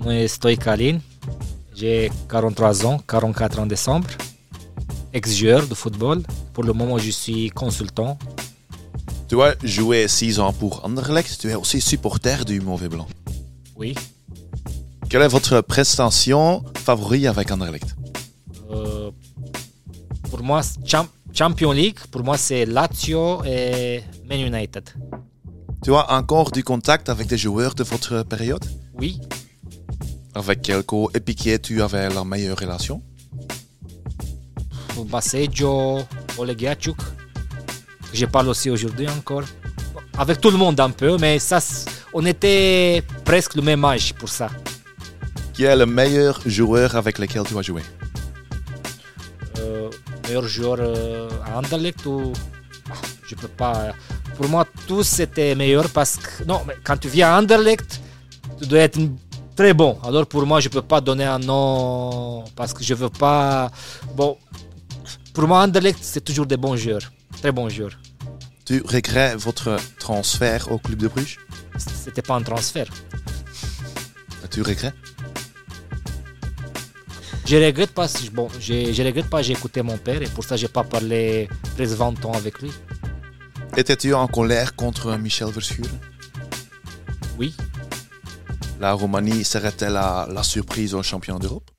Mon nom est Stoïkaline. J'ai 43 ans, 44 en décembre. Ex-joueur de football. Pour le moment, je suis consultant. Tu as joué 6 ans pour Anderlecht. Tu es aussi supporter du Mauvais Blanc. Oui. Quelle est votre prestation favorite avec Anderlecht? Euh, pour moi, Cham- Champion League, pour moi, c'est Lazio et Man United. Tu as encore du contact avec des joueurs de votre période? Oui. Avec quel épiquier tu avais la meilleure relation? Baseggio, Olegiachuk. Je parle aussi aujourd'hui encore. Avec tout le monde un peu, mais ça, on était presque le même âge pour ça. Qui est le meilleur joueur avec lequel tu as joué? Euh, meilleur joueur euh, à Anderlecht ou Ah, je peux pas. Pour moi, tous étaient meilleurs parce que non, mais quand tu viens à Anderlecht, tu dois être très bon. Alors pour moi, je peux pas donner un nom parce que je veux pas. Bon, pour moi, Anderlecht c'est toujours des bons joueurs, très bons joueurs. Tu regrettes votre transfert au club de Bruges? C'était pas un transfert. Tu regrettes? Je regrette pas. Bon, je, je regrette pas. J'ai écouté mon père et pour ça j'ai pas parlé presque 20 ans avec lui. Étais-tu en colère contre Michel Verschuren Oui. La Roumanie serait-elle la, la surprise au champion d'Europe?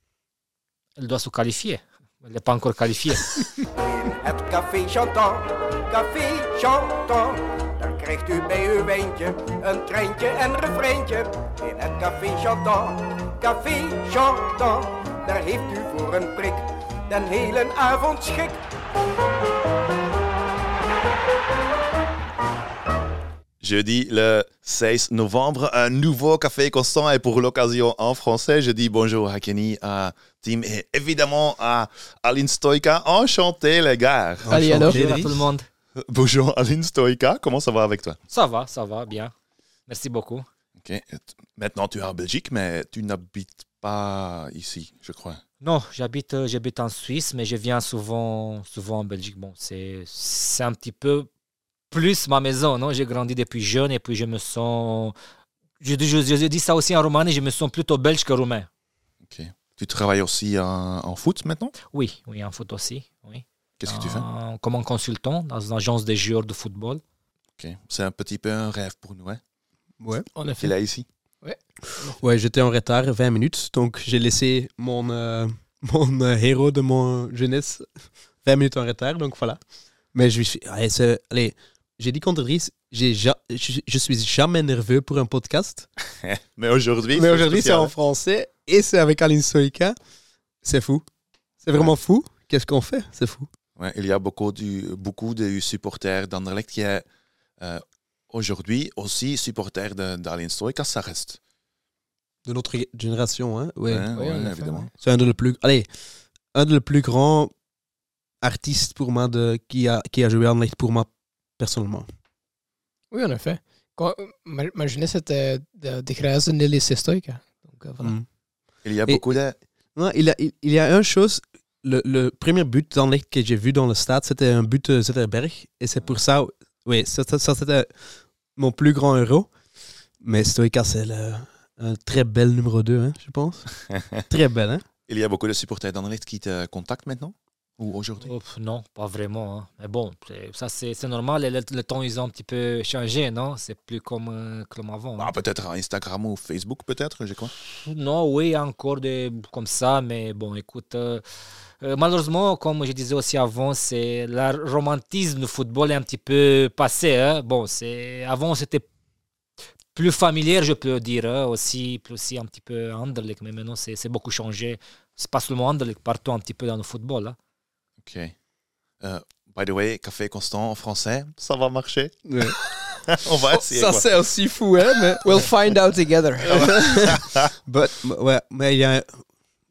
Elle doit se qualifier. Elle n'est pas encore qualifiée. In het café Chantant, café Chantant. Daar krijgt u bij uw wijntje een treintje en refreintje. In het café Chantant, café Chantant. Daar heeft u voor een prik den hele avond schik. Jeudi le 16 novembre, un nouveau café constant et pour l'occasion en français, je dis bonjour à Kenny, à Tim et évidemment à Aline Stoïka. Enchanté les gars. Allez, alors Bonjour à tout le monde. Bonjour Aline Stoïka, comment ça va avec toi? Ça va, ça va, bien. Merci beaucoup. Ok, Maintenant tu es en Belgique mais tu n'habites pas ici, je crois. Non, j'habite, euh, j'habite en Suisse, mais je viens souvent, souvent en Belgique. Bon, c'est, c'est un petit peu plus ma maison, non? J'ai grandi depuis jeune et puis je me sens... Je, je, je dis ça aussi en Roumanie, je me sens plutôt belge que roumain. Ok. Tu travailles aussi en, en foot maintenant? Oui, oui, en foot aussi, oui. Qu'est-ce que tu fais? Comme un consultant dans une agence de joueurs de football. Ok. C'est un petit peu un rêve pour nous, hein? Ouais, en effet. est ici. Ouais, j'étais en retard 20 minutes, donc j'ai laissé mon, euh, mon euh, héros de mon jeunesse 20 minutes en retard, donc voilà. Mais je suis. Allez, allez, j'ai dit contre Dries, j'ai ja- je, je suis jamais nerveux pour un podcast. Mais aujourd'hui, Mais aujourd'hui, c'est en français et c'est avec Aline Soika. C'est fou. C'est vraiment fou. Qu'est-ce qu'on fait? C'est fou. Ouais, il y a beaucoup, du, beaucoup de supporters d'Anderlecht qui est euh, aujourd'hui aussi supporter de- d'Aline Stoïka, ça reste. De notre génération, hein? Ouais. Ouais, Ouais, ouais, en effet, évidemment. C'est un des plus. Allez, un des plus grands artistes pour moi de, qui, a, qui a joué en light pour moi personnellement. Oui, en effet. Quand- ma, ma jeunesse était de, de Grijze Nelly Sestoika. Donc, euh, voilà. Mm. Il y a Et- beaucoup de... Non, il, a, il, il y a une chose, le, le premier but dans que j'ai vu dans le stade, c'était un but de Zetterberg. Et c'est pour ça, oui, ça, c'était mon plus grand héros. Mais Stoïka, c'est le- un très bel numéro 2, hein, je pense. très bel, hein Il y a beaucoup de supporters d'Anderlecht qui te contactent maintenant? Ou aujourd'hui? Non, pas vraiment. hein. Mais bon, ça c'est normal. Le, le temps, ils ont un petit peu changé, non? C'est plus comme, euh, comme avant. hein. Ah, Peut-être Instagram ou Facebook, peut-être, je crois. Non, oui, encore des comme ça, mais bon, écoute, euh, euh, malheureusement, comme je disais aussi avant, c'est le romantisme du football est un petit peu passé. hein. Bon, c'est avant c'était plus familier, je peux dire, hein, aussi, plus aussi un petit peu Anderlecht, mais maintenant c'est c'est beaucoup changé. C'est pas seulement Anderlecht, partout un petit peu dans le football. hein. Ok. Euh, by the way, Café Constant en français, ça va marcher? Ouais. On va essayer. Ça, c'est aussi fou, hein mais... We'll find out together. But, ouais, mais il y a,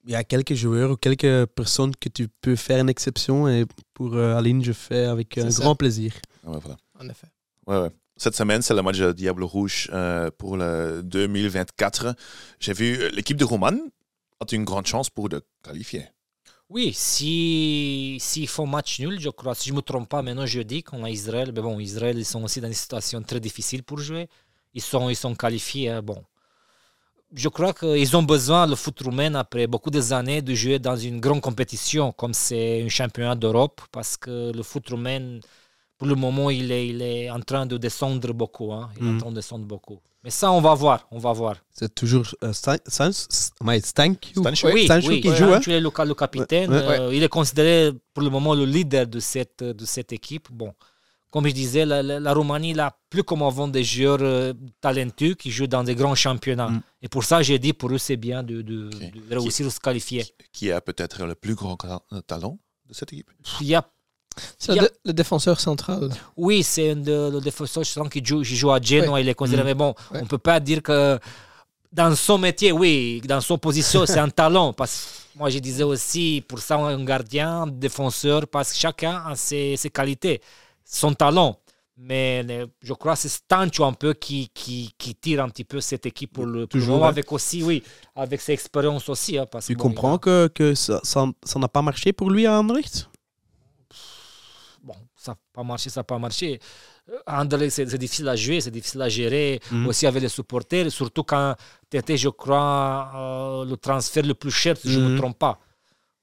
il y a quelques joueurs ou quelques personnes que tu peux faire une exception. Et pour euh, Aline, je fais avec un ça. grand plaisir. Ah, ouais, voilà. En effet. Ouais, ouais. Cette semaine, c'est le match de Diable Rouge euh, pour le 2024. J'ai vu l'équipe de Roman a une grande chance pour de qualifier. Oui, si s'ils font match nul, je crois, si je ne me trompe pas, maintenant jeudi, qu'on a Israël, mais bon, Israël, ils sont aussi dans une situation très difficile pour jouer. Ils sont, ils sont qualifiés, hein, bon. je crois qu'ils ont besoin, le foot roumain, après beaucoup des années, de jouer dans une grande compétition, comme c'est un championnat d'Europe, parce que le foot roumain, pour le moment, il est, il est en train de descendre beaucoup. hein. Il est en Mhm. train de descendre beaucoup. Mais ça, on va voir, on va voir. C'est toujours euh, Stan- Stans- ouais, Stank ou- Stanchuk. Oui, qui joue, hein? Stanchuk est le, ca- le capitaine. Ouais, euh, il est considéré pour le moment le leader de cette, de cette équipe. Bon, comme je disais, la, la- la Roumanie n'a plus comme avant des joueurs euh, talentueux qui jouent dans des grands championnats. Mm. Et pour ça, j'ai dit pour eux, c'est bien de, de- Ok. de réussir à se qualifier. Qui a peut-être le plus grand talent de cette équipe? Il y a C'est le, a- défenseur central. Oui, c'est le défenseur sens qui joue, qui joue à Genoa, il est considéré. Mm. Mais bon, on ne peut pas dire que dans son métier, oui, dans son position, c'est un talent. Parce que moi, je disais aussi, pour ça, un gardien, un défenseur, parce que chacun a ses, ses qualités, son talent. Mais je crois que c'est Stancho un peu qui, qui, qui tire un petit peu cette équipe pour le, pour le Toujours, avec aussi, oui, avec ses expériences aussi. hein, parce Tu bon, a- comprends que, que ça ça- ça n'a pas marché pour lui à Anderlecht? Ça n'a pas marché, ça n'a pas marché. Euh, Anderlecht, c'est c'est difficile à jouer, c'est difficile à gérer, Mhm. aussi avec les supporters, surtout quand tu étais, je crois, euh, le transfert le plus cher, si je ne me Mhm. trompe pas.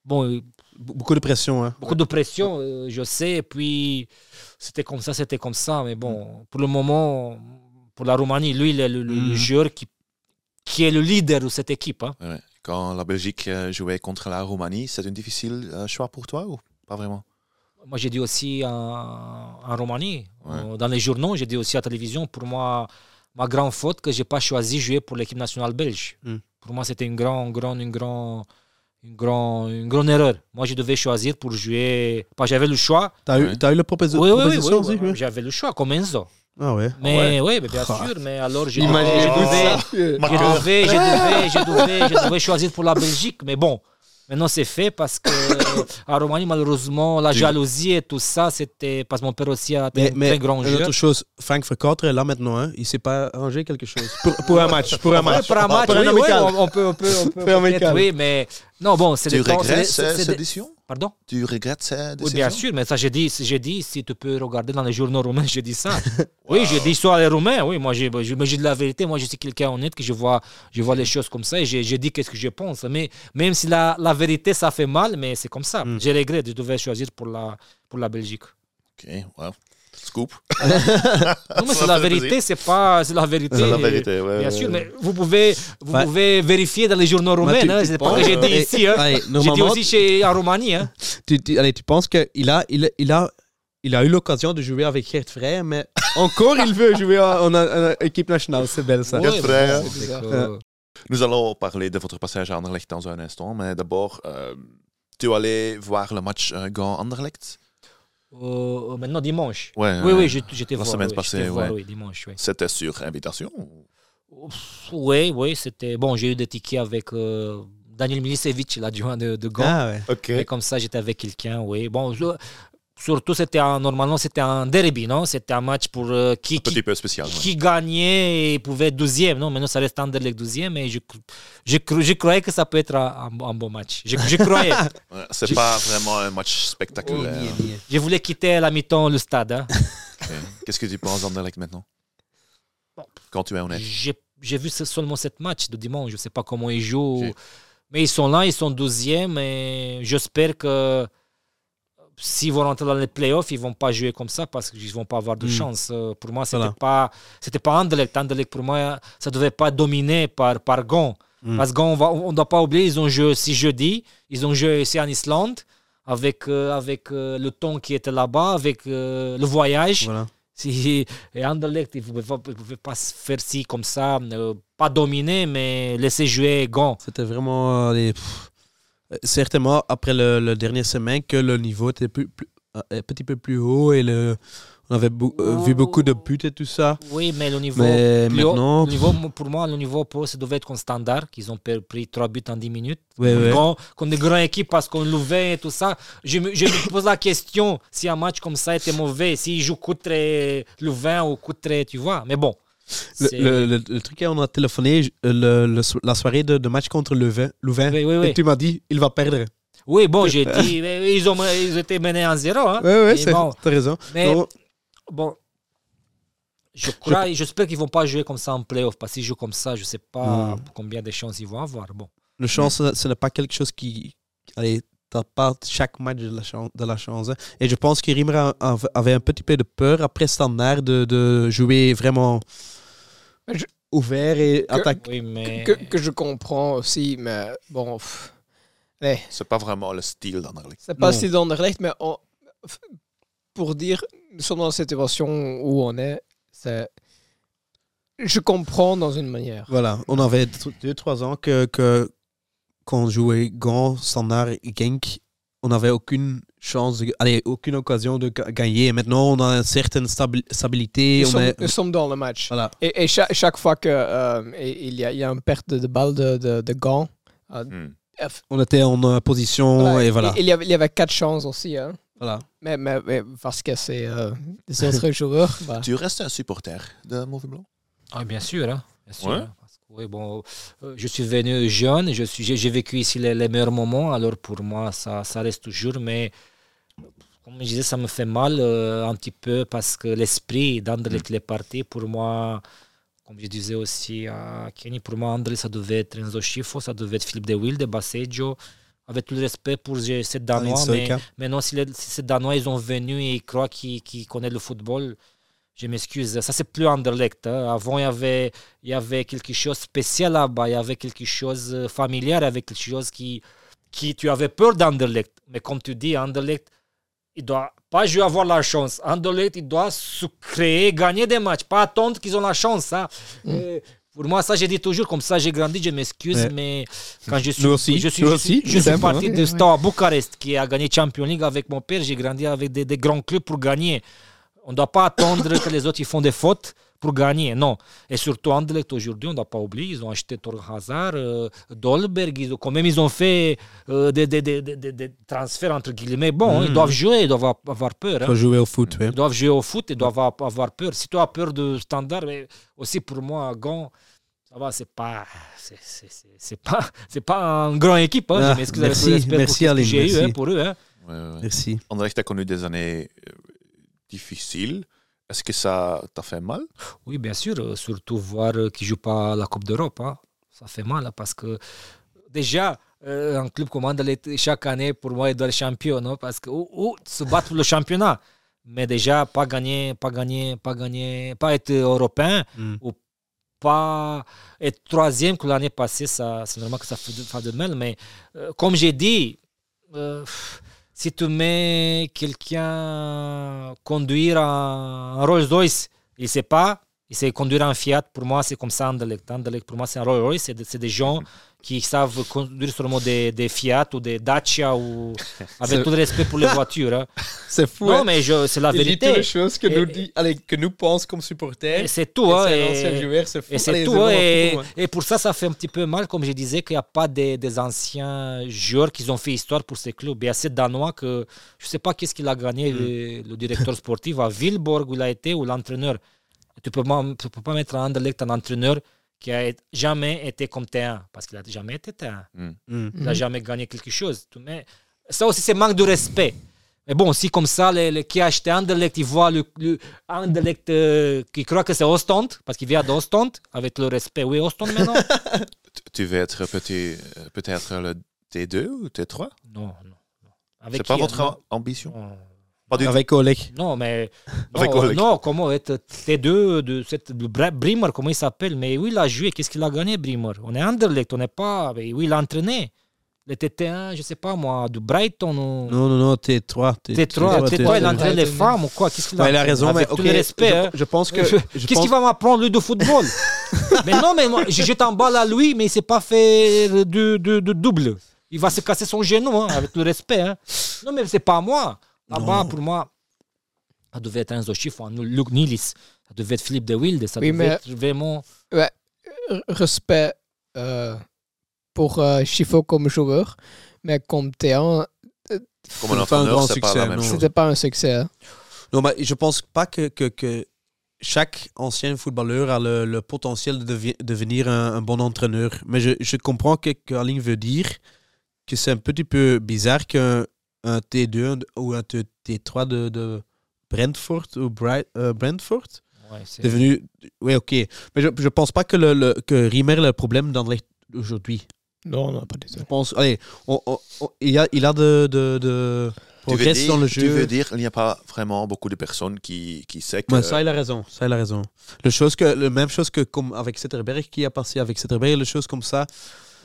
Bon, euh, Be- Beaucoup de pression. Hein. beaucoup de pression, euh, je sais, et puis c'était comme ça, c'était comme ça, mais bon, pour le moment, pour la Roumanie, lui, il est le, Mhm. joueur qui, qui est le leader de cette équipe. hein. Ouais. Quand la Belgique euh, jouait contre la Roumanie, c'est un difficile euh, choix pour toi ou pas vraiment? Moi, j'ai dit aussi en, en Roumanie, Ouais. euh, dans les journaux, j'ai dit aussi à la télévision, pour moi, ma grande faute que je n'ai pas choisi de jouer pour l'équipe nationale belge. Mm. Pour moi, c'était une grande, grande, une grande, une grande, une grande erreur. Moi, je devais choisir pour jouer. Pas, j'avais le choix. T'as Ouais. eu, t'as eu la proposi- Oui, oui, oui, proposition oui, aussi oui, oui. j'avais le choix comme Enzo. Ah ouais. Mais oui, mais bien Ah. sûr. Mais alors, devais, devais, je devais, je devais choisir pour la Belgique. Mais bon, maintenant c'est fait parce que à Roumanie, malheureusement, la Tu- jalousie et tout ça, c'était parce que mon père aussi a été Mais, un mais très grand une joueur. autre chose, Frank Verkotter est là maintenant. Hein. Il s'est pas arrangé quelque chose. Pour, pour un match. Pour un match. pour un match, Pour un oui, oui, amical. on, on peut, on peut, on peut amical. oui, mais non, bon, c'est Tu des temps- c'est regrettes cette des- décision? Pardon? Tu regrettes cette Oui, décision? bien sûr, mais ça, j'ai dit, j'ai dit, si tu peux regarder dans les journaux roumains, j'ai dit ça. Oui, j'ai dit soit les Roumains, oui, moi, j'ai, je- mais j'ai de la vérité, moi, je suis quelqu'un honnête, que je vois, je vois les choses comme ça, et j'ai, dit qu'est-ce que je pense. Mais même si la, la vérité, ça fait mal, mais c'est comme ça. Mm. Je regrette, je devais choisir pour la, pour la Belgique. Ok, well, scoop. Non, mais c'est la vérité, c'est pas, c'est la vérité. C'est la vérité, ouais. Bien ouais, sûr, ouais. mais vous pouvez, vous Ouais. pouvez vérifier dans les journaux roumains, hein, tu c'est pas penses- que j'ai dit ici, hein. allez, J'ai dit aussi chez, en Roumanie, hein. tu, tu- allez, tu penses qu'il a, il, a- il a, il a eu l'occasion de jouer avec Gert Frey, mais encore il veut jouer en, en- en équipe nationale. C'est belle ça. Que- Nous allons parler de votre passage à Anderlecht dans un instant, mais d'abord, euh, tu allais voir le match euh, Gand-Anderlecht? Euh, maintenant dimanche. Ouais, Oui, euh, oui, j'étais la voir. semaine oui, passée, j'étais voir, ouais. oui, dimanche, oui. C'était sur invitation ou- Oui, oui, c'était bon. J'ai eu des tickets avec euh, Daniel Milicevic, l'adjoint de, de Gand. Ah ouais. Ok. Et comme ça, j'étais avec quelqu'un, oui. Bon, je- surtout, c'était un- normalement, c'était un derby, non? C'était un match pour euh, qui, Un qui, petit peu spécial. ouais. qui gagnait et pouvait être 12e. Non, maintenant, ça reste Anderlecht 12e, mais je, je, cro- je croyais que ça peut être un, un bon match. Je, je croyais. C'est pas vraiment un match spectaculaire. je voulais quitter à la mi-temps le stade. hein. Qu'est-ce que tu penses d'Anderlecht maintenant? Quand tu es honnête. J'ai j'ai vu seulement cette match de dimanche. Je ne sais pas comment ils jouent. Mais ils sont là, ils sont 12e. Et j'espère que s'ils vont rentrer dans les playoffs, ils ne vont pas jouer comme ça parce qu'ils ne vont pas avoir de Mm. chance. Euh, Pour moi, ce n'était Voilà. pas, c'était pas Anderlecht. Anderlecht, pour moi, ça ne devait pas dominer par, par Gand. Mm. Parce qu'on ne doit pas oublier, ils ont joué aussi jeudi. Ils ont joué ici en Islande avec, euh, avec euh, le temps qui était là-bas, avec euh, le voyage. Voilà. Si, et Anderlecht, il ne pouvait, pas- se faire ci comme ça, pas dominer, mais laisser jouer Gand. C'était vraiment. les- pff, certainement, après le, le dernier semaine, que le niveau était plus, plus- euh, un petit peu plus haut et le, on avait euh, vu beaucoup de buts et tout ça. Oui, mais le niveau, Mais haut- le niveau, pour moi, le niveau pro, ça devait être comme standard, qu'ils ont pris trois buts en 10 minutes. Ouais, ouais. Gand, contre des grandes équipes parce qu'on l'ouvrait et tout ça. Je me, je me pose la question si un match comme ça était mauvais, s'ils jouent contre euh, Louvain ou contre, tu vois. Mais bon. Le, le- le- truc, on a téléphoné j- le- la soirée de, de match contre Louvain. Louvain Oui, oui, oui. Et tu m'as dit, il va perdre. Oui, bon, j'ai dit, ils ont, ils étaient menés en zéro. Hein. Ouais, Mais c'est- bon, t'as raison. mais Non, bon, Je crois, j'espère qu'ils vont pas jouer comme ça en playoff, parce qu'ils jouent comme ça, je sais pas Mm. combien de chances ils vont avoir. Bon. Le chance, ce- ce n'est pas quelque chose qui. Allez, t'as pas chaque match de la chance. De la chance hein. Et je pense que Rimmer avait un petit peu de peur après Standard de, de jouer vraiment Je- ouvert et attaquer. Oui, mais Que, que je comprends aussi, mais bon. C'est pas vraiment le style d'Anderlecht. c'est pas Non. si d'Anderlecht, mais on- pour dire, nous sommes dans la situation où on est, c'est. Je comprends dans une manière. Voilà, on avait 2-3 ans que, que quand on jouait Gand, Standard et Genk, on n'avait aucune chance, de, allez, aucune occasion de ga- gagner. Maintenant, on a une certaine stabi- stabilité. Nous on sommes, est- nous sommes dans le match. voilà. Et, et cha- chaque, fois que euh, il, y a, il y a une perte de, de balle de, de, de gants, euh, Hmm. F- On était en euh, position et voilà. Il, y avait, il y avait quatre chances aussi. Hein. voilà. Mais, mais, mais parce que c'est euh, des autres joueurs. bah, Tu restes un supporter de Mauvais Blanc? Ah, bien sûr, hein, bien sûr. Ouais. hein, oui, bon, euh, je suis venu jeune, je suis, j'ai, vécu ici les, les meilleurs moments, alors pour moi, ça, ça reste toujours, mais comme je disais, ça me fait mal euh, un petit peu parce que l'esprit d'Anderlecht est parti. Pour moi, comme je disais aussi à Kenny, pour moi, Anderlecht, ça devait être Enzo Schifo, ça devait être Philippe De Wilde, Basseggio, avec tout le respect pour ces Danois, mais. Maintenant, si, les, si ces Danois ils ont venu et ils croient qu'ils qu'ils connaissent le football, je m'excuse. Ça, c'est plus Anderlecht. hein. Avant, il y, avait, il y avait quelque chose de spécial là-bas. Il y avait quelque chose de familial, avec quelque chose qui, qui. Tu avais peur d'Anderlecht. Mais comme tu dis, Anderlecht, il doit pas jouer avoir la chance. Anderlecht, il doit se créer, gagner des matchs. Pas attendre qu'ils ont la chance. hein. Euh, pour moi, ça, j'ai dit toujours, comme ça, j'ai grandi, je m'excuse, Ouais. mais quand je suis, Nous aussi, je suis, nous je aussi, suis, je suis simple, parti de Steaua Bucarest, qui a gagné Champions League avec mon père. J'ai grandi avec des, des grands clubs pour gagner. On ne doit pas attendre que les autres ils font des fautes pour gagner. Non. Et surtout, Anderlecht, aujourd'hui, on ne doit pas oublier, ils ont acheté Thor Hazard, euh, Dolberg, ils ont, quand même, ils ont fait euh, des, des, des, des- transferts, entre guillemets. Bon, Mhm. ils doivent jouer, ils doivent avoir peur. hein. Faut jouer au foot, ouais. Ils doivent jouer au foot, ils doivent avoir- peur. Si tu as peur de standard, mais aussi pour moi, Gand, ça va, c'est pas, c'est, c'est, pas, c'est pas une grande équipe. Hein. Ah, merci, pour merci, ce que Aline, j'ai eu merci. hein, pour eux. hein. Ouais, ouais, ouais. Merci. Anderlecht a connu des années difficiles. Est-ce que ça t'a fait mal? Oui, bien sûr, euh, surtout voir euh, qu'ils ne jouent pas la Coupe d'Europe. hein. Ça fait mal hein, parce que déjà, euh, un club comme Anderlecht, chaque année, pour moi, il doit être champion. non parce que ou, ou se battre pour le championnat. Mais déjà, pas gagner, pas gagner, pas gagner, pas être européen Mm. ou pas être troisième que l'année passée, ça, c'est normal que ça fait de, fait de mal. Mais euh, comme j'ai dit, euh, si tu mets quelqu'un conduire un, Rolls-Royce, il ne sait pas, il sait conduire un Fiat. Pour moi, c'est comme ça Anderlecht. Anderlecht, pour moi, c'est un Rolls-Royce. C'est des, c'est des gens qui savent conduire seulement des, des Fiat ou des Dacia, ou, avec C'est- tout le respect pour les voitures. hein. C'est fou, Non, hein. mais c'est la Il dit vérité. toutes les choses que Et- nous, dit, allez, que nous pensons comme supporters. C'est tout. c'est un et- c'est fou. Et c'est Allez, tout. et, et pour ça, ça fait un petit peu mal, comme je disais, qu'il n'y a pas des, des anciens joueurs qui ont fait histoire pour ces clubs. Il y a ces Danois que je ne sais pas qu'est-ce qu'il a gagné, Mm. le, le directeur sportif à Vilborg où il a été, ou l'entraîneur. Tu ne peux, pas- tu peux pas mettre à Anderlecht un entraîneur qui a jamais été comme T1, parce qu'il n'a jamais été T1. Mm. Il n'a Mhm. jamais gagné quelque chose. Tu mets- Ça aussi, c'est manque de respect. Mais bon, si comme ça, les, les- qui a acheté Anderlecht, ils voient le, le Anderlecht euh, qui croit que c'est Ostend, parce qu'il vient d'Ostend, avec le respect. Oui, Ostend maintenant Tu- veux être euh, peut-être le T2 ou T3 Non, non. non. C'est pas votre non, ambition? Non. Pas du tout. Avec Oleg. Non, mais. Avec non, Oleg. non, comment être T2 de cette le Bra- Brimmer, comment il s'appelle? Mais oui, il a joué. Qu'est-ce qu'il a gagné, Brimmer On est Anderlecht, on n'est pas. Mais oui, il a entraîné. Le T1, je sais pas moi, du Brighton ou. Non, non, non, T3. T3, T3, il a entraîné les femmes ou quoi? Qu'est-ce qu'il a Ouais, il a raison, mais tout le respect. je, hein. je pense que. Qu'est-ce pense- qu'il va m'apprendre, lui, de football? Mais non, mais moi, je jette en balle à lui, mais il s'est pas fait de, de, de double. Il va se casser son genou, hein, avec le respect. hein. Non, mais c'est pas moi. Là-bas, Non. pour moi, ça devait être un Zochif ou un Luc Nilis. Ça devait être Philippe de Wilde. Ça Oui, devait mais- être vraiment. Respect euh, pour euh, Chifo comme joueur, mais comme T1, Comme un pas entraîneur, grand c'est pas succès, la même non. chose. c'était pas un succès. hein. Non, mais je pense pas que, que, que chaque ancien footballeur a le, le potentiel de devi- devenir un, un bon entraîneur. Mais je, je comprends ce que Aline veut dire, que c'est un petit peu bizarre qu'un un T2 ou un T- T3 de, de Brentford ou Bright, euh, Brentford? Ouais, c'est- devenu. Oui, ok. Mais je, je pense pas que, le, le- que Riemer a le problème d'Anderlecht aujourd'hui. Non, non, pas du tout. Je pense. Allez, on- on- on- il y a, il a de, de, de Tu veux, progrès dire, dans le tu jeu. veux dire qu'il n'y a pas vraiment beaucoup de personnes qui, qui savent que... Ouais, ça, il a raison. Ça, il a raison. Le chose que, le même chose que comme avec Zetterberg qui a passé avec Zetterberg, les choses comme ça.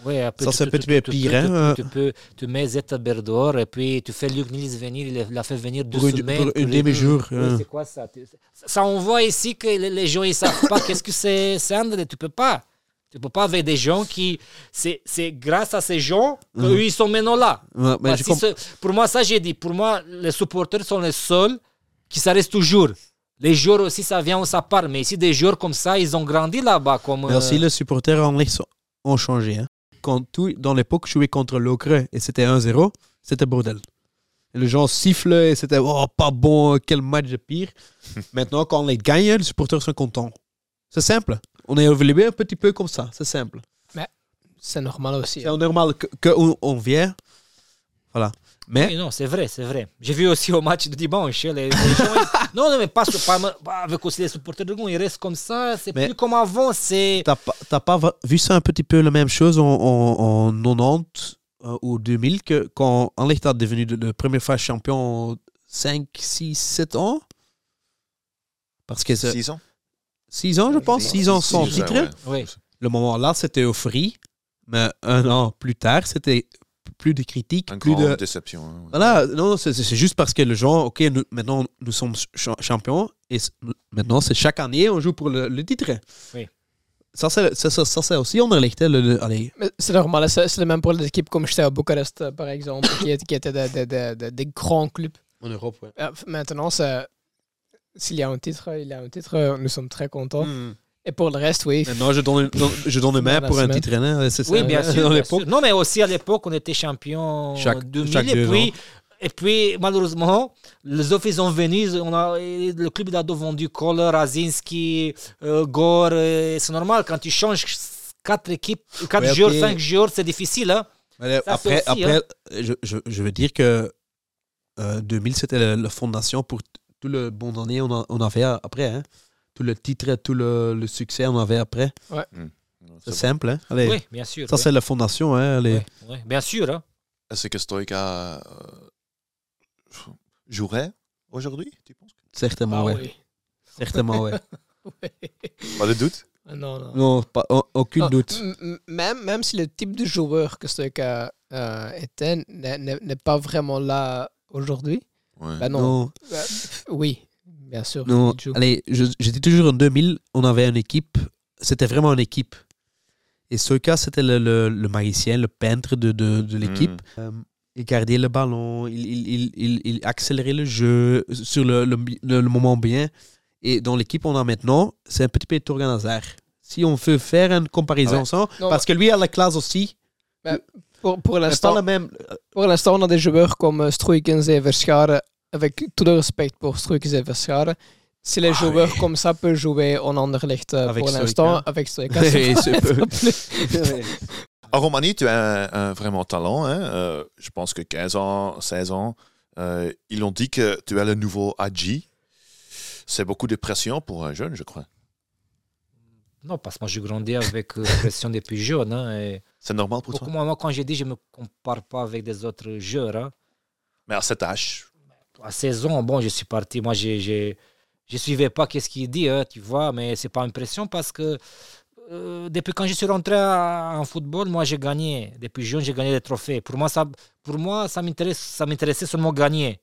Ouais, après, Ça, c'est un petit peu pire, tu- hein, Tu, tu peux, tu mets Zetterberg dehors et puis tu fais Luc Niels venir, il l'a fait venir deux Pour semaines. pour une pour demi-jour. Oui, hein. c'est quoi ça? Ça, on voit ici que les, les gens, ils savent pas qu'est-ce que c'est André. Tu peux pas. Tu peux pas avec des gens qui... C'est c'est grâce à ces gens qu'eux, Mhm. ils sont maintenant là. Ouais, mais ce- pour moi, ça, j'ai dit. Pour moi, les supporters sont les seuls qui ça reste toujours. Les joueurs aussi, ça vient ou ça part. Mais ici, des joueurs comme ça, ils ont grandi là-bas. Comme, aussi, euh, les supporters sont- ont changé. hein. Quand tout, dans l'époque, jouer contre l'Ocre et c'était 1-0, c'était bordel. Et les gens sifflent et c'était oh, pas bon, quel match de pire. Maintenant, quand on les gagne, les supporters sont contents. C'est simple. On est évolué un petit peu comme ça. C'est simple. C'est normal aussi. C'est normal que, que on, on vient. Voilà. Mais Oui, non, c'est vrai, c'est vrai. J'ai vu aussi au match de dimanche. Les, les gens, ils- non, non, mais pas, pas, avec aussi les supporters de Gond. Ils restent comme ça. C'est Mais- plus comme avant. C'est. t'as pas, t'as pas vu ça un petit peu la même chose en, en, en 90 euh, ou 2000 que quand Anderlecht est devenu le, le première fois champion en 5, 6, 7 ans? Parce que c'est 6 ans 6 ans, je pense, 6 ans sans titre. ouais. Oui. Le moment là, c'était euphorie. Mais un an plus tard, c'était plus de critiques, Une plus de. déception. hein. Voilà, non, c'est juste parce que les gens, ok, nous- maintenant nous sommes ch- champions et maintenant c'est chaque année on joue pour le, le titre. Oui. Ça, c'est ça, ça, aussi Anderlecht. Le, le- C'est normal, c'est le même pour les équipes comme j'étais à Bucarest, euh, par exemple, qui, étaient- qui étaient des, des- des- des- des grands clubs. en Europe. Euh, Maintenant, s'il y a un titre, il y a un titre, nous sommes très contents. Hmm. Et pour le reste, oui. Maintenant, je donne, je donne- main pour un titre. hein, c'est ça, Oui, bien sûr. Bien. Non, mais aussi à l'époque, on était champion Chaque- 2000. chaque et, puis, et puis, malheureusement, les offices sont venus. On a, le club a vendu Kohler, Razinski, euh, Gore. C'est normal, quand tu changes quatre équipes, quatre Ouais, joueurs, ok. cinq joueurs, c'est difficile. Hein? Mais Ça, après, aussi, après je, je, je veux dire que euh, 2000, c'était la, la fondation pour tout le bon année on, a- on avait après. Hein. Tout le titre, tout le, le succès, on avait après. C'est C'est simple. Hein? Allez, Oui, bien sûr. ça, oui. c'est la fondation. Hein? Allez. Bien sûr. Hein? Est-ce que Stoïka euh, jouerait aujourd'hui, tu penses? Certainement, Ah ouais. oui. Certainement, ouais. Pas de doute? Ah Non, non. Non, pas, au- aucun Non, doute. Même, même si le type de joueur que Stoïka euh, était n'est- pas vraiment là aujourd'hui, Ouais. bah non. Non, Euh, oui, bien sûr. joue. Allez, dis toujours en 2000, on avait une équipe. C'était vraiment une équipe. Et Soika, c'était le, le, le magicien, le peintre de, de, de l'équipe. Mm. Euh, il gardait le ballon, il, il, il, il, il accélérait le jeu sur le, le, le- le moment bien. Et dans l'équipe qu'on a maintenant, c'est un petit peu Torgan Hazard. Si on veut faire une comparaison Ouais. ensemble, Non, parce que lui a la classe aussi, pour, pour mais le même. pour l'instant, on a des joueurs comme euh, Struikens et Verscharen, avec tout le respect pour Struikens et Verscharen. Si les Ah, joueurs oui. comme ça peuvent jouer en Anderlecht euh, Avec pour l'instant, avec ça c'est va peu. être plus- En Roumanie, tu as un, un vraiment talent. hein. Euh, je pense que 15 ans, 16 ans, euh, ils ont dit que tu es le nouveau Hadji. C'est beaucoup de pression pour un jeune, je crois. Non, parce que moi, j'ai grandi avec la pression depuis jeune. Hein, et C'est normal pour beaucoup, toi. moi, moi, quand j'ai dit, je ne me compare pas avec des autres joueurs. Hein. Mais à cet âge, à 16 ans, bon, je suis parti. Moi, je ne suivais pas qu'est-ce qu'il dit, hein, tu vois, mais c'est pas une pression parce que euh, depuis quand je suis rentré à- en football, moi, j'ai gagné. Depuis jeune, j'ai gagné des trophées. Pour moi, ça, pour moi, ça, m'intéresse, ça m'intéressait seulement gagner.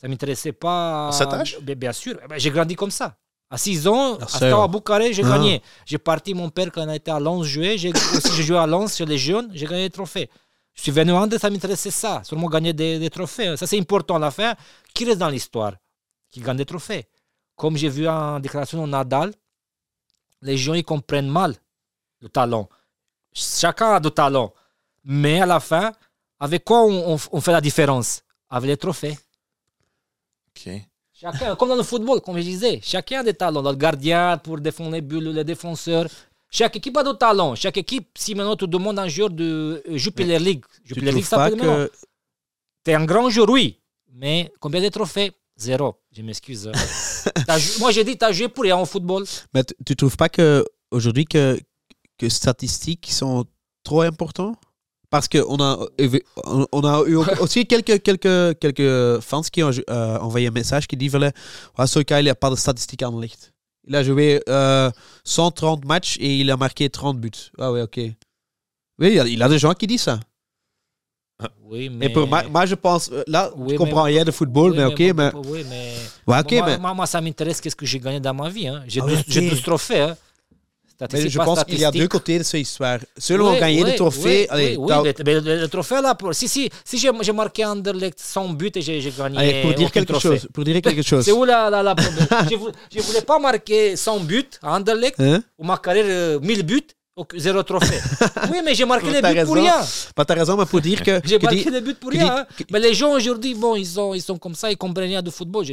Ça m'intéressait pas. À cet âge? Bien, bien sûr. Eh ben, j'ai grandi comme ça. À 6 ans, à Steaua Bucarest, j'ai Ah. gagné. J'ai parti, mon père, quand on était à Lens jouer, j'ai aussi joué à Lens sur les jeunes, j'ai gagné des trophées. Je suis venu en ça m'intéressait ça, seulement gagner des, des trophées. Ça, c'est important à la fin. Qui reste dans l'histoire Qui gagne des trophées? Comme j'ai vu en déclaration de Nadal, les gens ils comprennent mal le talent. Chacun a du talent. Mais à la fin, avec quoi on, on- on fait la différence? Avec les trophées. ok. Chacun, comme dans le football, comme je disais, chacun a des talents. Le gardien, pour défendre les bulles, les défenseurs. Chaque équipe a du talent. Chaque équipe, si maintenant tu demandes un joueur de euh, Jupiler League, Tu Jupiler League s'appelle que T'es un grand joueur, oui. Mais combien de trophées? Zéro. Je m'excuse. T'as Moi, j'ai dit, tu as joué pour rien au football. Mais tu- tu trouves pas que aujourd'hui que, que statistiques sont trop importants? Parce qu'on a, on a eu aussi quelques, quelques, quelques fans qui ont euh, envoyé un message qui disent voilà, ouais, Soika, il n'y a pas de statistiques en licht. Il a joué euh, 130 matchs et il a marqué 30 buts. Ah ouais, ok. Oui, il y a, il y a des gens qui disent ça. Oui, mais. Mais pour moi, moi, je pense, euh, là, Oui, je comprends mais- rien de football, Oui, mais ok, mais. Oui, mais. Ouais, ok, moi, mais, moi, moi, ça m'intéresse qu'est-ce que j'ai gagné dans ma vie. hein. J'ai Ah, 12, ok. j'ai 12 trophées. Hein. Mais je pas pense qu'il y a deux côtés de cette histoire. Ont Oui, gagné oui, des trophées, oui, allez, oui, mais, mais le, le trophée là, pour, si, si, si j'ai j'ai marqué Anderlecht 100 buts et j'ai j'ai gagné. allez, pour dire quelque trophée. chose. Pour dire quelque chose. C'est où la, la, la problème je, voulais, je voulais pas marquer 100 buts à Anderlecht Hein? ou ma carrière euh, 1000 buts, zéro trophée. oui, mais j'ai marqué les buts pour raison. rien. Bah, t'as raison, mais pour dire que. J'ai que marqué dit- les buts pour que rien. dit- hein. Mais les gens aujourd'hui, bon, ils sont, ils sont comme ça, ils comprennent rien de football.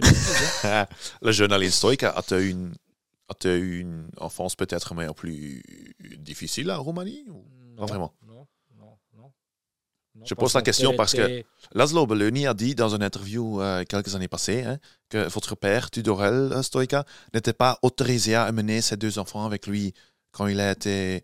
hein. Le jeune Alain Stoica, as-tu une, as-tu eu une enfance peut-être mais plus difficile en Roumanie ou- Non, vraiment? Non, non, non. Non, Je pose la question parce que- Laszlo Belloni a dit dans une interview euh, quelques années passées hein, que votre père, Tudorel euh, Stoica, n'était pas autorisé à amener ses deux enfants avec lui quand il a été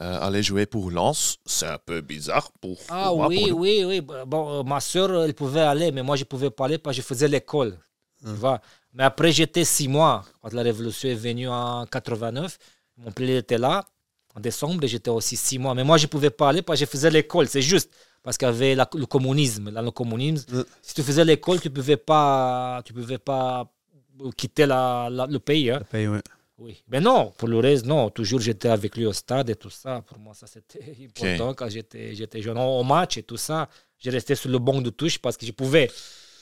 euh, allé jouer pour Lens. C'est un peu bizarre pour, Ah moi, oui, pour oui, oui. Bon, euh, ma soeur, elle pouvait aller, mais moi, je ne pouvais pas aller parce que je faisais l'école. Tu vois. Mais après, j'étais six mois. Quand la révolution est venue en 89, mon père était là en décembre et j'étais aussi six mois. Mais moi, je ne pouvais pas aller parce que je faisais l'école. C'est juste parce qu'il y avait la- le communisme. Dans le communisme, si tu faisais l'école, tu ne pouvais pas, tu pouvais pas quitter la- la- le pays. hein. Paye, ouais. Oui. Mais non, pour le reste, non. Toujours, j'étais avec lui au stade et tout ça. Pour moi, ça, c'était important quand j'étais jeune. Au match et tout ça, j'ai resté sur le banc de touche parce que je pouvais.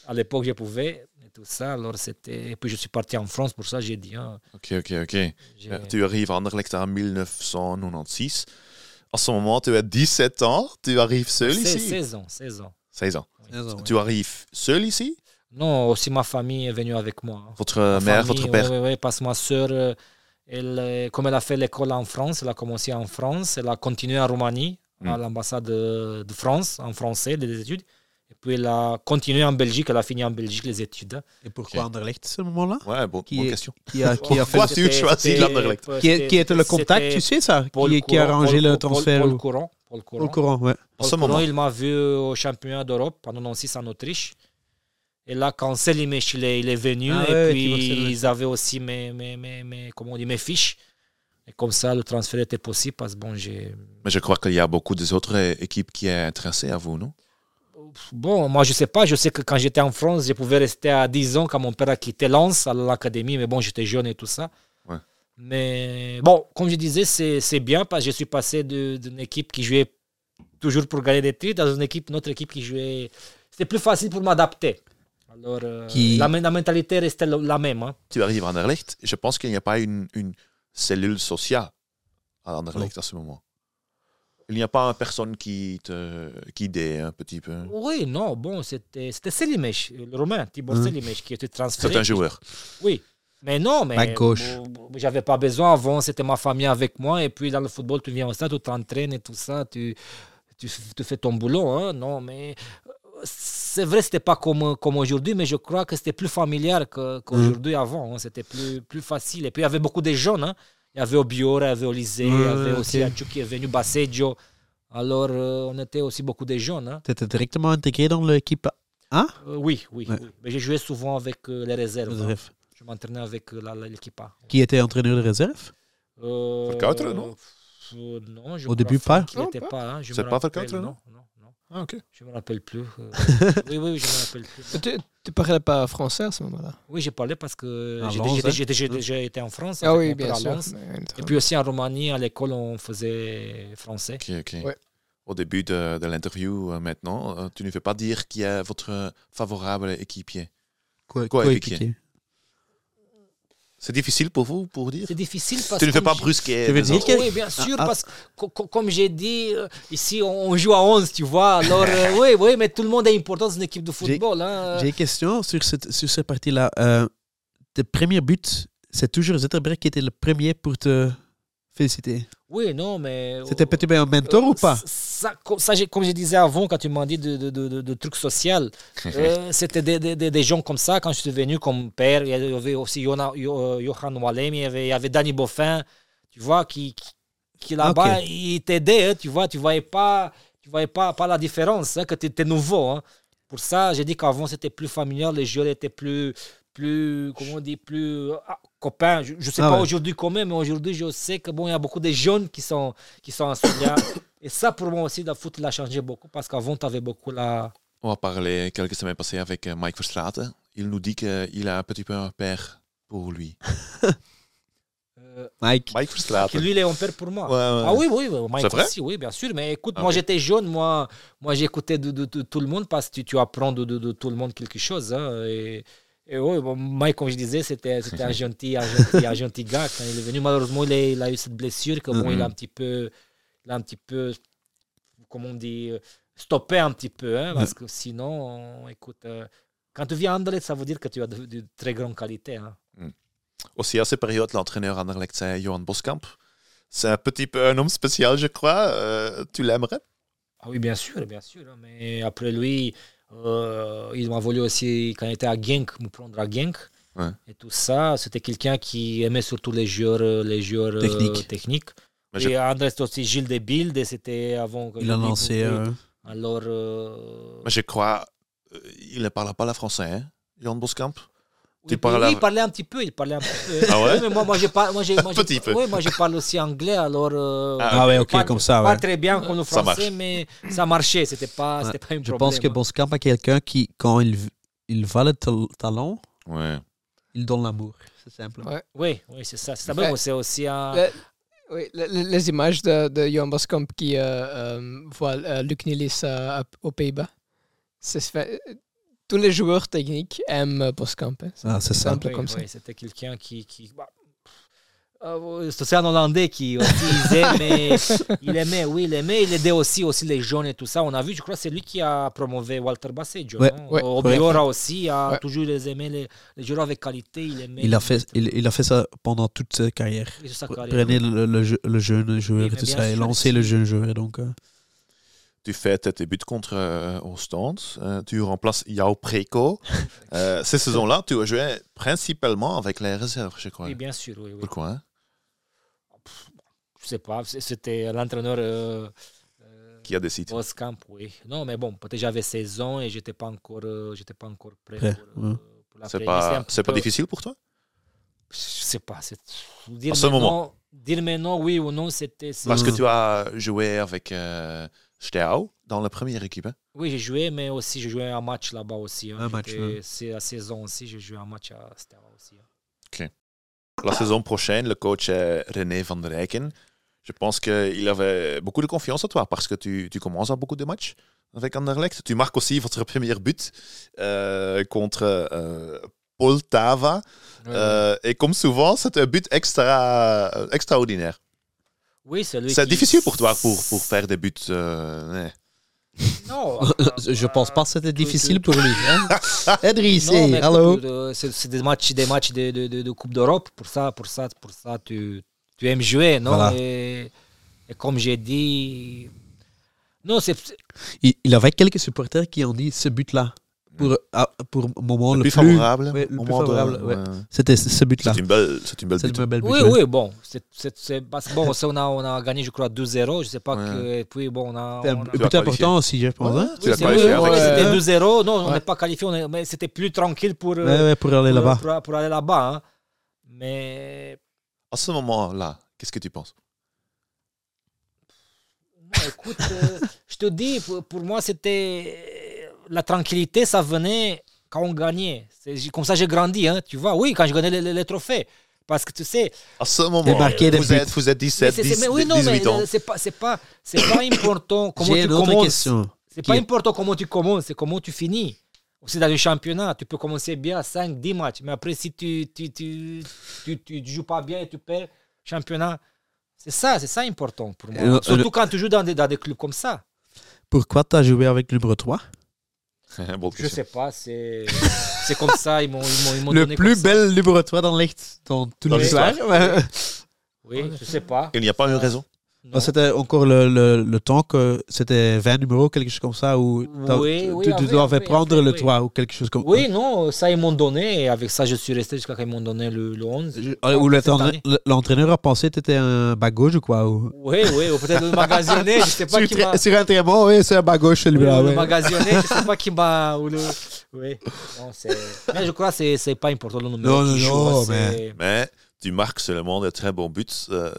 À l'époque, je pouvais. Et tout ça. Alors, c'était... Et puis, je suis parti en France. Pour ça, j'ai dit. hein, Ok, ok, ok. Euh, Tu arrives à Anderlecht en 1996. En ce moment, tu as 17 ans. Tu arrives seul ici. 16 ans. 16 ans. 16 ans. Tu arrives seul ici? Non, aussi ma famille est venue avec moi. Votre Ma mère, famille, votre père Oui, oui, parce que ma soeur, euh, elle, euh, comme elle a fait l'école en France, elle a commencé en France, elle a continué en Roumanie, à Mm. l'ambassade de, de France, en français, des études. Et puis elle a continué en Belgique, elle a fini en Belgique les études. Et pourquoi Anderlecht, ce moment-là? Ouais, bon, Qui bonne est- question. qui a, qui a fait Pourquoi tu choisis l'Anderlecht? qui, est- qui était le contact, tu sais ça Paul qui, qui a arrangé Paul- le Paul- transfert Paul au, Courant. Paul Courant. au courant, ouais. En ce Paul Courant, moment. il m'a vu au championnat d'Europe pendant 96 en Autriche. Et là, quand Selimech il est, il est venu, Ah et ouais, puis ils avaient aussi mes, mes, mes, mes- comment on dit, mes fiches. Et comme ça, le transfert était possible parce que bon, j'ai. Mais je crois qu'il y a beaucoup des autres euh, équipes qui sont intéressées à vous, non? Bon, moi, je sais pas. Je sais que quand j'étais en France, je pouvais rester à 10 ans quand mon père a quitté Lens à l'académie. Mais bon, j'étais jeune et tout ça. Ouais. Mais bon, comme je disais, c'est bien parce que je suis passé d'une équipe qui jouait toujours pour gagner des titres dans une équipe, notre équipe qui jouait. C'était plus facile pour m'adapter. Alors, euh, Qui- la, la mentalité restait la, la même. hein. Tu arrives à Anderlecht. Je pense qu'il n'y a pas une, une cellule sociale à Anderlecht à ce moment. Il n'y a pas une personne qui te qui aide un petit peu. Oui, non, bon, c'était c'était Selimech, le Romain, Tibor. Selimech, qui était transféré. C'est un joueur. Oui. Mais non, mais Back gauche. j'avais pas besoin avant, c'était ma famille avec moi. Et puis dans le football, tu viens au stade, tu t'entraînes et tout ça, tu, tu, tu fais ton boulot. Hein, non, mais c'est vrai, c'était pas comme, comme aujourd'hui, mais je crois que c'était plus familial que- qu'aujourd'hui avant. hein, c'était plus, plus facile. Et puis il y avait beaucoup de jeunes. hein. Il y avait Obiora, il y avait Olysée, il y Ouais, avait ok. aussi Achou qui est venu, Basseggio. Alors euh, on était aussi beaucoup de jeunes. hein. Tu étais directement intégré dans l'équipe Euh, oui, oui, Ouais. oui. Mais j'ai joué souvent avec euh, les réserves. hein. réserve. Je m'entraînais avec euh, l'équipe A. Qui était entraîneur de réserve? Euh, Verkouter, non? euh, Non, je Au début, pas qu'il n'était pas. hein, je me pas rappelle, Non, non. Ah, ok. Je me rappelle plus. euh, oui, oui, oui, je me rappelle plus. Tu, tu parlais pas français à ce moment-là? Oui, j'ai parlé parce que j'ai déjà été en France. Ah oui, bien sûr. Et puis aussi en Roumanie, à l'école, on faisait français. Ok, ok. Ouais. Au début de, de l'interview euh, maintenant, euh, tu ne fais pas dire qui est votre favorable équipier. Quoi, Coéquipier. C'est difficile pour vous pour dire? C'est difficile parce Tu ne fais pas brusquer. Tu veux les dire autres. que- Oui, bien sûr, ah. parce que co- co- comme j'ai dit, euh, ici on joue à 11, tu vois. Alors, euh, oui, oui, mais tout le monde est important dans une équipe de football. hein. J'ai une question sur cette, sur cette partie-là. Euh, tes premiers buts, c'est toujours Zetterberg qui était le premier pour te féliciter? Oui, non, mais. C'était peut-être un mentor ou pas? ça, comme, ça, j'ai- comme je disais avant, quand tu m'as dit de, de, de, trucs sociaux, euh, c'était des, des, des- gens comme ça. Quand je suis venu comme père, il y avait aussi euh, Johan Wallem, il y avait, il y avait Danny Boffin, tu vois, qui, qui, qui là-bas, il t'aidait, hein, tu vois, tu voyais pas, tu voyais pas, pas la différence, hein, que tu étais nouveau. hein. Pour ça, j'ai dit qu'avant, c'était plus familial, les joueurs étaient plus, plus comment on dit, plus ah, copains. Je, je sais Ah pas ouais. aujourd'hui comment, mais aujourd'hui, je sais que bon, il y a beaucoup de jeunes qui sont, qui sont enseignants. Et ça, pour moi aussi, le foot, il a changé beaucoup parce qu'avant, tu avais beaucoup la. On a parlé quelques semaines passées avec euh, Mike Verstraeten. Il nous dit qu'il a un petit peu un père pour lui. euh, Mike. Mike que Verstraeten. lui, il est un père pour moi. Ouais, ouais. Ah oui, oui, oui, Mike C'est vrai? aussi, oui, bien sûr. Mais écoute, Ah, moi j'étais jeune, moi, moi j'écoutais de, de- de tout le monde parce que tu, tu apprends de, de- de tout le monde quelque chose. hein, et, et oui, bon, Mike, comme je disais, c'était un gentil, un gentil, un gentil gars. Quand il est venu, malheureusement, il a, il a eu cette blessure que bon, il a un petit peu, il a un petit peu, comment on dit, euh, stoppé un petit peu. hein, parce que sinon, écoute, euh, quand tu viens à Anderlecht, ça veut dire que tu as de, de très grande qualité. hein. Aussi à cette période, l'entraîneur Anderlecht, c'est Johan Boskamp. C'est un petit peu un homme spécial, je crois. Euh, tu l'aimerais? Ah oui, bien sûr, bien sûr. hein, Mais après lui, euh, il m'a voulu aussi, quand il était à Genk, me prendre à Genk. Ouais. Et tout ça, c'était quelqu'un qui aimait surtout les joueurs, euh, les joueurs euh, Techniques. Mais Et André, c'était aussi Gilles de Bild, et c'était avant. que Il a je lancé. euh, Alors, euh, Mais je crois, euh, il ne parle pas le français, hein, Johan Boskamp. Oui, tu parles oui, il parlait un petit peu, il parlait un petit peu. Ah ouais Oui, mais moi, moi, j'ai pas, moi, j'ai, moi, j'ai- petit peu. oui, moi, je parle aussi anglais, alors. euh, Ah, Ah ouais, ok, pas, comme ça, Pas ouais. très bien comme le Ça français, mais ça marchait, c'était pas, Ouais. c'était pas un Je problème. pense que. Boskamp est quelqu'un qui, quand il, il va le tal- talent, Ouais. il donne l'amour. C'est simple. Ouais. Oui, oui, c'est ça. C'est Ouais. aussi un. Le- oui, le- le- les images de, de Johan Boskamp qui euh, euh, voit euh, Luc Nielis euh, aux Pays-Bas. C'est Tous les joueurs techniques aiment euh, Boskamp. hein. C'est Ah, c'est simple Oui, comme oui, ça. C'était quelqu'un qui. qui bah, euh, c'est aussi un Hollandais qui aussi il aimait, il aimait, oui, il aimait, il aidait aussi, aussi les jeunes et tout ça. On a vu, je crois, que c'est lui qui a promouvé Walter Basseggio. Ouais, non ouais, Obiora aussi a Ouais. toujours les aimé, les, les joueurs avec qualité. Il, aimait, Il a, fait, il, il a fait ça pendant toute sa carrière. C'est sa carrière. Prenez le, le, je- le jeune joueur et tout ça, et lancer le jeune joueur. Donc, euh, Tu fais tes débuts contre euh, Ostende. Euh, tu remplaces Yao Preko. Euh, ces saisons-là, tu as joué principalement avec les réserves, je crois. Oui, bien sûr, oui. oui. Pourquoi? Hein Je sais pas, c'était l'entraîneur euh, euh, Qui a décidé Boskamp, oui. Non, mais bon, peut-être j'avais 16 ans et j'étais pas encore, j'étais pas encore prêt, pour, ouais. pour la C'est pas, c'est pas difficile pour toi? Je sais pas. c'est- Dire À ce moment. Dire maintenant oui ou non, c'était. c'est- Parce que Mm. tu as joué avec Steaua dans la première équipe. hein Oui, j'ai joué, mais aussi j'ai joué un match là-bas aussi. hein. Un match, J'étais- ouais. C'est la saison aussi, j'ai joué un match à Steaua aussi. hein. La saison prochaine, le coach René van der Rijken. Je pense qu'il avait beaucoup de confiance en toi parce que tu, tu commences à beaucoup de matchs avec Anderlecht. Tu marques aussi votre premier but euh, contre euh, Poltava. Euh, et comme souvent, c'est un but extra, euh, extraordinaire. Oui, c'est lui C'est qui- difficile pour toi pour, pour faire des buts. euh, ouais. Non, je pense pas que c'était tu- difficile pour lui. Hein? Euh, c'est c'est des matchs, des matchs de, de, de, de Coupe d'Europe. Pour ça, pour ça, pour ça, tu, tu aimes jouer, non? Voilà. et, et comme j'ai dit, non, c'est il, il avait quelques supporters qui ont dit ce but-là. Pour, ah, pour le moment Le le, plus favorable. ouais, le plus moment de- favorable, ouais. ouais. C'était ce but-là. C'est une belle, c'est une belle C'est but. le bel but. Oui, oui, bon. C'est, c'est, c'est- parce que bon, on, a, on a gagné, je crois, 2-0. Je sais pas Ouais. que. Et puis, bon, on a. C'était un but important aussi, je pense. Ouais, hein. Oui, c'était Ouais. 2-0. Non, on n'est pas qualifié, on est- mais c'était plus tranquille pour, euh, Ouais, ouais, pour aller pour, là-bas. pour- pour aller là-bas. hein. Mais À ce moment-là, qu'est-ce que tu penses? Écoute, euh, je te dis, pour, pour moi, c'était. La tranquillité, ça venait quand on gagnait. C'est comme ça j'ai grandi, hein, tu vois. Oui, quand je gagnais les, les- les trophées. Parce que tu sais, À ce moment, vous êtes, vous êtes mais 17, c'est- c'est- 10, mais oui, non, mais 18 ans. euh, c'est pas, c'est pas, c'est pas important comment tu commences. C'est pas est- important comment tu commences, c'est comment tu finis. Aussi dans le championnat, tu peux commencer bien à 5, 10 matchs, mais après, si tu tu, tu, tu, tu joues pas bien et tu perds championnat, c'est ça, c'est ça important pour moi. Le- Surtout le- quand tu joues dans des, dans des clubs comme ça. Pourquoi tu as joué avec le numéro 3 Bonne Je sais pas, c'est c'est comme ça, ils m'ont ils m'ont- ils m'ont Le donné plus comme ça. bel 3 dans l'Est, dans toute l'histoire. l'histoire. Oui, je sais pas. Il n'y a pas une raison. C'était encore le, le, le temps que c'était 20 numéros, quelque chose comme ça, où t'as- Oui, oui, tu, devais prendre après, le oui. toit ou quelque chose comme Oui, non, ça, ils m'ont donné. Et avec ça, je suis resté jusqu'à quand ils m'ont donné le, le 11. Je- Ou Cette l'entraîneur a pensé que tu étais un bas gauche ou quoi ou... Oui, oui, ou peut-être le magasionné, je sais pas sur, qui m'a. sur un traitement, oui, c'est un bas gauche Oui, celui-là. le ouais. magasionné, je sais pas qui m'a. ou le- Oui. Non, c'est- mais je crois que c'est- c'est pas important le numéro Non, non, joue, non, c'est- Mais tu marques seulement de très bons buts. Euh,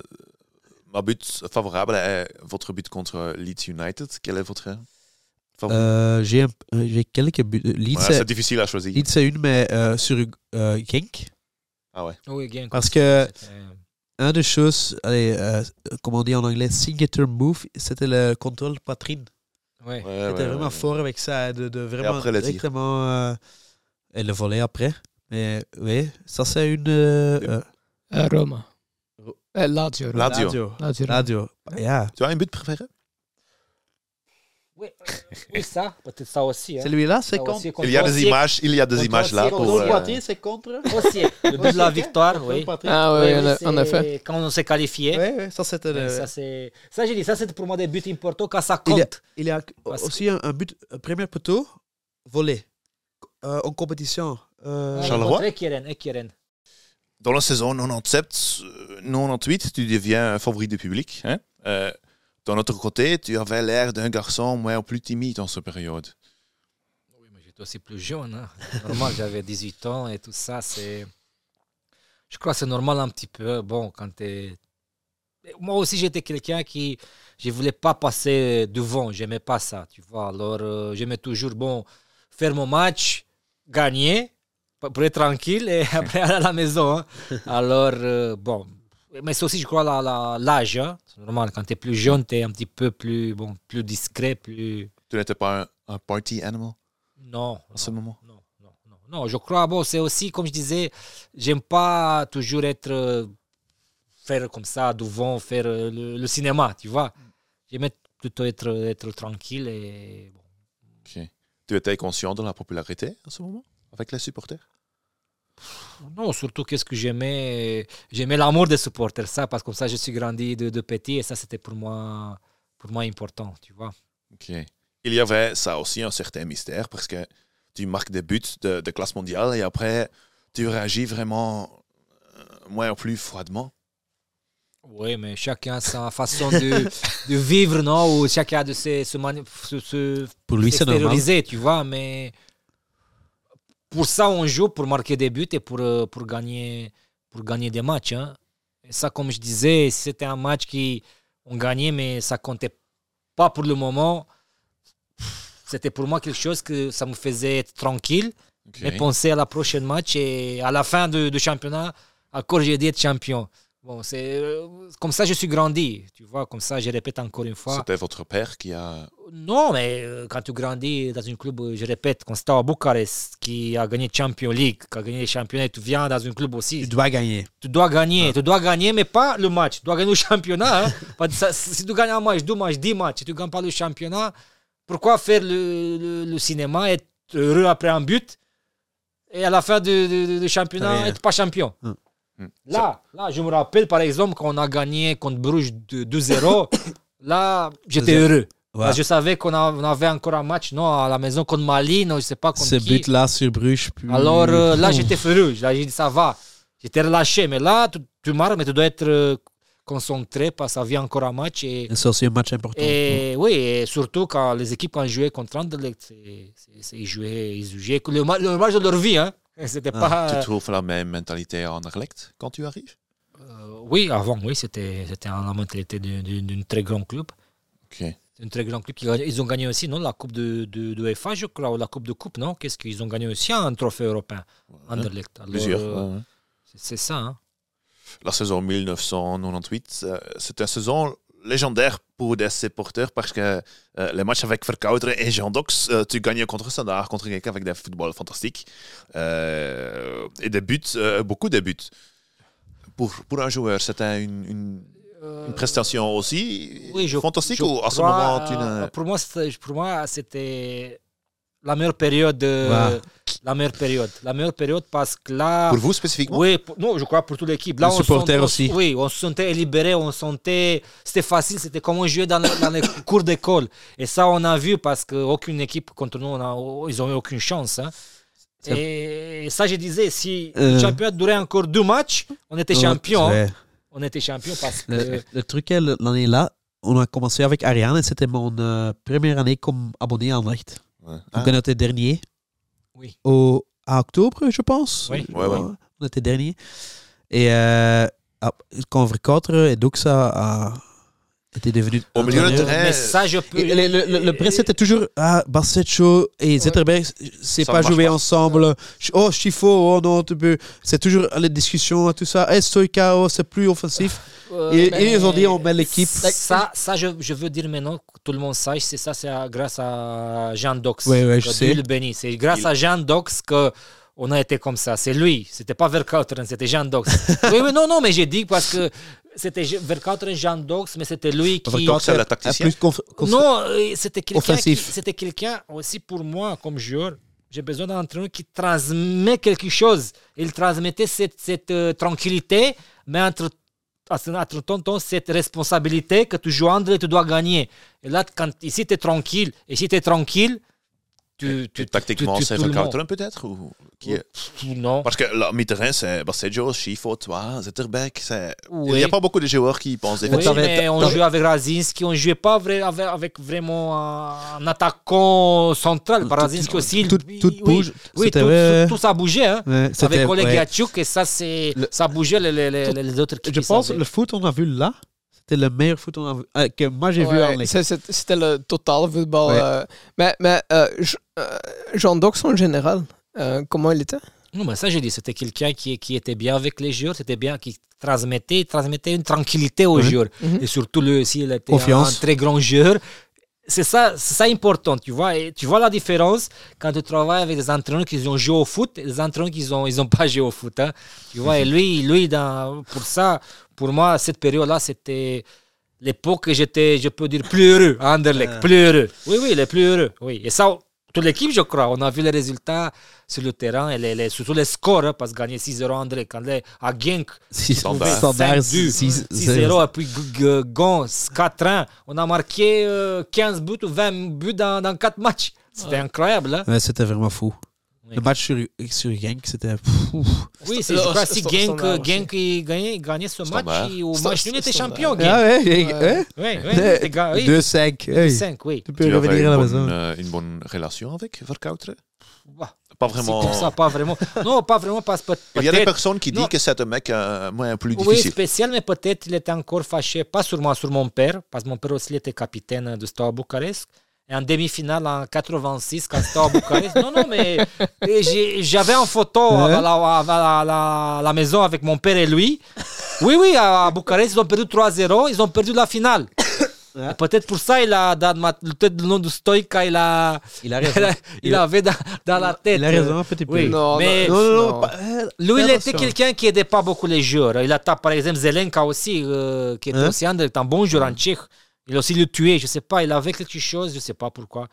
ma but favorable est votre but contre Leeds United. Quel est votre favori Euh, j'ai, euh, j'ai quelques buts. Leeds, Ouais, c'est, difficile à choisir. Leeds, c'est une, mais euh, sur euh, Genk. Ah ouais. Oui, bien Parce que- Un des choses, allez, euh, comment on dit en anglais, signature move, c'était le contrôle poitrine. Ouais. Ouais, C'était ouais, vraiment ouais. fort avec ça, de, de vraiment après directement. euh, et le volet après. Mais oui, ça c'est une. euh, euh, Euh, Roma. Euh, Lazio. Lazio. Ja. Tu as un but préféré? Oui, euh, oui, ça, peut-être ça aussi. hein. Celui-là, c'est contre. Il y a des images, il y a des images là pour. euh, c'est contre. Aussi, le but de la victoire, oui. Ah oui, Oui, en, oui, en c'est effet. Quand on s'est qualifié. Oui, oui, ça c'était. Le- Ça, c'est. Ça, j'ai dit, ça, c'est pour moi des buts importants quand ça Il y a- compte. Il y a que- aussi un, un but, un premier poteau, volé. Euh, en compétition. Euh, Charleroi? contre Ekeren, Ekeren. Dans la saison 97, euh, 98, tu deviens un favori du public. Hein? Euh, D'un autre côté, tu avais l'air d'un garçon moins plus timide en cette période. Oui, mais j'étais aussi plus jeune. Hein. Normal, j'avais 18 ans et tout ça, c'est. Je crois que c'est normal un petit peu. Bon, quand t'es. Moi aussi, j'étais quelqu'un qui. Je voulais pas passer devant. J'aimais pas ça, tu vois. Alors, euh, j'aimais toujours, bon, faire mon match, gagner, pour être tranquille et après aller à la maison. hein. Alors, euh, bon. Mais c'est aussi, je crois, la- la- l'âge. hein. C'est normal. Quand tu es plus jeune, tu es un petit peu plus, bon, plus discret, plus. Tu n'étais pas un, un party animal? Non. en ce moment? Non, non, non. Non, je crois, bon, c'est aussi, comme je disais, j'aime pas toujours être. euh, faire comme ça, devant, faire euh, le, le cinéma, tu vois. J'aimais plutôt être, être tranquille et. bon. Tu étais conscient de la popularité en ce moment? Avec les supporters? Non, surtout qu'est-ce que j'aimais? J'aimais l'amour des supporters, ça, parce que comme ça, je suis grandi de, de petit et ça, c'était pour moi, pour moi important, tu vois. Ok. Il y avait ça aussi un certain mystère parce que tu marques des buts de, de classe mondiale et après tu réagis vraiment euh, moins ou plus froidement. Oui, mais chacun a sa façon de, de vivre, non? Ou chacun a de ses, se, mani- se- se Pour lui, c'est normal. tu vois, mais pour ça, on joue pour marquer des buts et pour, euh, pour, gagner, pour gagner des matchs. hein. Et ça, comme je disais, c'était un match qui on gagnait, mais ça comptait pas pour le moment. C'était pour moi quelque chose que ça me faisait être tranquille Ok. et penser à la prochaine match et à la fin du championnat, encore j'ai dit être champion. Bon, c'est euh, comme ça je suis grandi, tu vois, comme ça je répète encore une fois. C'était votre père qui a. Non, mais euh, quand tu grandis dans un club, euh, je répète, quand c'était à Bucarest, qui a gagné Champions League, qui a gagné les championnats, tu viens dans un club aussi, Tu dois gagner. tu dois gagner, tu dois gagner, mais pas le match, tu dois gagner le championnat. hein. Si tu gagnes un match, deux matchs, dix matchs, et tu ne gagnes pas le championnat, pourquoi faire le, le- le cinéma, être heureux après un but, et à la fin du du- du- du championnat, être pas champion? Hmm. Là, là, je me rappelle par exemple quand on a gagné contre Bruges de 2-0, là, j'étais heureux. Ouais. Je savais qu'on avait encore un match non, à la maison contre Mali, non, je sais pas contre Ce qui. but-là sur Bruges. puis- Alors euh, là, j'étais furieux. Là, j'ai dit, ça va. J'étais relâché. Mais là, tu, tu marques, mais tu dois être euh, concentré parce que ça vient encore un match. Et, C'est aussi un match important. et oui, et surtout quand les équipes quand jouaient contre Anderlecht, c'est- c'est- c'est- ils jouaient, ils jouaient le, le match de leur vie. Hein. C'était Ah, pas. Tu trouves la même mentalité en Anderlecht quand tu arrives? Euh, oui, avant, oui, c'était c'était la mentalité d'un- très grand club. Ok. Un très grand club. Ils ont gagné aussi, non, la Coupe de, de, de UEFA, je crois, ou la Coupe de Coupe, non? Qu'est-ce qu'ils ont gagné aussi un trophée européen, Anderlecht. Alors, Plusieurs. euh, ouais, c'est- ça, hein. La saison 1998, euh, c'est une saison légendaire pour des supporters parce que euh, les matchs avec Verkouteren et Jean Dox, euh, tu gagnes contre Standard, contre quelqu'un avec des football fantastiques euh, et des buts, beaucoup de buts. Pour, pour un joueur, c'était une, une- une prestation aussi Oui, je- fantastique je ou à ce moment tu pour moi, c'était la meilleure période. Wow. La meilleure période. La meilleure période parce que là. Pour vous spécifiquement? Oui, pour- non, je crois pour toute l'équipe. Là, Les on supporters on- aussi. Oui, on se sentait libéré, on sentait. C'était facile, c'était comme on jouait dans, le- dans les cours d'école. Et ça, on a vu parce qu'aucune équipe contre nous, on a- ils n'ont eu aucune chance. hein. Et ça, je disais, si Euh. le championnat durait encore deux matchs, on était champion. hein. Ouais. On était champion parce que. Le, le truc est, l'année là, on a commencé avec Ariane et c'était mon euh, première année comme abonné à Anderlecht. Ouais. Donc Ah, on était dernier? Oui. au, à octobre, je pense? Oui. Ouais, ouais. On était dernier. Et euh, ah, et Doxa a été devenu Au milieu de Mais ça, je peux. le, le, le, le presse était toujours ah, Barsetcho et Zetterberg, c'est pas joué pas. ensemble. Oh, Chifo, oh non, tu peux. C'est toujours les discussions, tout ça. Eh, Stoika, oh, c'est plus offensif. Et, mais- et ils ont dit, on met l'équipe. Ça, ça je, je veux dire maintenant que tout le monde sache, c'est ça, c'est grâce à Jean Dox. Ouais, ouais, je sais. C'est grâce Il- à Jean Dox que on a été comme ça. C'est lui, c'était pas Verkauteren, c'était Jean Dox. oui, oui, non, non, mais j'ai dit parce que c'était Verkauteren, Jean Dox, mais c'était lui qui. Verkotter, c'est le tacticien. plus conf- conf- Non, euh, c'était quelqu'un c'était quelqu'un aussi pour moi comme joueur. J'ai besoin d'un entraîneur qui transmet quelque chose. Il transmettait cette, cette euh, tranquillité, mais entre entre ton, ton, cette responsabilité que tu joues André, tu dois gagner. Et là, quand ici tu es tranquille, et si tu es tranquille, tu, tu, Tactiquement, c'est. Verkouteren peut-être ou qui est- non. Parce que là, mi-terrain, c'est Barcejo, Schifo, toi, Zetterbeck. c'est- Il Oui. n'y a pas beaucoup de joueurs qui pensent Oui, défensivement. t'avais- mais on jouait avec Razinski, on jouait pas vrai, avec, avec vraiment un, attaquant central. Razinski aussi, tout, tout oui, bouge. Oui, tout, vrai. tout, tout ça bougeait. Hein. Avec Oleg ouais. Yachuk, et ça, ça bougeait les, les, les, les autres équipes. Je pense savaient. le foot on a vu là, c'était le meilleur foot euh, que moi j'ai vu en Ligue. C'était le total football. Ouais. euh, mais mais euh, euh, Jean Dox en général, euh, comment il était? Non, mais ça, je dis, c'était quelqu'un qui, qui était bien avec les joueurs, c'était bien, qui transmettait, transmettait une tranquillité aux joueurs. Mhm. Et surtout, lui aussi, il était Confiance. un très grand joueur. C'est ça, c'est ça important, tu vois. Et tu vois la différence quand tu travailles avec des entraîneurs qui ont joué au foot et des entraîneurs qui n'ont ils ont pas joué au foot. hein. Tu vois, et lui, lui dans, pour ça, pour moi, cette période-là, c'était l'époque que j'étais, je peux dire, plus heureux à Anderlecht, plus heureux. Oui, oui, les plus heureux. Oui. Et ça, toute l'équipe, je crois, on a vu les résultats sur le terrain et les, les- surtout les scores, hein, parce que gagner 6-0 à Anderlecht, quand les, à Genk, Six- Standard. standard, 5-2, six- 6-0, et puis Gons 4-1. On a marqué euh, 15 buts ou 20 buts dans, dans 4 matchs. C'était incroyable. hein. Ouais, c'était vraiment fou. Oui. Le match sur, sur Genk, c'était. Oui, c'est Le- je crois si Genk. Genk il gagnait, il gagnait ce match, il- au match nul, il était champion. Ah Genk. ouais, Ouais. hein? Oui, oui, oui. 2-5. hey. 5, oui. Tu peux revenir à la maison. bonne, euh, une bonne relation avec Verkouteren Bah, Pas c'est vraiment. comme ça, pas vraiment. Non, pas vraiment, parce que Il y a des personnes qui Non. disent que c'est un mec euh, moins plus Oui, difficile. spécial, mais peut-être il était encore fâché, pas sûrement sur mon père, parce que mon père aussi était capitaine de Steaua Bucarest. Et en demi-finale en 86, quand Steaua Bucarest. non, non, mais j'avais une photo à, la, à la- à la- à la maison avec mon père et lui. Oui, oui, à Bucarest, ils ont perdu 3-0, ils ont perdu la finale. Ouais. Peut-être pour ça, il a, peut-être le nom de Stoïka, il, a, Il a il, raison. a- il avait dans, dans la tête. Il a raison petit peu. Oui, Non, mais Non, non, non. Non. pas- euh, lui, il était quelqu'un qui aidait pas beaucoup les joueurs. Il a tapé, par exemple, Zelenka aussi, euh, qui était Hein? aussi un, un bon joueur en tchèque. Il a aussi le tué, je sais pas, il avait quelque chose, je sais pas pourquoi.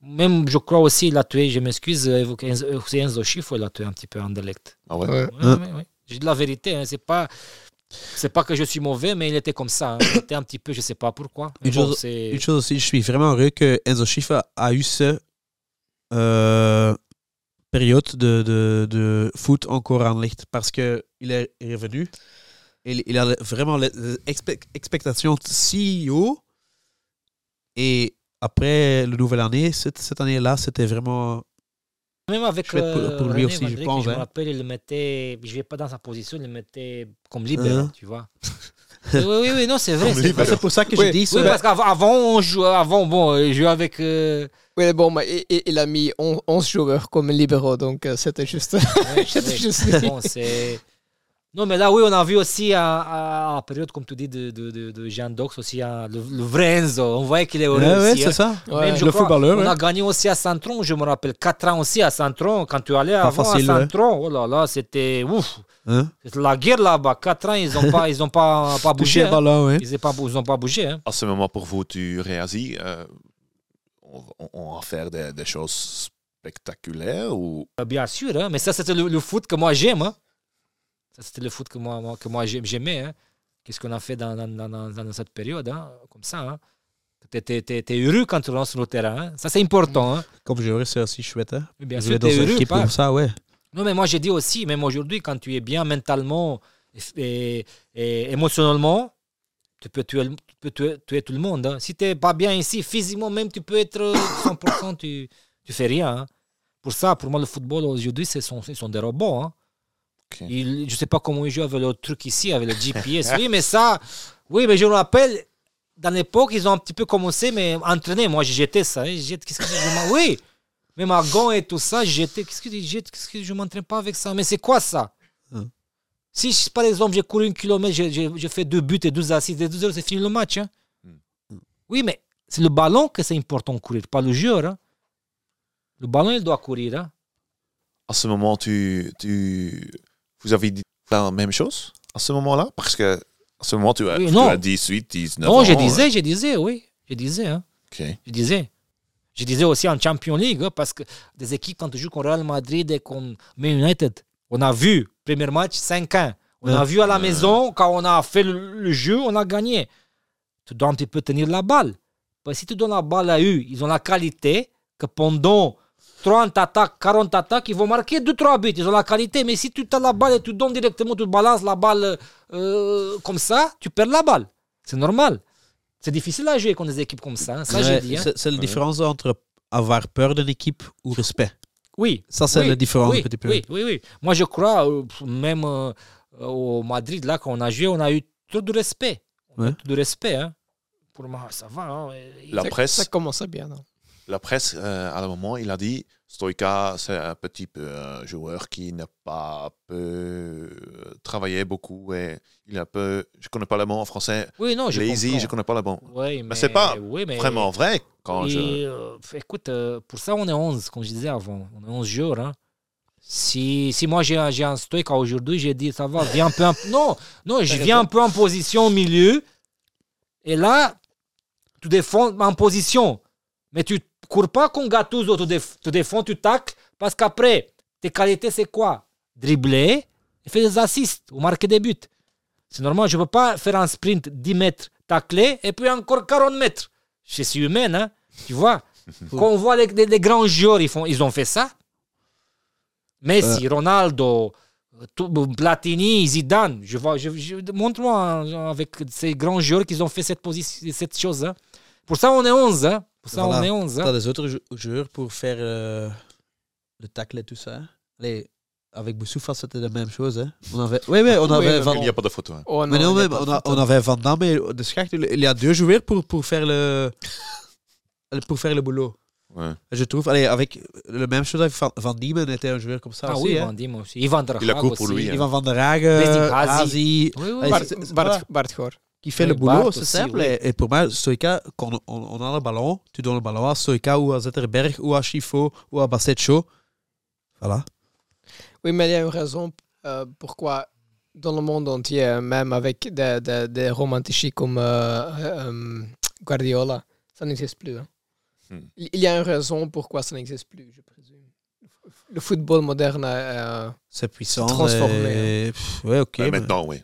Même, je crois aussi, il a tué, je m'excuse, euh, Enzo- euh, c'est Enzo Schifo, il a tué un petit peu Anderlecht. Ah ouais? Ouais. Ouais, Hein? ouais, ouais. J'ai de la vérité, hein, c'est pas... C'est pas que je suis mauvais, mais il était comme ça. hein. Il était un petit peu, je sais pas pourquoi. Une bon, chose- c'est- Une chose aussi, je suis vraiment heureux que Enzo Schiffer a eu ce euh, période de, de, de foot encore en licht parce que il est revenu. Il, il a vraiment expectations si haut. Et après le nouvelle année, cette, cette année-là, c'était vraiment. Même avec pour- euh, pour lui René aussi, je pense, Je me hein. rappelle, il le mettait, je ne vais pas dans sa position, il le mettait comme libéral, Hein? tu vois. oui, oui, oui, non, c'est vrai. C'est pour ça que Oui, je dis Oui, ça. parce qu'avant, avant, on jouait, avant, bon, il jouait avec. euh, Oui, bon, mais il, il- il a mis on- 11 joueurs comme libéraux, donc euh, c'était juste. ouais. juste- Bon, c'est. Non, mais là, oui, on a vu aussi à, à la période, comme tu dis, de, de, de, de Jean Dox, aussi à le, le vrai Enzo. On voyait qu'il est heureux Ouais, ouais, aussi. c'est hein. ça. Ouais. Même, je le crois, footballeur, On ouais. a gagné aussi à Centron, je me rappelle. 4 ans aussi à Centron. Quand tu allais avant facile, à ouais. Centron, oh là là, c'était ouf. Hein? C'est la guerre là-bas. 4 ans, ils n'ont pas, ils ont pas, pas bougé. Hein. ballon. Ils n'ont pas, ils ont pas bougé. hein. À ce moment, pour vous, tu réagis, euh, on, on- on va faire des, des choses spectaculaire ou? Euh, Bien sûr, hein, mais ça, c'était le, le foot que moi j'aime. Ça, c'était le foot que moi, moi- que moi j'aimais. hein. Qu'est-ce qu'on a fait dans, dans, dans- dans- dans cette période, hein, comme ça. Hein. T'es- t'es heureux quand tu sur le terrain. hein. Ça, c'est important. Comme joueur, c'est aussi chouette. Bien Jouer sûr, dans une heureux. équipe pas- comme ça, ouais. Non, mais moi, j'ai dit aussi, même aujourd'hui, quand tu es bien mentalement et, et- émotionnellement, tu peux tuer, tu peux tuer, tuer tout le monde. hein. Si tu n'es pas bien ici, physiquement même, tu peux être 100%, tu tu fais rien. hein. Pour ça, pour moi, le football aujourd'hui, ce sont, des robots. hein. Je sais pas comment ils jouent avec le truc ici, avec le GPS. oui, mais ça, oui, mais je me rappelle, dans l'époque, ils ont un petit peu commencé, mais entraîné. Moi, j'ai jeté ça. hein. J'ai jeté- Qu'est-ce que je Oui, même à gants et tout ça, j'ai jeté. Qu'est-ce que je jette Qu'est-ce que je m'entraîne pas avec ça? Mais c'est quoi ça? Hein? Si, par exemple, j'ai couru un kilomètre, j'ai- j'ai j'ai fait deux buts et 12 assists, et 12 heures, c'est fini le match. hein. Hmm. Oui, mais c'est le ballon que c'est important de courir, pas le joueur. hein. Le ballon, il doit courir. hein. à ce moment, tu, tu, vous avez dit la même chose à ce moment-là? Parce que à ce moment, tu as, Oui, tu as 18, 19 Non, ans. je disais, je disais, oui. Je disais. Hein. Ok. Je disais. Je disais aussi en Champions League, hein, parce que des équipes, quand tu joues contre Real Madrid et contre Man United, on a vu, premier match, 5-1. On a vu à la maison, quand on a fait le, le jeu, on a gagné. Tu dois un petit peu tenir la balle. Parce que si tu donnes la balle à eux, ils ont la qualité que pendant 30 attaques, 40 attaques, ils vont marquer 2-3 buts. Ils ont la qualité. Mais si tu as la balle et tu donnes directement, tu balances la balle euh, comme ça, tu perds la balle. C'est normal. C'est difficile à jouer contre des équipes comme ça. hein. Ça, Ouais, j'ai dit. hein. C'est la différence entre avoir peur d'une équipe ou respect. Oui. Ça, c'est oui, la différence oui, un petit peu. Oui, oui, oui. Moi, je crois, euh, même euh, au Madrid, là, quand on a joué, on a eu trop de respect. Ouais. trop de respect. Hein. Pour moi, ça va. hein. La ça, presse, ça commençait bien. Non? La presse euh, à un moment, il a dit Stoïka, c'est un petit peu un joueur qui n'a pas peu euh, travaillé beaucoup et il un peu, je connais pas le mot en français, Oui, non, je lazy, comprends. je connais pas le mot. Oui, mais, c'est pas oui, mais- Vraiment vrai quand Et, je. euh, écoute, euh, pour ça, on est 11, comme je disais avant. On est 11 joueurs. hein. Si, si moi j'ai un, stoïque aujourd'hui, j'ai dit ça va, viens un peu. en- Non, non, je viens un peu en position au milieu. Et là, tu défends en position. Mais tu cours pas comme Gattuso, tu, déf- tu défends, tu tacles. Parce qu'après, tes qualités, c'est quoi? Dribbler et faire des assists ou marquer des buts. C'est normal, je ne peux pas faire un sprint 10 mètres, tacler et puis encore 40 mètres. Je suis humain, hein, tu vois. Quand on voit les, les- les grands joueurs, ils, font, ils ont fait ça. Messi, Ronaldo, tout- Platini, Zidane. Je vois, je, je- montre-moi hein, avec ces grands joueurs qui ont fait cette, position, cette chose. hein. Pour ça, on est 11. Hein. Pour ça, Voilà. on est 11. hein. T'as des autres jou- joueurs pour faire euh, le tacle et tout ça? Allez, avec Boussoufa, c'était la même chose. Hein? On avait, oui, oui, on Oui, avait mais Van, Il n'y a pas de photo. hein. Oh, mais non, il y a mais pas de on, a- photo. on avait Van Damme et de Schacht. Il y a deux joueurs pour, pour, faire le, pour faire le boulot. Ouais. Je trouve, allez, avec la même chose avec Van, Van Diemen était un joueur comme ça Ah aussi. oui, hein? Van Diemen aussi. Ivan der Il a Haag court pour aussi. lui, hein. Ivan van der Hagen, Wesley Hazi. Oui, oui. Allez, Bart, c'est- c'est- Bart, voilà. Bart Goor. Qui fait le boulot, c'est simple. oui. Et, et pour moi, Stoïka, quand on, on a le ballon, tu donnes le ballon à Stoïka ou à Zetterberg ou à Chifo ou à Bassetcho. Voilà. Oui, mais il y a une raison euh, pourquoi dans le monde entier, même avec des, des, des romantici comme euh, euh, Guardiola, ça n'existe plus. hein. Hmm. Il y a une raison pourquoi ça n'existe plus, je présume. Le football moderne, euh, C'est puissant. transformé, et- Pff, ouais, ok. Mais mais- maintenant, oui.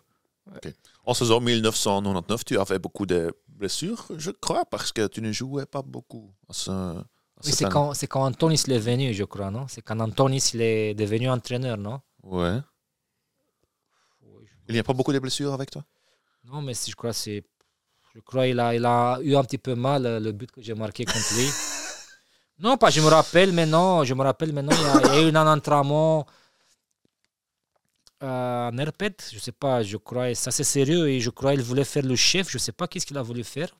En saison 1999, tu avais beaucoup de blessures, je crois, parce que tu ne jouais pas beaucoup. à ce- à Oui, c'est quand, c'est quand Antonis est venu, je crois, non? C'est quand Antonis est devenu entraîneur, non? Ouais. Il n'y a pas beaucoup de blessures avec toi? Non, mais si je crois c'est. Je crois il a, il a eu un petit peu mal euh, le but que j'ai marqué contre lui. non, pas, je me rappelle maintenant, je me rappelle maintenant, il y a, il y a eu un entraînement euh, en Herpet, je sais pas, je crois, ça c'est sérieux, et je crois qu'il voulait faire le chef, je sais pas qu'est-ce qu'il a voulu faire.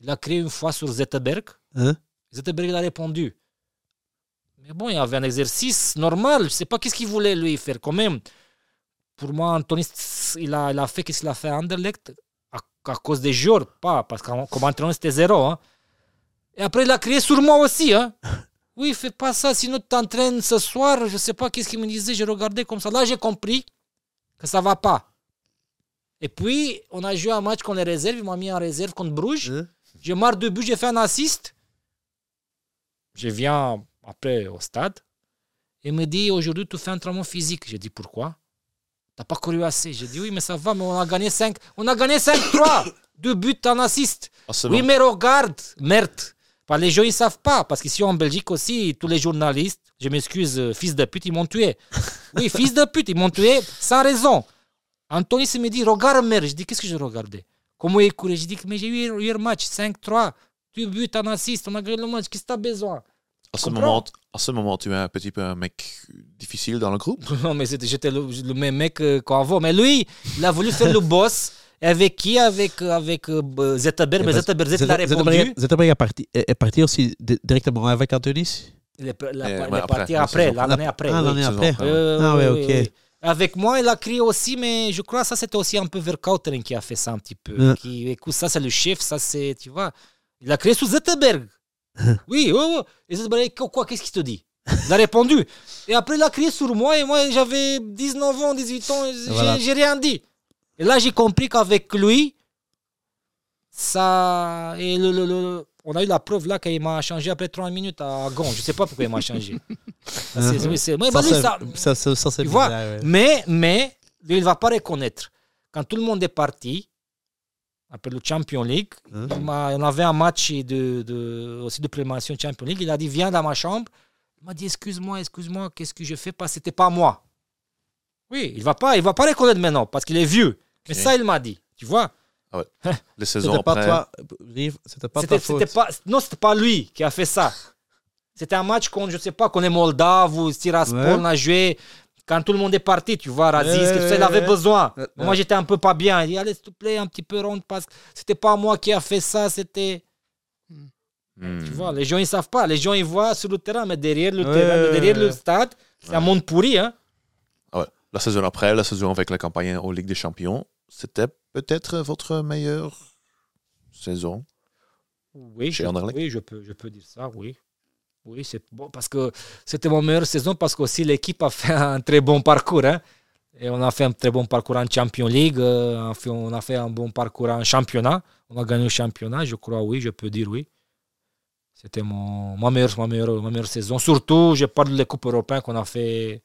Il a créé une fois sur Zetterberg. Hein? Zetterberg il a répondu. Mais bon, il y avait un exercice normal, je sais pas qu'est-ce qu'il voulait lui faire quand même. Pour moi, Anthony, il a, il a fait qu'est-ce qu'il a fait à Anderlecht? À, à cause des joueurs, pas parce que comme entraîneur c'était zéro. hein. Et après, il a crié sur moi aussi. Hein. Oui, fais pas ça, sinon tu t'entraînes ce soir. Je sais pas qu'est-ce qu'il me disait, j'ai regardé comme ça. Là, j'ai compris que ça va pas. Et puis, on a joué un match contre les réserves. Il m'a mis en réserve contre Bruges. Hein? J'ai marre de but, j'ai fait un assist. Je viens après au stade. Il me dit aujourd'hui, tu fais un entraînement physique. J'ai dit pourquoi? T'as pas couru assez. J'ai dit oui, mais ça va, mais on a gagné 5. On a gagné 5-3. Deux buts en assist. Ah, Oui, bon. mais regarde, merde. Les gens, ils savent pas. Parce qu'ici en Belgique aussi, tous les journalistes, je m'excuse, euh, fils de pute, ils m'ont tué. Oui, fils de pute, ils m'ont tué sans raison. Anthony se me dit, regarde, merde. Je dis, qu'est-ce que je regardais? Comment il courait? Je dis, mais j'ai eu hier match, 5-3. Deux buts en assist, on a gagné le match. Qu'est-ce que t'as besoin? À ce, comprends? moment, à ce moment, tu es un petit peu un mec difficile dans le groupe. Non, mais j'étais le, le même mec euh, qu'avant. Mais lui, il a voulu faire le boss. Avec qui? Avec, euh, avec euh, Zetterberg. Mais Zetterberg, Zetterberg a répondu. Zetterberg est parti, est parti aussi di- directement avec Antonis Il est, la- Eh, ouais, parti après, la l'année après. Ah, l'année après. Euh, Ah ouais, oui, ok. Avec moi, il a crié aussi, mais je crois que ça, c'était aussi un peu Verkauteren qui a fait ça un petit peu. Ouais. Qui, écoute, ça, c'est le chef, ça, c'est, tu vois. Il a crié sous Zetterberg. oui, oui, oui. Et Zetterberg, quoi, quoi, qu'est-ce qu'il te dit? Il a répondu. Et après, il a crié sur moi, et moi, j'avais 19 ans, 18 ans, j'ai, Voilà. j'ai rien dit. Et là, j'ai compris qu'avec lui, ça. Et le, le- le- on a eu la preuve là qu'il m'a changé après 30 minutes à Gand. Je sais pas pourquoi il m'a changé. Mais, mais, lui, il va pas reconnaître. Quand tout le monde est parti, après le Champions League, Hein? on avait un match de, de, aussi de préparation Champions League. Il a dit Viens dans ma chambre. Il m'a dit Excuse-moi, excuse-moi, qu'est-ce que je fais? Pas C'était pas moi. Oui, il va pas, il va pas reconnaître maintenant parce qu'il est vieux. Mais ça, il m'a dit. Tu vois Les saisons C'était pas après. toi, Rive, c'était pas C'était ta faute. c'était pas, Non, c'était pas lui qui a fait ça. C'était un match contre, je sais pas, qu'on est Moldave ou Tiraspol, Ouais. on a joué. Quand tout le monde est parti, tu vois, Razis, Ouais, ça, il ouais, avait ouais. besoin. Ouais, Moi, j'étais un peu pas bien. Il dit, allez, s'il te plaît, un petit peu ronde parce que c'était pas moi qui a fait ça, c'était. Hmm. Tu vois, les gens, ils savent pas. Les gens, ils voient sur le terrain, mais derrière le Ouais, terrain, ouais, derrière ouais. le stade, c'est un monde pourri, hein. Ah ouais. La saison après, la saison avec la campagne en Ligue des Champions, c'était peut-être votre meilleure saison. Oui, Chez je, Anderlecht? oui je, peux, je peux dire ça, oui. Oui, c'est bon parce que c'était mon meilleure saison parce qu'aussi l'équipe a fait un très bon parcours. hein. Et on a fait un très bon parcours en Champions League, euh, on a fait- on a fait un bon parcours en championnat. On a gagné le championnat, je crois, oui, je peux dire oui. C'était mon, ma, meilleure, ma, meilleure, ma meilleure saison. Surtout, je parle des Coupes européennes qu'on a fait.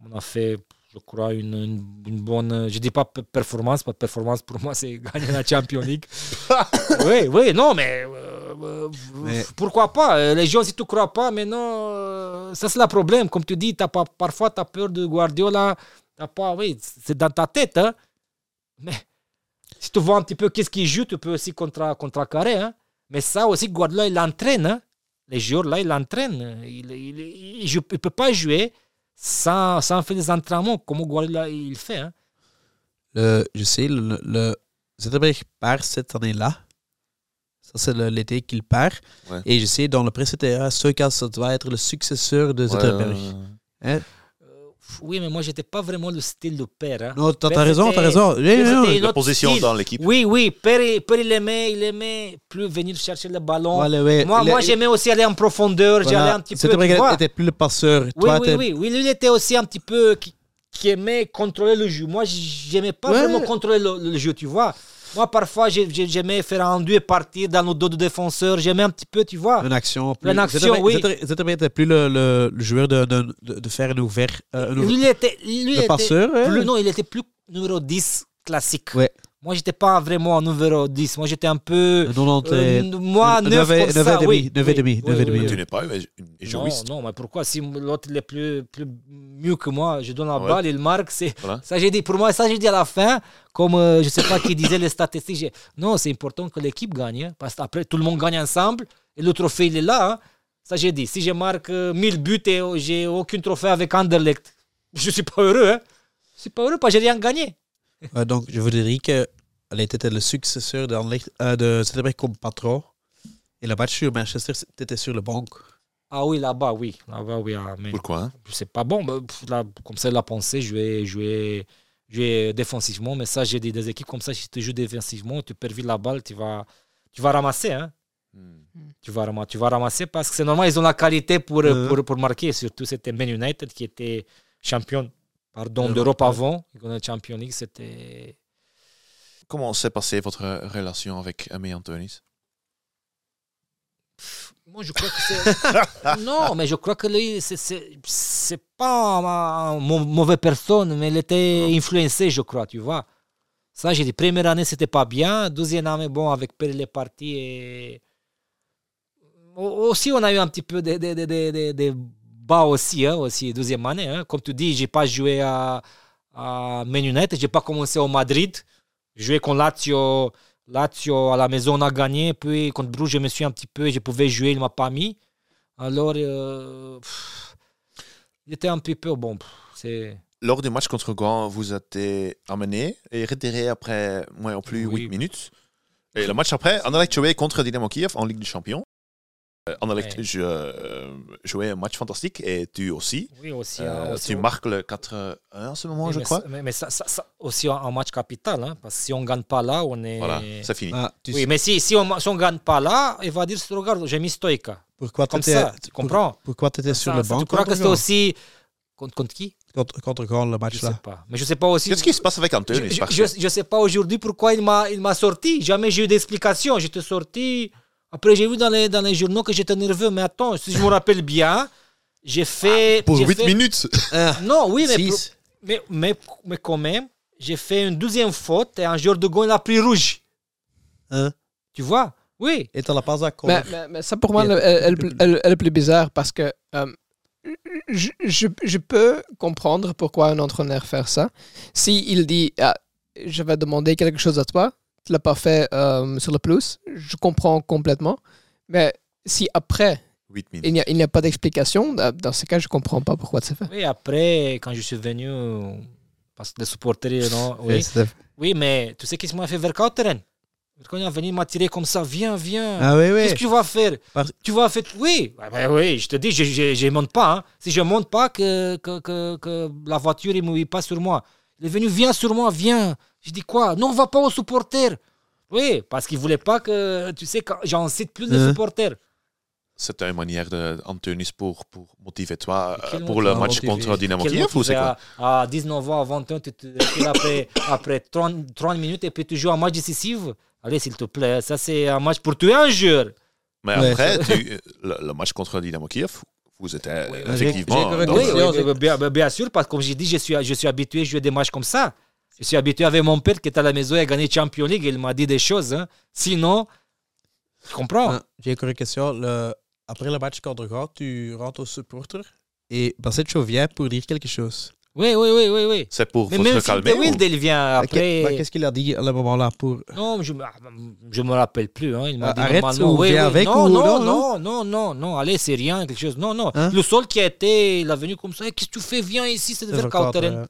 On a fait, je crois, une, une, une bonne. Je dis pas pe- performance, pas performance pour moi, c'est gagner la Champions League. oui, oui, non, mais, euh, euh, Mais- pourquoi pas? Euh, Les gens, si tu ne crois pas, maintenant, euh, ça c'est le problème. Comme tu dis, as pas, parfois tu as peur de Guardiola. T'as pas, oui, c'est dans ta tête. Hein? Mais si tu vois un petit peu qu'est-ce qu'il joue, tu peux aussi contra, contrecarrer. Hein? Mais ça aussi, Guardiola, il entraîne. Hein? Les joueurs là, il l'entraîne. Il ne peut pas jouer sans, sans faire des entraînements comme Guardiola il fait. Hein? Le, je sais, le, le Zetterberg part cette année-là. Ça, c'est le- l'été qu'il part. Ouais. Et je sais, dans le presse, c'était ah, Stoikas, ça doit être le successeur de Zetterberg. Ouais, Hein? Oui, mais moi, j'étais pas vraiment le style de père. Hein? Non, t'as raison, t'as c'était- raison. Oui, c'était oui, oui. une La position style. dans l'équipe. Oui, oui, Père, il- Père, il aimait, il aimait plus venir chercher le ballon. Voilà, ouais. Moi, Le- moi j'aimais aussi aller en profondeur, voilà. j'allais un petit peu. Zetterberg tu vois. était plus le passeur. Oui, Toi, oui, oui, oui, lui, il était aussi un petit peu qui, qui aimait contrôler le jeu. Moi, j'aimais pas Ouais. vraiment contrôler le, le jeu, tu vois. Moi, parfois, j'ai- j'ai- j'aimais faire un deux et partir dans le dos du défenseur. J'aimais un petit peu, tu vois. Une action. Plus... Une action, oui. Zetterberg- était plus le, le, le joueur de, de, de, de faire un ouvert. euh, un ouvert- Lui, il était, lui, le était passeur, plus, non, il était plus numéro 10 classique. Ouais. Moi, j'étais pas vraiment un numéro 10. Moi, j'étais un peu. Le 90 euh, moi, 9 neuf et- comme neuf ça, et demi, oui. neuf et Oui, demi, oui, neuf et oui, demi, oui. Tu n'es pas égoïste. Non, non, mais pourquoi Si l'autre il est plus, plus mieux que moi, je donne la Ouais. balle, il marque. C'est Voilà. ça j'ai dit. Pour moi, ça j'ai dit à la fin, comme euh, je sais pas qui disait les statistiques. j'ai- Non, c'est important que l'équipe gagne, hein, parce qu'après tout le monde gagne ensemble et le trophée il est là. hein. Ça j'ai dit. Si je marque euh, 1000 buts et euh, j'ai aucun trophée avec Anderlecht, je suis pas heureux. Hein. Je suis pas heureux parce que j'ai rien gagné. Euh, donc, je vous dirais qu'elle était le successeur euh, de Zetterberg comme patron. Et match sur Manchester, c'était sur le banc. Ah oui, là-bas, oui. Là-bas, oui. ah, mais Pourquoi hein? c'est pas bon. bah, là, comme ça, il a pensé, jouer, jouer, jouer défensivement. Mais ça, j'ai dit des équipes comme ça, si tu joues défensivement, tu perds vite la balle, tu vas, tu vas ramasser. Hein. Hmm. Tu, vas ramasser tu vas ramasser parce que c'est normal, ils ont la qualité pour, Mhm. pour, pour marquer. Surtout, c'était Man United qui était champion pardon, D'Europe, avant. La Champions League, c'était. Comment s'est passée votre relation avec Amy Antonis? Moi, je crois que c'est. non, mais je crois que lui, c'est- pas un, un mau- mauvaise personne, mais il était influencé, je crois, tu vois. Ça, j'ai dit, première année, c'était pas bien. Deuxième année, bon, avec Pérez, les parties. Et... Au- Aussi, on a eu un petit peu des bas aussi, hein, aussi, deuxième année. hein. Comme tu dis, j'ai pas joué à, à Man United, j'ai pas commencé au Madrid. J'ai joué contre Lazio. Lazio, à la maison, on a gagné. Puis contre Bruges, je me suis un petit peu, je pouvais jouer, il m'a pas mis. Alors, euh, pff, il était un petit peu bon. C'est. Lors du match contre Gand, vous êtes amené et retiré après moins ou plus Oui. 8 minutes. Et le match après, Anderlecht jouait contre Dynamo Kiev en Ligue des Champions. Euh, Anderlecht Ouais. euh, jouait un match fantastique et tu aussi. Oui, aussi. Euh, hein, aussi, tu on- marques le 4-1 en ce moment, oui, je mais crois. Mais, mais ça, ça- ça- aussi un, match capital, hein, parce que si on ne gagne pas là, on est. Voilà, c'est fini. Ah, tu Oui, sais mais si, si on ne gagne pas là, il va dire regarde, j'ai mis Stoïka. pourquoi Comme ça, tu comprends? Pourquoi tu étais sur Ça- le banc Tu crois que Gand aussi. Contre, contre qui? Contre, contre Gand, le Je match sais là. pas. Mais je sais pas aussi. Qu'est-ce qui se passe avec Je, Anthony je, je sais pas aujourd'hui pourquoi il m'a, il m'a sorti. Jamais j'ai eu d'explication. J'étais sorti. Après, j'ai vu dans les, dans les journaux que j'étais nerveux. Mais attends, si je me rappelle bien, j'ai fait. Pour j'ai 8 fait- minutes Non, oui, mais, pour- mais, mais, mais quand même, j'ai fait une deuxième faute et un joueur de gond il a pris rouge. Hein? Tu vois? Oui. Et t'as la passe à Mais, mais- mais ça, pour moi, elle, elle- elle- elle est plus bizarre parce que euh, je, je, je peux comprendre pourquoi un entraîneur fait ça. Si il dit ah, Je vais demander quelque chose à toi, tu l'as pas fait euh, sur le plus, je comprends complètement. Mais si après, 8 minutes. il n'y a, il n'y a pas d'explication, dans dans ce cas, je comprends pas pourquoi c'est fait. Oui, après, quand je suis venu, parce que les supporters, non, oui. Oui, mais tu sais qu'est-ce m'a fait vers Kauteren Quand il est venu m'attirer comme ça, viens, viens. Ah oui, oui. Qu'est-ce que tu vas faire? Parce- Tu vas faire. Oui, Ouais, ben oui, je te dis, je- je je monte pas. hein. Si je monte pas, que, que, que, que la voiture ne mouille pas sur moi. Il est venu, viens sur moi, viens. Je dis quoi? Non, on va pas aux supporters. Oui, parce qu'il voulait pas que. Tu sais, quand j'incite plus les Hein. supporters. C'était une manière d'Antonis pour, pour motiver toi euh, pour le match contre Dynamo Kiev ou c'est motivé quoi? À, à 19 ans, à 20 ans, tu te après, après 30, 30 minutes et puis tu joues un match décisif. Allez, s'il te plaît, ça c'est un match pour tuer un joueur. Mais Ouais, après, tu- le, le match contre Dynamo Kiev, vous êtes euh, effectivement. j'ai dans Oui, le- oui, Bien, oui, bien, bien- bien sûr, parce que comme j'ai dit, je suis, je suis habitué à jouer des matchs comme ça. Je suis habitué avec mon père qui était à la maison et a gagné Champions League. Il m'a dit des choses. hein. Sinon, tu comprends Ah, J'ai encore une question. Le- Après le match contre Gand, tu rentres au supporter et Bassetcho vient pour dire quelque chose. Oui, oui, oui, oui. oui. C'est pour Mais faut même se calmer. Wild, il vient après. Qu'est-ce qu'il a dit à ce moment-là pour. Non, je ne me rappelle plus. Hein. Il m'a Ah, dit arrête normalement, ou oui, viens oui. avec non, ou- non, non, non, non, non, non, allez, c'est rien, quelque chose. Non, non. Hein? Le seul qui a été, il est venu comme ça. Qu'est-ce que tu fais Viens ici, c'est de faire euh,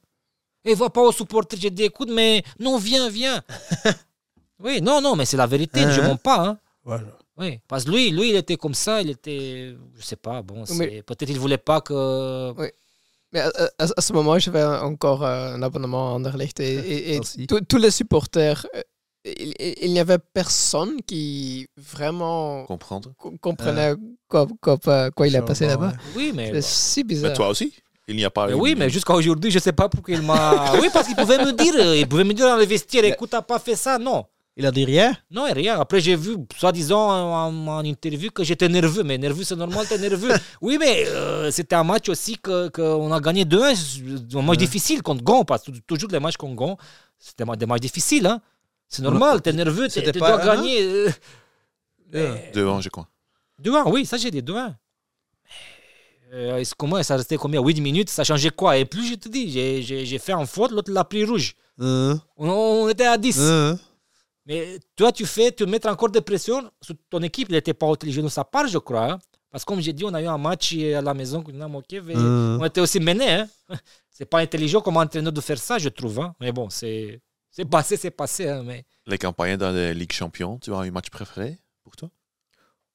Et va pas au supporter. J'ai dit, écoute, mais non, viens, viens. oui, non, non, mais c'est la vérité, je Hein? mens pas. Hein. voilà. Oui, parce que lui, lui, il était comme ça, il était, je sais pas, bon, c'est- Mais- peut-être il voulait pas que. Mais à, à- à ce moment, j'avais encore euh, un abonnement à Anderlecht et, et- et Merci. tous- les supporters, euh, il, il- n'y avait personne qui vraiment Comprendre. co- comprenait quoi, quoi, quoi- quoi il a passé là-bas. ouais. Oui, mais. C'est si bizarre. Mais toi aussi Il n'y a pas. Mais oui, mais jusqu'à aujourd'hui, je sais pas pourquoi il m'a. oui, parce qu'il pouvait me dire, il pouvait me dire dans le vestiaire, écoute, t'as pas fait ça, non. Il a dit rien? Non, rien. Après, j'ai vu, soi-disant, en, en interview, que j'étais nerveux. Mais nerveux, c'est normal, t'es nerveux. oui, mais euh, c'était un match aussi qu'on que a gagné 2-1. Un match difficile contre Gon, parce que toujours les matchs contre Gon, c'était des matchs difficiles. Hein. C'est normal, t'es nerveux, tu pas dois un, gagner. euh, Yeah. mais- Deux ans, je crois. 2-1, oui, ça j'ai dit 2-1. Euh, est-ce- comment ça restait combien? 8 minutes, ça changeait quoi? Et plus je te dis, j'ai- fait en faute, l'autre l'a pris rouge. Hein, On, on était à 10. hein? Mais toi, tu fais, tu mets encore de pression sur ton équipe. Il n'était pas intelligent de sa part, je crois. hein. Parce que comme j'ai dit, on a eu un match à la maison contre Dynamo Kiev et Hein? on était aussi menés. Hein. C'est pas intelligent comme entraîneur de faire ça, je trouve. hein. Mais bon, c'est c'est passé, c'est passé. hein, mais... Les campagnes dans la Ligue Champion, tu as un match préféré pour toi?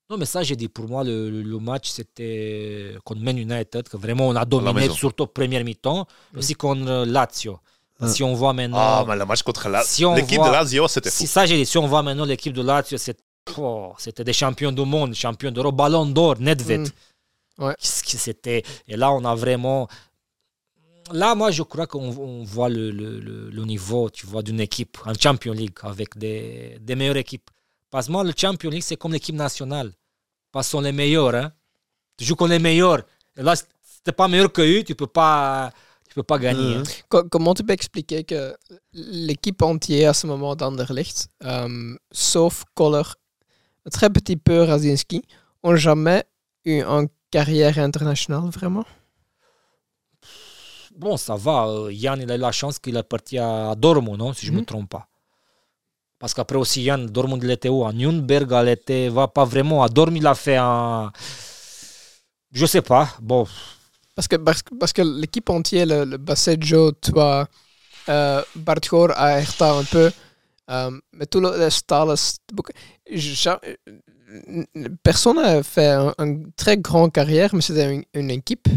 Non, mais ça, j'ai dit, pour moi, le, match, c'était contre Man United, que vraiment on a dominé, surtout au premier mi-temps, aussi contre Lazio. Ah. Si on voit maintenant. Ah, mais le match contre la- Si l'équipe voit- de Lazio, c'était fou. Si ça, j'ai dit, si on voit maintenant l'équipe de Lazio, c'est- oh, c'était des champions du monde, champions d'Europe, Ballon d'Or, Nedved. Mm. Ouais. Qu'est-ce que c'était Et là, on a vraiment. Là, moi, je crois qu'on on voit le, le- le- le niveau, tu vois, d'une équipe en Champions League avec des, des meilleures équipes. Parce que moi, le Champions League, c'est comme l'équipe nationale. parce sont les meilleurs. Hein. Tu joues contre les meilleurs. Et là, si t'es pas meilleur que eux, tu peux pas, tu peux pas gagner. Mhm. hein. Co- comment tu peux expliquer que l'équipe entière à ce moment d'Anderlecht, euh, sauf Koller, un très petit peu Razinski, ont jamais eu une carrière internationale vraiment? Bon, ça va. euh, Yann, il a eu la chance qu'il est parti à Dortmund, non, si je ne me Mhm. trompe pas. Parce qu'après aussi, Yann, Dortmund, il était où? À Nürnberg, il était va pas vraiment. À Dortmund, il a fait un. Je sais pas. Bon, Parce que, parce, que- l'équipe entière, le, le Basseggio, toi, euh, Bartgor à Hertha un peu, euh, mais tout le, beaucoup- ja- euh, personne n'a fait un- une très grande carrière, mais c'était une équipe.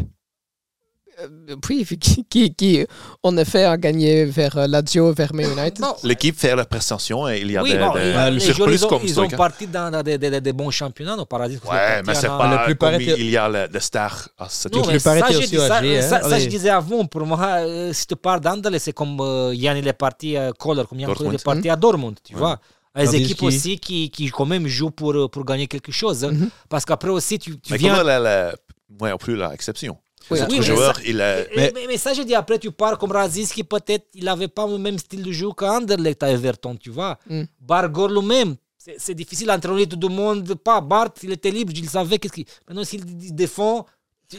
Euh, Puis, qui, qui, qui, en effet, a gagné vers euh, Lazio, vers Man United. L'équipe fait la prestation et il y a oui, des, bon, des- il- un les surplus joueurs, ils ont, comme ils ont Stoica. parti dans, des, des- des bons championnats, au Paradis. Ouais, mais c'est pas Le plus comme il y a le- des stars à cette Non, mais ça, ça, hein. ça, ça, Allez. je disais avant, pour moi, euh, si tu pars d'Andale, c'est comme euh, Yann, il est parti à Kohler, comme Yann Dortmund. est parti à Dortmund, tu Ouais. vois. Les équipes aussi qui, qui, quand même, jouent pour, pour gagner quelque chose. hein. Mhm. Parce qu'après aussi, tu, tu Mais viens... en plus l'exception. Oui, mais ça- il est... Mais, mais- mais ça, je dis, après, tu pars comme Raziski, peut-être, il n'avait pas le même style de jeu qu'Anderlecht à Everton, tu vois. Mm. Bargor lui-même, c'est c'est difficile d'entraîner tout le monde. Pas Bart, il était libre, il savait qu'est-ce qu'il. Maintenant, s'il il défend,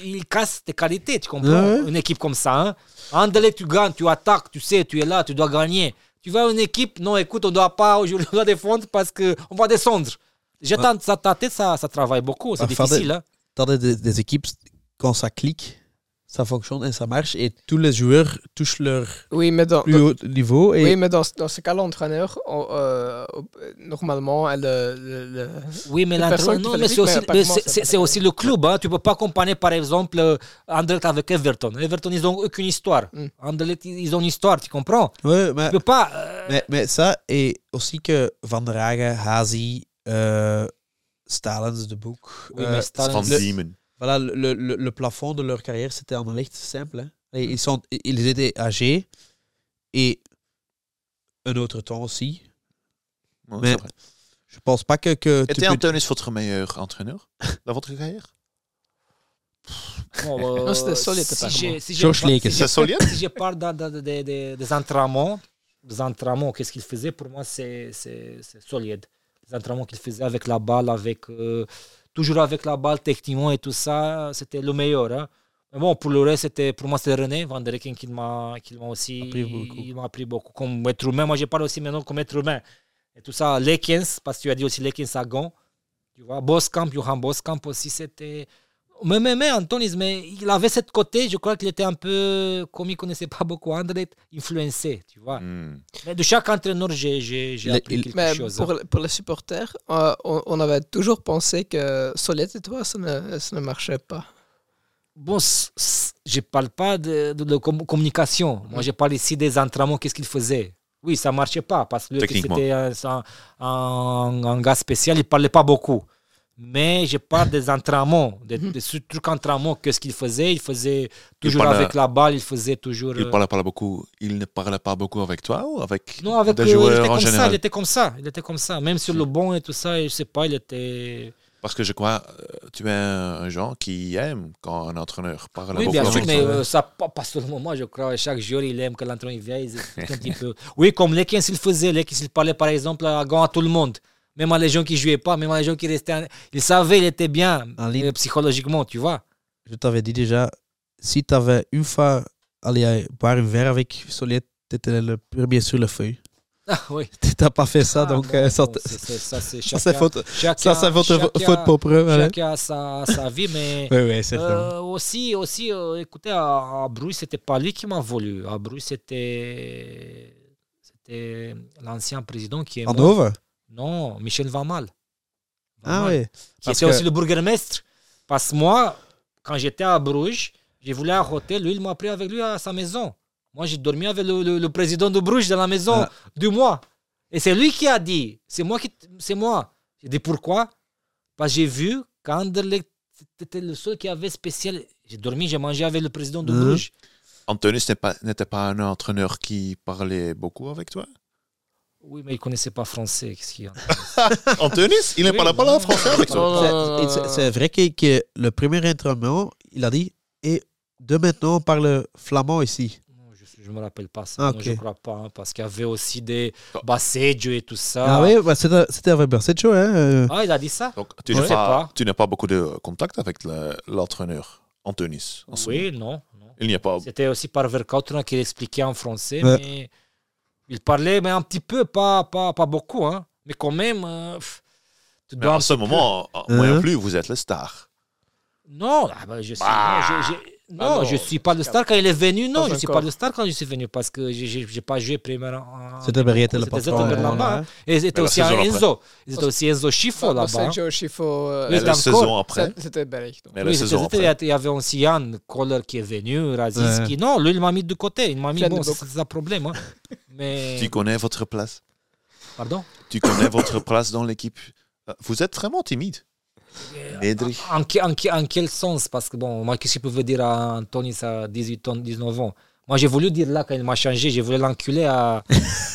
il casse tes qualités, tu comprends? Une équipe comme ça. Hein? Anderlecht, tu gagnes, tu attaques, tu sais, tu es là, tu dois gagner. Tu vas à une équipe, non, écoute, on doit pas aujourd'hui, on doit défendre parce qu'on va descendre. J'ai tant- ça, ta tête, ça, ça travaille beaucoup, c'est Ah, faire difficile. des- Hein? T'as des, des- des équipes, quand ça clique, ça fonctionne et ça marche et tous les joueurs touchent leur Oui, mais dans, plus haut niveau. Et oui, mais dans, dans ce cas, l'entraîneur, euh, euh, normalement, elle, le, le- le- Oui, mais l'entraîneur, non, mais c'est aussi, le- aussi club. Hein. Tu ne peux pas comparer, par exemple, euh, Anderlecht avec Everton. Everton, ils n'ont aucune histoire. Mm. Anderlecht, ils ont une histoire, tu comprends? Ouais, mais, Tu peux pas... euh, mais, mais ça, et aussi que Van der Hagen, Hazi, euh, Stalins, de Boek. Oui, euh, Van le- Diemen. Voilà, le, le, le plafond de leur carrière, c'était en licht simple. hein. Et ils, sont, ils étaient âgés et un autre temps aussi. Ouais, Mais vrai. Je pense pas que, que tu Était peux- Antonis votre meilleur entraîneur dans votre carrière? Bon, euh, Non, c'était solide, si si je parle de- de- de- des entraînements, des entraînements, qu'est-ce qu'il faisait? Pour moi, c'est c'est- c'est solide. Les entraînements qu'il faisait avec la balle, avec, euh, toujours avec la balle, techniquement et tout ça, c'était le meilleur. hein. Mais bon, pour le reste, c'était, pour moi, c'est René Van der Eycken qui m'a qui m'a aussi Appris beaucoup. il m'a appris beaucoup. Comme être humain, moi, je parle aussi maintenant comme être humain. Et tout ça, Lekens, parce que tu as dit aussi Lekens à Gand. Tu vois, Boskamp, Johan Boskamp aussi, c'était. Mais, mais, mais Antonis, mais il avait cette côté, je crois qu'il était un peu, comme il ne connaissait pas beaucoup André, influencé, tu vois. Hmm. Mais de chaque entraîneur, j'ai j'ai- j'ai Il- appris il- quelque Mais chose. pour, pour les supporters, euh, on, on avait toujours pensé que Solette et toi, ça ne, ça ne marchait pas. Bon, je ne parle pas de, de- de com- communication. Moi, je parle ici des entraînements, qu'est-ce qu'il faisait. Oui, ça ne marchait pas parce que c'était un, un- un- un gars spécial, il ne parlait pas beaucoup. Mais je parle des entraînements, des, des ce trucs entraînements, qu'est-ce qu'il faisait? Il faisait toujours avec la balle, il faisait toujours. Il euh, parlait pas beaucoup. Il ne parlait pas beaucoup avec toi ou avec Non, avec des euh, il joueurs était en comme ça, général? il était comme ça, il était comme ça. Même sur le banc et tout ça, je sais pas, il était. Parce que je crois euh, tu es un gens qui aime quand un entraîneur parle Oui, beaucoup bien sûr, mais euh, ça pas, pas seulement moi, je crois. Chaque joueur, il aime que l'entraîneur il un petit peu. Oui, comme Lekens, il faisait. Lekens, il parlait par exemple à, à tout le monde. Même les gens qui jouaient pas, même les gens qui restaient. en- Il savait, il était bien ligne. euh, psychologiquement, tu vois. Je t'avais dit déjà, si tu avais une fois allé boire un verre avec Soliette, tu étais le premier sur le feuille. Ah oui. Tu n'as pas fait ça, Ah, donc bon, euh, ça, c'est- c'est- ça, c'est faute, ça, c'est votre chacun- faute propre. Voilà. Chacun a sa, sa vie, mais. Oui, oui. Euh, aussi, aussi euh, écoutez, à, à Bruges, c'était pas lui qui m'a voulu. À Bruges, c'était c'était l'ancien président qui est En mort. Non, Michel Vamal. Ah Vamal, oui. Qui Parce était que- aussi le bourgmestre. Parce que moi, quand j'étais à Bruges, j'ai voulu un hôtel. Lui, il m'a pris avec lui à sa maison. Moi, j'ai dormi avec le, le- le président de Bruges dans la maison Ah. du mois. Et c'est lui qui a dit. C'est moi qui. C'est moi. J'ai dit pourquoi? Parce que j'ai vu qu'Anderlecht, c'était le seul qui avait spécial. J'ai dormi, j'ai mangé avec le président de Mhm. Bruges. Antonis n'est pas- n'était pas un entraîneur qui parlait beaucoup avec toi? Oui, mais il connaissait pas français. Qu'est-ce qu'il y a Antonis, il ne Oui, parle pas le français avec non. C'est- vrai que, que le premier entraînement, il a dit Et de maintenant, on parle flamand ici. Non, Je ne me rappelle pas ça. Ah, Non, je ne crois pas. hein, parce qu'il y avait aussi des Oh. Basseggio et tout ça. Ah, oui, bah, c'était avec Bersetcho, hein euh. Ah, il a dit ça Donc, tu n'as sais pas, pas. tu n'as pas beaucoup de contact avec le- l'entraîneur, Antonis. en moment. Oui, non. non. Il n'y a pas. C'était aussi par Verkauteren qu'il expliquait en français. Ouais. Mais il parlait, mais un petit peu, pas, pas, pas beaucoup. Hein. Mais quand même, euh, pff, tu Mais dois en ce petit peu- moment, moi non Hein? plus, vous êtes le star. Non, ah bah, je suis, Bah. non, non, Ah non. je suis pas le star quand il est venu. Non, Pas je suis encore. pas le star quand je suis venu parce que j'ai- j'ai j'ai pas joué premier. en- C'était Berriette, le C'était patron. Là-bas. hein. Et ils étaient Mais la aussi Enzo. Ils étaient aussi Enzo Schifo là-bas. hein. Basseggio, Schifo, euh, c'était la saison après. c'était c'était- après. il y avait aussi Yann Kohler qui est venu, Raziski. Non, lui, il m'a mis de côté. Il m'a mis, bon, c'est un problème. hein. Mais. Tu connais votre place? Pardon? Tu connais votre place dans l'équipe? Euh, Vous êtes vraiment timide. En, que- en que- en quel sens? Parce que, bon, moi, qu'est-ce que je peux dire à Anthony, ça a 18 ans, 19 ans? Moi, j'ai voulu dire là, quand il m'a changé, j'ai voulu l'enculer à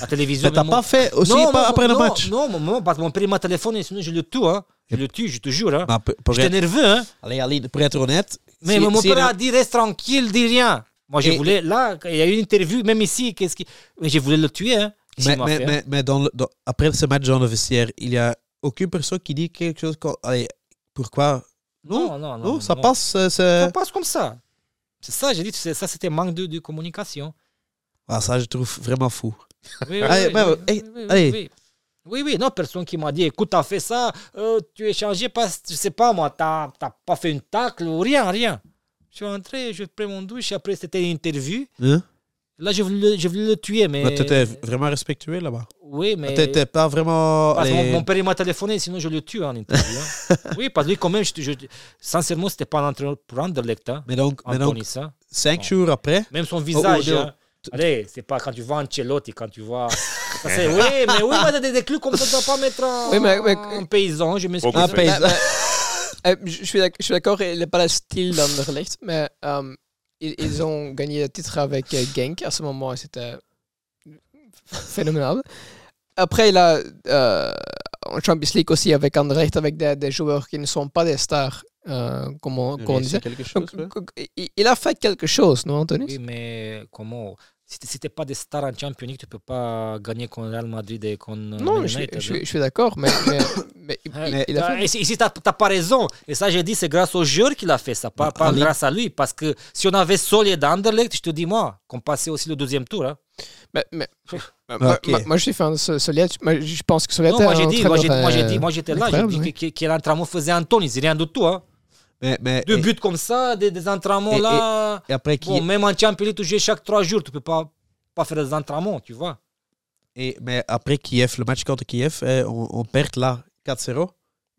la télévision. Mais t'as pas fait aussi Non, pas non, après le match? Non, non, parce que mon père m'a téléphoné, sinon je le tue. Hein. Je le tue, je te jure. Hein. Ah, pour J'étais être- nerveux. Hein. Allez, allez, pour être honnête. Mais si- mon si père a- dit reste tranquille, dis rien. Moi, je Et- voulais, là, il y a eu une interview, même ici, qu'est-ce qui. Mais je voulais le tuer. Hein. Mais, hein. mais, mais dans le- dans- après ce match dans le vestiaire, il y a aucune personne qui dit quelque chose. Allez, pourquoi? Non, non, non, non, ça non. passe. euh, c'est- Ça passe comme ça. C'est ça, j'ai dit, ça c'était manque de, de communication. Ah, ça, je trouve vraiment fou. Oui, oui, Allez, oui, bah, oui, oui, oui, allez. oui. Oui, oui, non, personne qui m'a dit, écoute, t'as fait ça, euh, tu es changé parce je sais pas moi, t'as t'as pas fait une tacle ou rien, rien. Je suis rentré, je pris mon douche, après c'était une interview. Hein? Là, je voulais, le- je voulais le tuer, mais. Mais t'étais vraiment respectueux là-bas? Oui, mais. T'étais pas vraiment. Parce que allez, mon, mon père il m'a téléphoné, sinon je le tue en interview. hein. oui, parce que lui, quand même, je, te- je, sincèrement, c'était pas un entraîneur pour Anderlecht, hein, Mais donc, mais donc Anthony, ça. cinq jours après, Même son visage. hein. Allez, c'est pas quand tu vois Ancelotti, quand tu vois. Ça, oui, mais oui, mais des, des clubs comme ça, tu dois pas mettre un, Oui, mais- mais- un paysan, je m'excuse. un paysan. Euh, suis je suis d'accord, il n'est pas le style d'Anderlecht, mais euh, ils, ils ont gagné le titre avec euh, Genk à ce moment et c'était phénoménal. Après, il a euh, en Champions League aussi avec Anderlecht, avec des, des joueurs qui ne sont pas des stars, euh, comme on, comme on disait. quelque chose. Donc, il- il a fait quelque chose, non, Anthony Oui, mais comment Si tu n'es pas des stars en Champions League, tu peux pas gagner contre Real Madrid et contre Non, Man je, United, je- hein. je suis d'accord, mais, mais, mais il- Ouais, il, il a Ah, fait. Ici, t'as t'as pas raison. Et ça, j'ai dit, c'est grâce au joueur qu'il a fait ça, pas, pas Ali- grâce à lui. Parce que si on avait Sol et d'Anderlecht, je te dis, moi, qu'on passait aussi le deuxième tour. hein. Mais, mais- moi, Ok. moi- moi, je suis fan de Soliet. Je pense que Soliet Non, est moi, un j'ai dit, moi, j'ai entraîneur, moi, j'ai dit, moi, j'étais là, j'ai dit oui. que- que- quel entraînement faisait Anthony, c'est rien du tout. Hein. Mais, mais, Deux et, buts comme ça, des, des entraînements Et- là. et après, qui, Bon, même en Champions League, tu joues chaque trois jours, tu peux pas, pas faire des entraînements, tu vois. et, mais après Kiev, le match contre Kiev, eh, on, on perd là 4-0.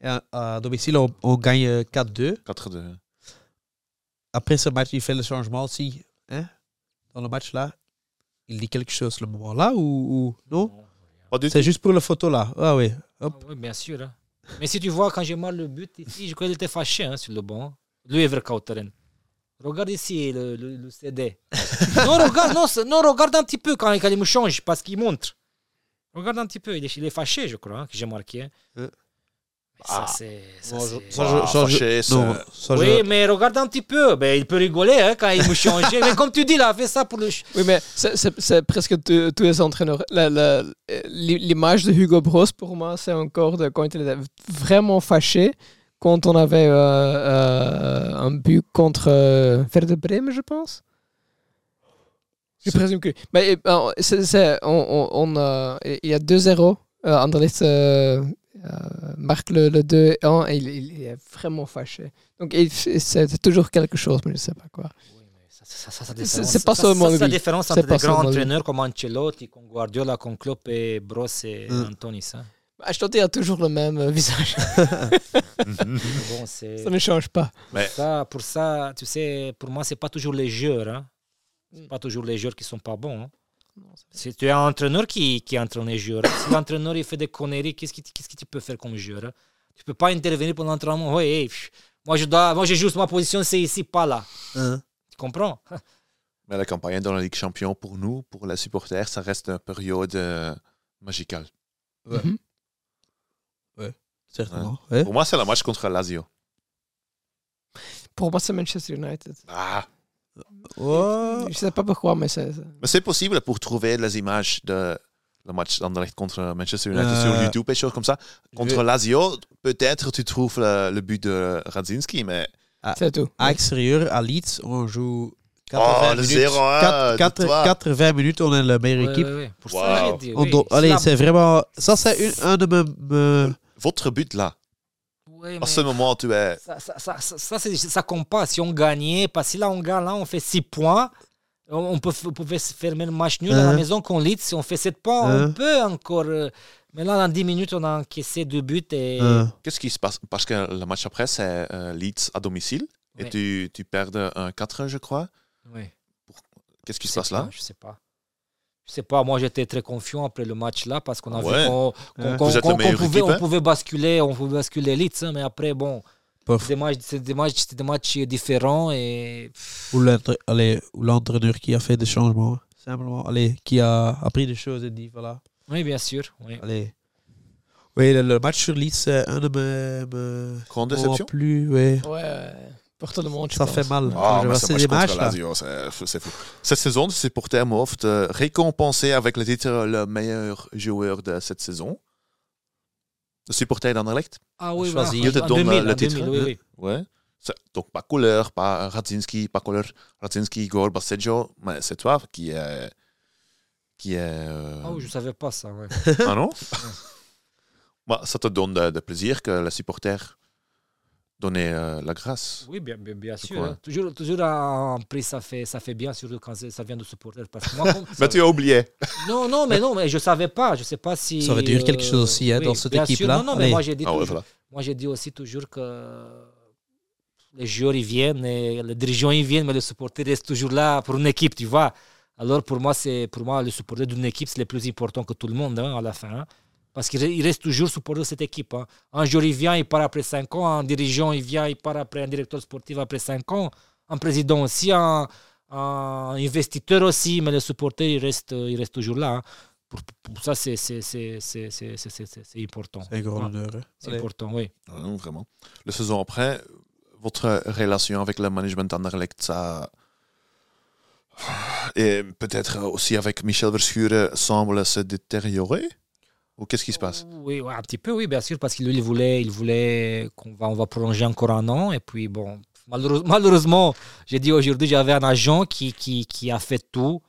Et à, à domicile, on, on gagne euh, 4-2. 4-2. Après ce match, il fait le changement aussi. Hein? Dans le match là, il dit quelque chose le moment là ou, ou- non? Pas du tout. C'est juste pour la photo là. Ah oui. Hop. Ah Oui, bien sûr. hein. Mais si tu vois, quand j'ai mal le but ici, je crois qu'il était fâché hein, sur le banc. Lui, Everkauteren. Regarde ici le, le- le CD. non, regarde, non, non, regarde un petit peu quand, quand il me change, parce qu'il montre. Regarde un petit peu, il est, il est fâché, je crois, hein, que j'ai marqué. hein. Euh. Ça, Ah. c'est. ça, c'est- ça, je- ça, je- fâché, ça. non, ça, je- Oui, mais regarde un petit peu. Ben, il peut rigoler hein, quand il me change. mais comme tu dis, il a fait ça pour le. ch- Oui, mais c'est- c'est c'est presque tous tous les entraîneurs. La- la- L'image de Hugo Bros, pour moi, c'est encore de quand il était vraiment fâché quand on avait euh, euh, un but contre euh, Werder Bremen, je pense. Je présume que. Mais euh, c'est- c'est- on, on, on, euh, il y a 2-0. Euh, Anderlecht euh, marque le, le 2-1 et il, il est vraiment fâché. Donc il- c'est toujours quelque chose, mais je ne sais pas quoi. Ça, ça, ça, ça, C'est- pas seulement ça, c'est la différence entre des grands entraîneurs comme Ancelotti, comme Guardiola, comme Klopp et Bros et Mm. Anthony. Ça. Bah, je a toujours le même euh, visage. Bon. Ça ne change pas. Mais Ça, pour ça, tu sais, pour moi, c'est pas toujours les joueurs. Hein. Mm. Pas toujours les joueurs qui sont pas bons. Hein. Si tu es un entraîneur qui, qui entraîne les joueurs, si l'entraîneur il fait des conneries, qu'est-ce que qu'est-ce que tu peux faire comme joueur? Tu peux pas intervenir pendant l'entraînement. Ouais, hey, pff, moi, je dois, moi, je juste ma position, c'est ici, pas là. Hein? Tu comprends? Mais la campagne dans la Ligue Champion, pour nous, pour les supporters, ça reste une période euh, magical. Ouais. Mhm. Certainement. Ouais. Pour moi, c'est le match contre Lazio. Pour moi, c'est Manchester United. Ah, Je sais pas pourquoi, mais c'est. c'est- mais c'est possible pour trouver les images de le match d'Anderlecht contre Manchester United Euh, sur YouTube et choses comme ça. Contre je- Lazio, peut-être tu trouves le, le but de Radzinski, mais C'est tout. À extérieur, à Leeds, on joue Oh, 80 le minutes. 0-1 Quatre- de quatre- toi. 80 minutes, on est la meilleure équipe. Wow. dit, On oui. doit- allez, c'est vraiment. Ça, c'est un de mes- Votre but là, En ce moment, tu es. ça, ça, ça, ça, ça, compte pas. Si on gagnait, parce que là, on gagne, là, on fait 6 points. On, peut, on pouvait se fermer le match nul à la Hein? maison qu'on lit. Si on fait 7 points, Hein? on peut encore. euh, Mais là, dans 10 minutes, on a encaissé deux buts. Et... euh, Qu'est-ce qui se passe? Parce que le match après, c'est euh, Leeds à domicile et tu, tu perds un 4, je crois. Ouais. Qu'est-ce qui se passe là? Je sais pas. Je sais pas, moi j'étais très confiant après le match là parce qu'on a Ouais. vu qu'on Hein. pouvait, équipe, on hein? pouvait basculer, on pouvait basculer Leeds, hein, mais après bon, des matchs, c'est des matchs, c'est des matchs différents et ou l'entra- allez, ou l'entraîneur qui a fait des changements. Simplement, allez, qui a appris des choses et dit voilà. oui bien sûr, oui. Allez. Oui, le, le match sur Leeds, c'est un de mes. mes Grande déception? plus. Ouais, ouais. Pour tout le monde. Ça pense. fait mal. Ah, je c'est c'est fou. Cette saison, les supporters m'offrent de récompenser avec le titre le meilleur joueur de cette saison. Le supporter d'Anderlecht Ah oui, Choisi. voilà, Il te donne 2000, le titre, 2000, oui, oui. Ouais. C'est- Donc, pas couleur, pas Radzinski, pas couleur Radzinski, Igor Basseggio, mais c'est toi qui est. Qui est. euh, Ah oui, je savais pas ça. ouais. Ah non? Bah, Ça te donne de, de plaisir que le supporter donne euh, la grâce. Oui, bien, bien, bien sûr. hein. Toujours, toujours en prix, ça fait, ça fait bien, surtout quand ça vient de supporters. Parce que moi, comme- Mais tu as oublié. Non, non, mais non, mais je savais pas. Je sais pas si. Ça veut dire quelque chose aussi, hein, oui, dans cette bien sûr. équipe-là. Non, non, mais Allez. moi j'ai dit, Ah ouais, toujours- voilà. moi j'ai dit aussi toujours que les joueurs ils viennent, et les dirigeants ils viennent, mais le supporter reste toujours là pour une équipe, tu vois. Alors pour moi, c'est pour moi le supporter d'une équipe c'est le plus important que tout le monde hein, à la fin. Parce qu'il re- il reste toujours supporter de cette équipe. hein. Un joueur il vient, il part après 5 ans. Un dirigeant il vient, il part après un directeur sportif après 5 ans. Un président aussi, un, un investisseur aussi, mais le supporter il reste, il reste toujours là. hein. Pour, pour ça, c'est important. C'est un grand Ouais, honneur. hein. Important, oui. Ah non, vraiment. La saison après, votre relation avec le management d'Anderlecht, ça. Et peut-être aussi avec Michel Verschuren semble se détériorer? Ou qu'est-ce qui se passe? Oui, un petit peu, oui, bien sûr, parce qu'il voulait, il voulait qu'on va, on va prolonger encore un an. Et puis, bon, malheureusement, j'ai dit aujourd'hui, j'avais un agent qui, qui, qui a fait tout,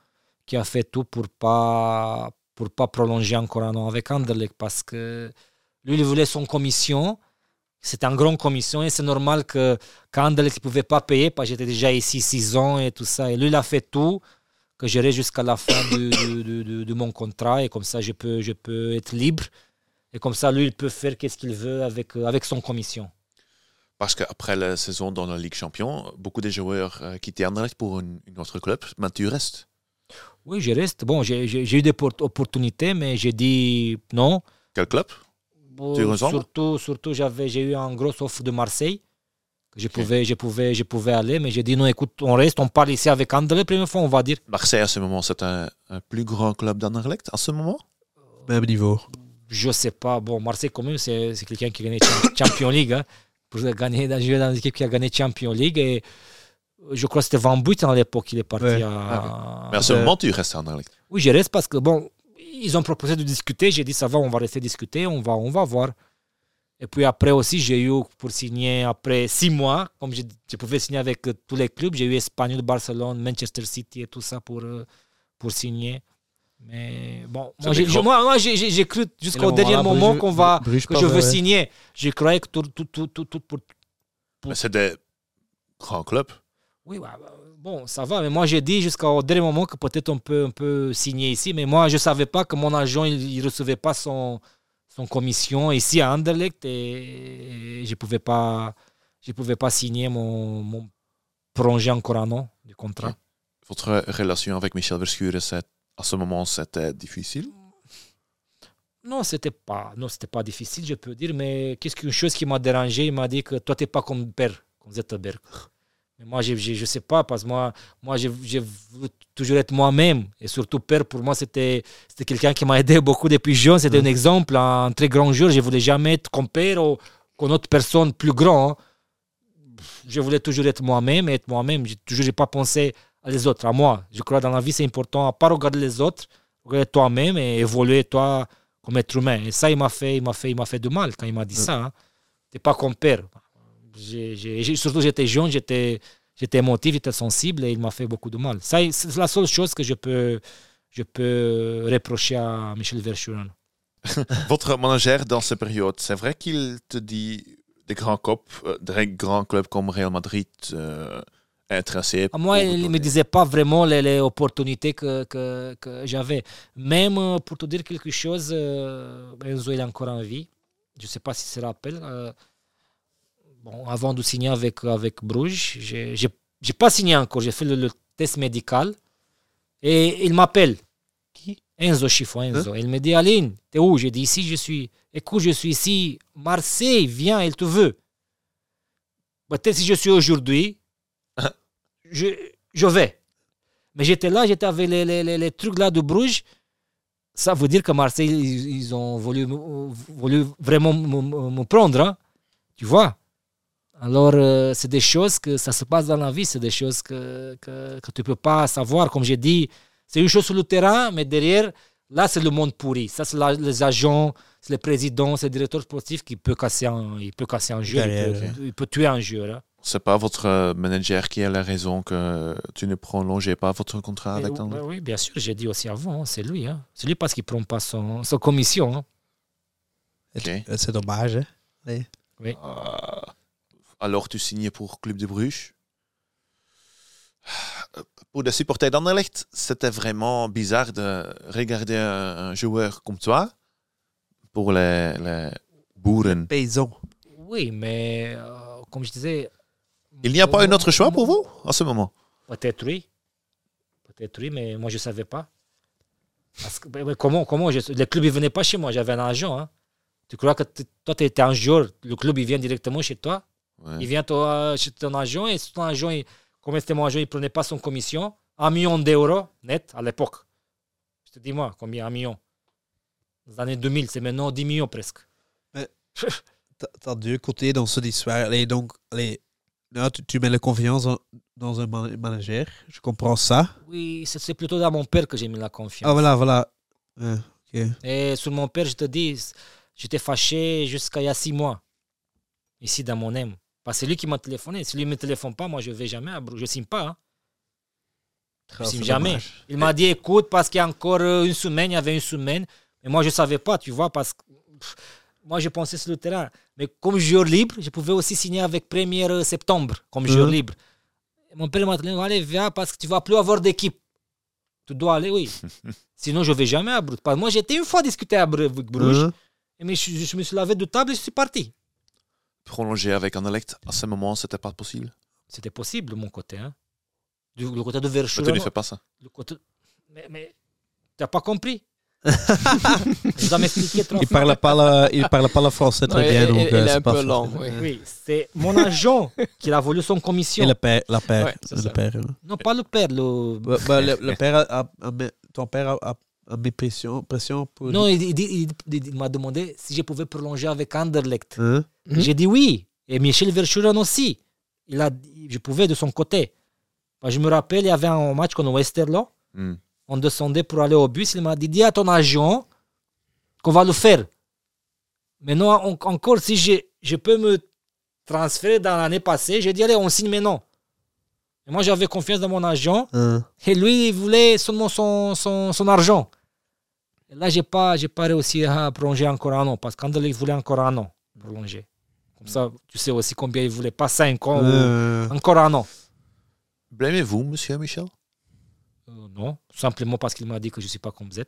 qui a fait tout pour pas pour pas prolonger encore un an avec Anderlecht, parce que lui, il voulait son commission. C'était un grand commission et c'est normal que qu'Anderlecht ne pouvait pas payer parce que j'étais déjà ici six ans et tout ça. Et lui, il a fait tout que j'irai jusqu'à la fin de, de, de- mon contrat et comme ça je peux, je peux être libre et comme ça lui il peut faire qu'est-ce qu'il veut avec, euh, avec son commission. Parce qu'après la saison dans la Ligue Champion, beaucoup de joueurs euh, quittent Anderlecht pour une, une autre club. Mais tu restes? Oui, je reste. Bon, j'ai eu des por- opportunités mais j'ai dit non. Quel club? Bon, Tu surtout, surtout j'ai eu un gros offre de Marseille je pouvais, je pouvais, je pouvais aller mais j'ai dit non, écoute, on reste, on parle ici avec Anderlecht, première fois on va dire. Marseille, à ce moment, c'est un, un plus grand club d'Anderlecht à ce moment? Même niveau. Je sais pas. Bon, Marseille, quand même, c'est c'est quelqu'un qui a gagné Cham- Champions League. hein. pour gagner, dans- jouer dans une équipe qui a gagné Champions League. Et je crois que c'était Van Buiten à l'époque, il est parti Ouais. à. Mais à ce Euh, moment, tu restes à Anderlecht? Oui, je reste parce que, bon, ils ont proposé de discuter. J'ai dit, ça va, on va rester discuter, on va, on va voir. Et puis après aussi, j'ai eu pour signer, après six mois, comme je, je pouvais signer avec euh, tous les clubs, j'ai eu Espagnol, Barcelone, Manchester City et tout ça pour, euh, pour signer. Mais bon, moi, j'ai, moi, moi, j'ai, j'ai- cru jusqu'au dernier moment-là, moment Bruges- qu'on va, Bruges que pas je veux signer. Je croyais que tout, tout, tout, tout, tout pour, Mais c'est des grands clubs. oui, ouais, bah, bon, ça va, mais moi j'ai dit jusqu'au dernier moment que peut-être on peut, on peut signer ici, mais moi je ne savais pas que mon agent il ne recevait pas son, son commission ici à Anderlecht et je ne pouvais, pas- je pouvais pas signer mon, mon prolonger encore un an du contrat. Votre relation avec Michel Verschuren, à ce moment, c'était difficile? Non, c'était pas, non, c'était pas difficile, je peux dire, mais qu'est-ce qu'une chose qui m'a dérangé, il m'a dit que toi, tu n'es pas comme père, comme Zetterberg. Mais moi, je ne sais pas, parce que moi, moi j'ai j'ai voulu toujours être moi-même. Et surtout, père, pour moi, c'était quelqu'un qui m'a aidé beaucoup depuis jeune. C'était un exemple, un très grand joueur. Je ne voulais jamais être comme père ou qu'une autre personne plus grand. hein. Je voulais toujours être moi-même et être moi-même. J'ai toujours j'ai pas pensé à les autres, à moi. Je crois que dans la vie, c'est important à pas regarder les autres, regarder toi-même et évoluer toi comme être humain. Et ça, il m'a fait, il m'a fait, il m'a fait du mal quand il m'a dit ça. Hein. T'es pas comme père. J'ai- surtout, j'étais jeune, j'étais, j'étais émotif, j'étais sensible et il m'a fait beaucoup de mal. Ça, c'est la seule chose que je peux, je peux reprocher à Michel Verschuren. Votre manager dans cette période, c'est vrai qu'il te dit des grands clubs, euh, des grands clubs comme Real Madrid euh, intéressés À moi, il ne me disait pas vraiment les, les opportunités que, que, que j'avais. Même euh, pour te dire quelque chose, euh, Enzo il est encore en vie. Je ne sais pas si se rappelle. euh, bon, avant de signer avec, avec Bruges, j'ai n'ai pas signé encore. J'ai fait le, le test médical. Et il m'appelle. Qui? Enzo Chiffon, Enzo. Il me dit Aline, t'es où? J'ai dit ici, je suis. Écoute, je suis ici. Marseille, viens, il te veut. Peut-être si je suis aujourd'hui, je, je vais. Mais j'étais là, j'étais avec les, les, les, les trucs là de Bruges. Ça veut dire que Marseille, ils, ils ont voulu, voulu vraiment me, me- me prendre. hein. Tu vois? Alors, euh, c'est des choses que ça se passe dans la vie, c'est des choses que, que, que tu ne peux pas savoir. Comme j'ai dit, c'est une chose sur le terrain, mais derrière, là, c'est le monde pourri. Ça, c'est la- les agents, c'est les présidents, c'est le directeur sportif qui peut casser un, il peut casser un jeu, il peut, il peut tuer un joueur. hein. C'est pas votre euh, manager qui a la raison que tu ne prolongeais pas votre contrat avec ouais, oui, bien sûr, j'ai dit aussi avant, hein, c'est lui. Hein. C'est lui parce qu'il ne prend pas son, son commission. hein. Ok. C'est dommage. Hein? Euh, alors tu signais pour Club de Bruges? Pour des supporters d'Anderlecht, c'était vraiment bizarre de regarder un, un joueur comme toi. Pour les, les boeren. Payson. Oui, mais euh, comme je disais. Il n'y a pas un autre choix pour vous en ce moment? Peut-être oui. Peut-être oui, mais moi je ne savais pas. Parce que, ben, comment, comment je- Le club ne venait pas chez moi, j'avais un agent. hein. Tu crois que toi, tu étais un joueur, le club il vient directement chez toi? Ouais. Il vient toi, chez ton agent et ton agent, il- comme c'était mon agent, il ne prenait pas son commission. Un million d'euros net à l'époque. Je te dis moi, combien? Un million Dans les années 2000, c'est maintenant 10 millions presque. T'as t'as deux côtés dans cette histoire. Allez, donc, allez, là, tu, tu mets la confiance dans, dans un man- manager. Je comprends ça. Oui, c'est plutôt dans mon père que j'ai mis la confiance. Ah, voilà, voilà. Ouais, ok. Et sur mon père, je te dis, j'étais fâché jusqu'à il y a six mois, ici dans mon aime. Parce que c'est lui qui m'a téléphoné. Si lui ne me téléphone pas, moi je ne vais jamais à Bruges. Je ne signe pas. hein. Je Ah, signe jamais. dommage. Il m'a dit, écoute, parce qu'il y a encore euh, une semaine, il y avait une semaine. Mais moi, je ne savais pas, tu vois, parce que pff, moi, je pensais sur le terrain. Mais comme joueur libre, je pouvais aussi signer avec 1er septembre, comme joueur Mhm. libre. Et mon père m'a dit, allez, viens, parce que tu ne vas plus avoir d'équipe. Tu dois aller, oui. Sinon, je ne vais jamais à Bruges. Parce que Moi, j'étais une fois discuté à Bruges. Hein? Mais je, je me suis lavé de table et je suis parti. Prolonger avec Anderlecht, à ce moment, c'était pas possible? C'était possible de mon côté. Hein. Du le côté de Mais tu Verschuren. ne fais pas ça. le côté... Mais, mais tu n'as pas compris. je dois m'expliquer trois Il parle pas le, il parle pas le français très bien. il- donc, il- euh, il est c'est un pas peu lent, oui. Oui, c'est mon agent qui a voulu son commission. Et le père, la père, Ouais, le père. hein. Non, pas le père. Le... Bah, bah, le, le père a, a- ton père a, a, a mis pression, pression pour. Non, il, il dit- il- il- il m'a demandé si je pouvais prolonger avec Anderlecht. Hein? Mhm. J'ai dit oui. Et Michel Verschuren aussi. Il a, je pouvais de son côté. Je me rappelle, il y avait un match contre Westerlo. Hmm. On descendait pour aller au bus. Il m'a dit dis à ton agent qu'on va le faire. Maintenant, en- encore, si je, je peux me transférer dans l'année passée, j'ai dit allez, on signe maintenant. Et moi, j'avais confiance dans mon agent. Hein? Et lui, il voulait seulement son, son, son argent. Et là, je n'ai pas, pas réussi à prolonger encore un an, parce qu'Anderlecht voulait encore un an prolonger. Comme ça, tu sais aussi combien il voulait, pas cinq ans, ou Euh, encore un an. Blâmez-vous, monsieur Michel Euh, non, simplement parce qu'il m'a dit que je ne suis pas comme Z.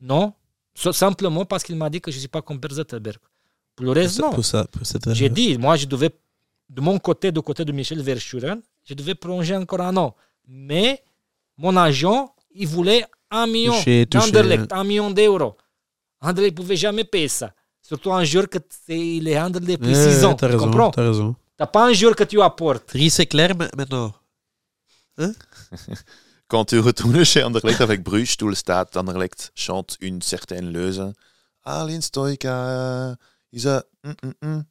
Non, simplement parce qu'il m'a dit que je ne suis pas comme Per Zetterberg. Pour le reste, non. pour ça, pour cette J'ai dit, moi, je devais, de mon côté, du côté de Michel Verschuren, je devais prolonger encore un an. Mais mon agent, il voulait un million d'euros. Anderlecht ne pouvait jamais payer ça. Surtout un joueur que il est Anderlecht depuis Ouais, six ans. T'as Tu raison, comprends? t'as raison. T'as pas un joueur que tu apportes. Drie, c'est clair ma- maintenant. Quand tu retournes chez Anderlecht avec Bruges, tout le stade Anderlecht chante une certaine leuze. Alin Stoika is a... mm, mm, mm.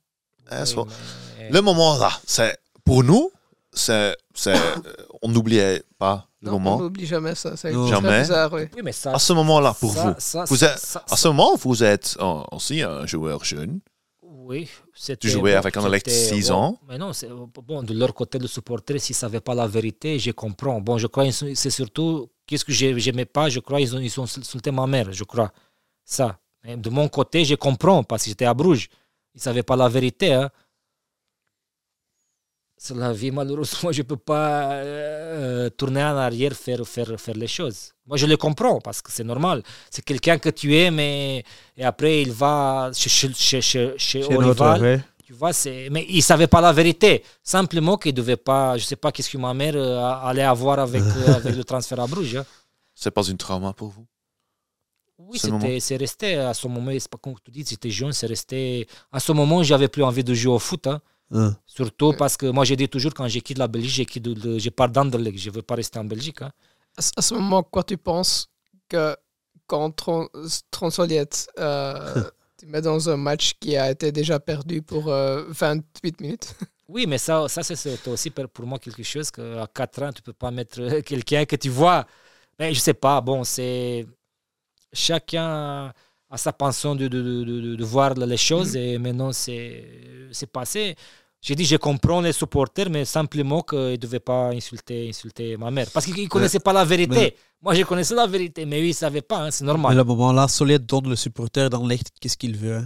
Eh, Le moment là, c'est pour nous, c'est, c'est, euh, on n'oubliait pas le Non, on moment. n'oublie jamais ça. C'est Jamais. bizarre, oui. Oui, mais ça. À ce moment-là, pour ça- vous, ça- vous ça- êtes- ça- à ce moment, vous êtes aussi un joueur jeune. Oui, c'était. Tu jouais avec Anderlecht c'était- 6 bon, ans. Mais non, c'est- bon, de leur côté, le supporter, s'ils ne savaient pas la vérité, je comprends. Bon, je crois, c'est surtout, qu'est-ce que j'ai- j'aimais pas, je crois, ils ont, ils ont insulté ma mère, je crois. Ça. De mon côté, je comprends, parce que j'étais à Bruges. Ils ne savaient pas la vérité. Hein. C'est la vie, malheureusement, je ne peux pas euh, tourner en arrière, faire, faire, faire les choses. Moi, je le comprends, parce que c'est normal. C'est quelqu'un que tu aimes et, et après, il va chez, chez, chez, chez, rival. ouais. Tu vois, c'est... Mais il ne savait pas la vérité. Simplement qu'il ne devait pas... Je ne sais pas qu'est-ce que ma mère euh, allait avoir avec, euh, avec le transfert à Bruges. hein. C'est pas une trauma pour vous? Oui, c'est resté à ce moment. C'est pas comme tu dis, j'étais jeune, c'est resté... À ce moment, j'avais plus envie de jouer au foot. hein. Hein. Surtout parce que moi, j'ai dit toujours, quand je quitte la Belgique, je, quitte le- je pars d'Anderlecht. Je ne veux pas rester en Belgique. hein. À, ce- moment, quoi tu penses que quand Tron, Tronsoliette, euh, tu mets dans un match qui a été déjà perdu pour euh, 28 minutes? Oui, mais ça, ça c'est, aussi pour moi quelque chose qu'à 4 ans, tu ne peux pas mettre euh, quelqu'un que tu vois. Mais je sais pas, bon, c'est. Chacun a sa pension de, de, de, de- de voir les choses et maintenant c'est, c'est passé. J'ai dit, je comprends les supporters, mais simplement qu'ils ne devaient pas insulter, insulter ma mère. Parce qu'ils ne connaissaient pas la vérité. mais- Moi, je connaissais la vérité, mais eux, ils ne savaient pas, hein, c'est Mais normal. le moment là, Solid donne le supporter dans l'Est, qu'est-ce qu'il veut. hein?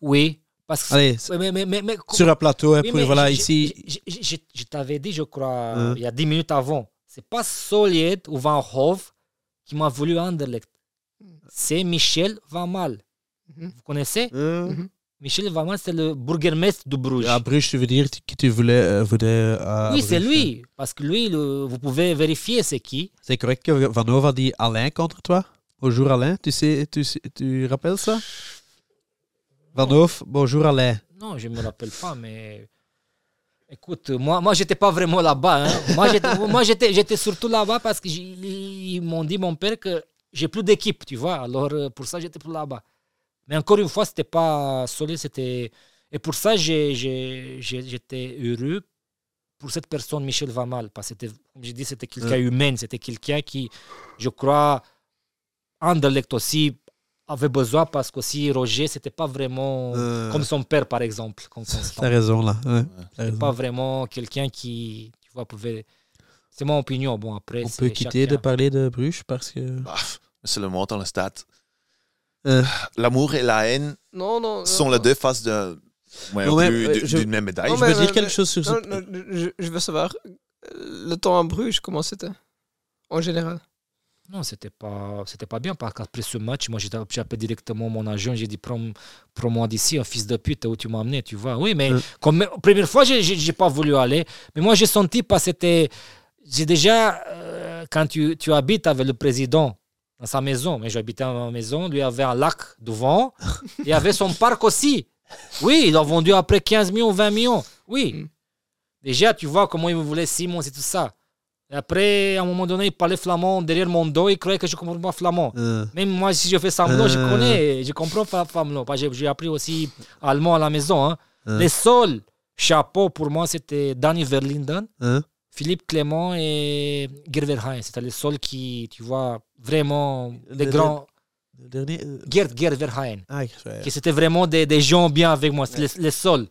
Oui, parce que. Allez, mais, mais, mais, mais- sur un plateau, hein, Oui, pour, mais voilà, je- ici. Je, je- je- je t'avais dit, je crois, Hein? il y a 10 minutes avant. C'est pas Soliet ou Van Hove qui m'a voulu Anderlecht. C'est Michel Van Mal. Mhm. Vous connaissez? Mhm. Michel Van Mal, c'est le bourgmestre de Bruges. À Bruges, tu veux dire que tu voulais. euh, voulais, à oui, c'est lui. Parce que lui, le- vous pouvez vérifier c'est qui. C'est correct que Van Hove a dit Alain contre toi? Bonjour Alain, tu sais, tu, tu rappelles ça? Van Hove, bonjour Alain. Non, je ne me rappelle pas, mais. Écoute, moi, moi j'étais pas vraiment là-bas. hein. Moi, j'étais surtout là-bas parce qu'ils m'ont dit, mon père, que j'ai plus d'équipe, tu vois. Alors, euh, pour ça, j'étais plus là-bas. Mais encore une fois, c'était pas solide, c'était. Et pour ça, j'ai, j'ai- j'ai- j'étais heureux pour cette personne, Michel Vamal. Parce que, c'était, comme j'ai dit, c'était quelqu'un humain. C'était quelqu'un qui, je crois, Anderlecht aussi avait besoin parce qu'aussi Roger, c'était pas vraiment Euh, comme son père, par exemple. Comme. T'as raison là. ouais, raison. pas vraiment quelqu'un qui, tu vois, pouvait. C'est mon opinion. Bon, après, On c'est peut quitter de parler de Bruges parce que. Bah, c'est le moment dans le stade. Euh. L'amour et la haine Non, non. sont non. les deux faces de, ouais, Non, mais, plus euh, je- d'une même médaille. Non, je veux dire mais- quelque chose sur Non, ce. non, je, je veux savoir, euh, le temps à Bruges, comment c'était En général? Non, c'était pas, c'était pas bien parce qu'après ce match, moi, j'ai appelé directement mon agent. J'ai dit, prends, prends-moi d'ici, un fils de pute, où tu m'as amené, tu vois. Oui, mais Euh. comme première fois, j'ai, j'ai, j'ai pas voulu aller. Mais moi, j'ai senti parce que c'était, j'ai déjà, euh, quand tu, tu habites avec le président dans sa maison, mais j'habitais dans ma maison, lui avait un lac devant, il avait son parc aussi. Oui, ils l'ont vendu après 15 millions, 20 millions. Oui. Mm. Déjà, tu vois comment il me voulait Simon et tout ça. Et après, à un moment donné, il parlait flamand derrière mon dos, il croyait que je ne comprends pas flamand. Euh, Même moi, si je fais semblant, je Euh. connais, je comprends pas flamand. J'ai appris aussi allemand à la maison. hein. Euh. Les seuls chapeaux pour moi, c'était Danny Verlinden, hein? Philippe Clément et Gerverheim. C'était les seuls qui, tu vois, vraiment des Le- grands. Le dernier. euh, Gerd Gerverheim Ah, qui c'était vraiment des, des gens bien avec moi. C'est les, les seuls.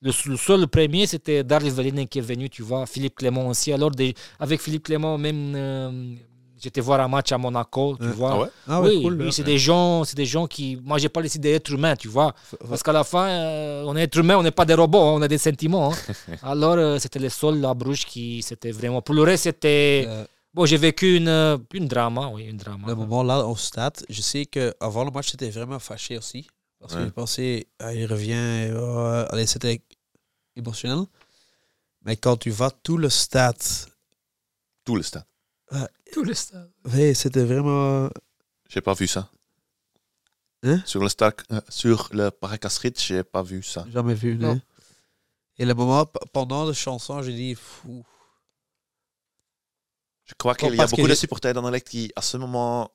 Le, le seul premier, c'était Darly Verlinen qui est venu, tu vois. Philippe Clément aussi. Alors, des- avec Philippe Clément, même, euh, j'étais voir un match à Monaco, tu Ouais. vois. Ah ouais? Ah ouais, oui, cool. oui, c'est des gens, c'est des gens qui. Moi, j'ai pas décidé d'être humain, tu vois. Parce qu'à la fin, euh, on est être humain, on n'est pas des robots, hein, on a des sentiments. hein. Alors, euh, c'était les seuls à Bruges qui, c'était vraiment. Pour le reste, c'était. Euh, Bon, j'ai vécu une, une drama, oui, une drama. le moment là au stade, je sais qu'avant le match, c'était vraiment fâché aussi. Parce que Ouais. je pensais, ah, il revient, allez, c'était émotionnel. Mais quand tu vas tout le stade, Tout le stade. Tout le stade. ouais, c'était vraiment. J'ai pas vu ça. Hein? Sur le stade, euh, sur le Parc Astrid, j'ai pas vu ça. Jamais vu. Non. non. Et le moment, pendant la chanson, j'ai dit, fou. Je crois qu'il y a beaucoup de supporters d'Anderlecht qui, à ce moment,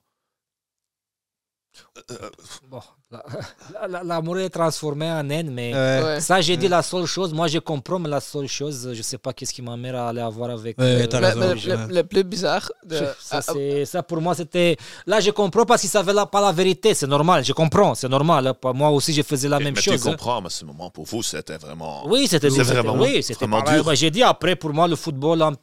Bon, la- la- la- l'amour est transformé en haine, mais Ouais. Ça, j'ai dit la seule chose. Moi, je comprends, mais la seule chose, je sais pas qu'est-ce qui ma mère allait avoir avec. Ouais, raison, je- le, le plus bizarre, de, Ça, c'est- ça, pour moi, c'était. Là, je comprends parce qu'ils savaient la- pas la vérité. C'est normal, je comprends, c'est normal. Moi aussi, je faisais la même mais chose. tu hein. comprends, mais à ce moment, pour vous, c'était vraiment. Oui, c'était vraiment- oui, c'était vraiment dur. J'ai dit après, pour moi, le football hein,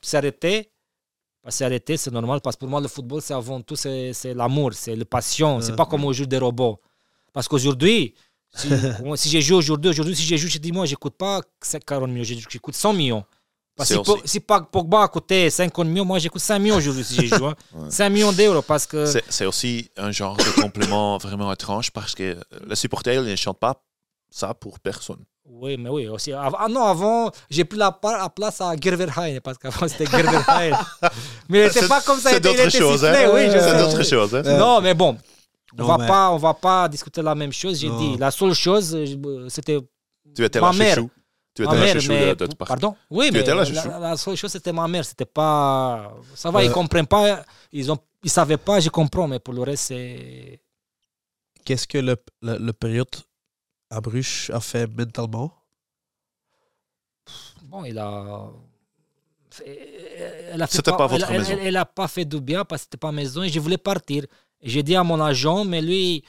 Pas s'est arrêté, c'est normal parce que pour moi, le football, c'est avant tout c'est c'est l'amour, c'est la passion. C'est pas comme on joue des robots. Parce qu'aujourd'hui, si, j'ai joué aujourd'hui, aujourd'hui, si j'ai joué, je dis moi, j'écoute pas 40 millions, j'écoute 100 millions. Parce que C'est si, si Pogba a coûté 50 millions, moi j'écoute 5 millions aujourd'hui si j'ai joué. hein. Ouais. 5 millions d'euros parce que. C'est c'est aussi un genre de complément vraiment étrange parce que les supporters ils ne chantent pas ça pour personne. Oui, mais oui, aussi. Ah non, avant, j'ai pris la, place à Gerverheim, parce qu'avant c'était Gerverheim. mais C'est- c'est pas comme ça, c'est il était- choses, hein. oui, je C'est sais. d'autres choses. hein. Non, mais bon, on Non, va mais- pas, on va pas discuter la même chose. J'ai dit, la seule chose, euh, c'était Tu étais Ma la mère. chouchou. Tu étais la mère, chouchou mais de, de part. pardon? Oui, Tu mais étais la la, chouchou. la seule chose c'était ma mère. C'était pas, ça va, ils Euh. comprennent pas, ils ont, ils savaient pas, je comprends, mais pour le reste c'est. Qu'est-ce que le, le, le période à Bruges a fait mentalement? Bon, il a. Elle a, fait C'était pas votre elle, maison. Elle, elle a pas fait du bien parce que c'était pas maison et je voulais partir. J'ai dit à mon agent, mais lui,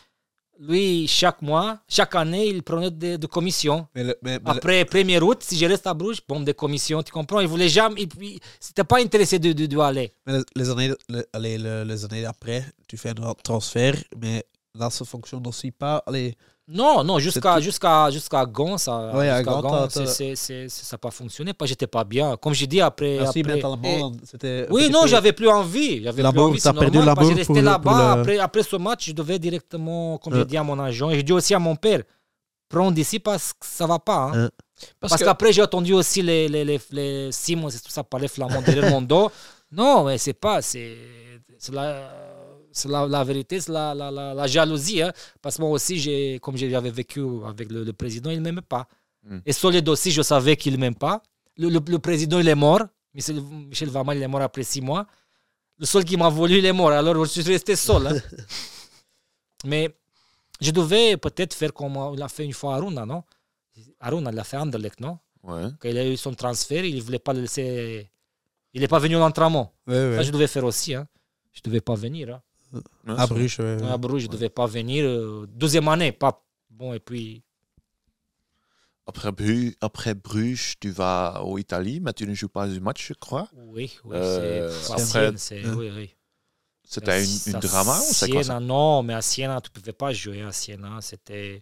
lui chaque mois, chaque année, il prenait des de commissions. mais le- mais- mais le- Après 1er août, si je reste à Bruges, bon, des commissions, tu comprends? Il voulait jamais. Il, il- c'était pas intéressé de, de, de aller. mais les, les années, le- allez, le- les années après, tu fais un transfert, mais là, ça fonctionne aussi pas. Allez, Non, non, jusqu'à jusqu'à jusqu'à Gand, ça Ouais, Gand, Gand, ça n'a pas fonctionné. Pas, j'étais pas bien. Comme j'ai dit après. aussi après- un Oui, non, peu- j'avais plus envie. J'avais plus envie, t'as perdu restais le- pour là-bas. le- Après, après ce match, je devais directement, comme Euh. j'ai dit à mon agent, et j'ai dit aussi à mon père, prends d'ici parce que ça va pas. hein. Euh. parce, Parce que, qu'après, j'ai entendu aussi les, les, les, les Simons et tout ça parler flamand derrière mon dos. Non, mais c'est pas. C'est c'est la, c'est la, la vérité, c'est la, la, la, la jalousie. hein. Parce que moi aussi, j'ai, comme j'avais vécu avec le, le président, il ne m'aimait pas. Mm. Et Solid aussi, je savais qu'il ne m'aime pas. Le, le, le président, il est mort. Michel, Michel Vamal, il est mort après six mois. Le seul qui m'a voulu, il est mort. Alors, je suis resté seul. hein. mais je devais peut-être faire comme il a fait une fois Aruna, non? Aruna, il a fait Anderlecht, non? Ouais. quand il a eu son transfert, il ne voulait pas le laisser. Il n'est pas venu à l'entraînement. Ouais, ouais. Ça, je devais faire aussi. Hein. Je ne devais pas venir. Hein. Ouais, À Bruges, ouais. À Bruges, je ne devais pas venir. euh, deuxième année, pas. Bon, et puis. Après, Bru- après Bruges, tu vas en Italie, mais tu ne joues pas du match, je crois. Oui, oui. Euh, c'est. Euh. Oui, oui. C'était une, une À drama ou c'est quoi ça? Non, mais à Siena, tu ne pouvais pas jouer à Siena. C'était.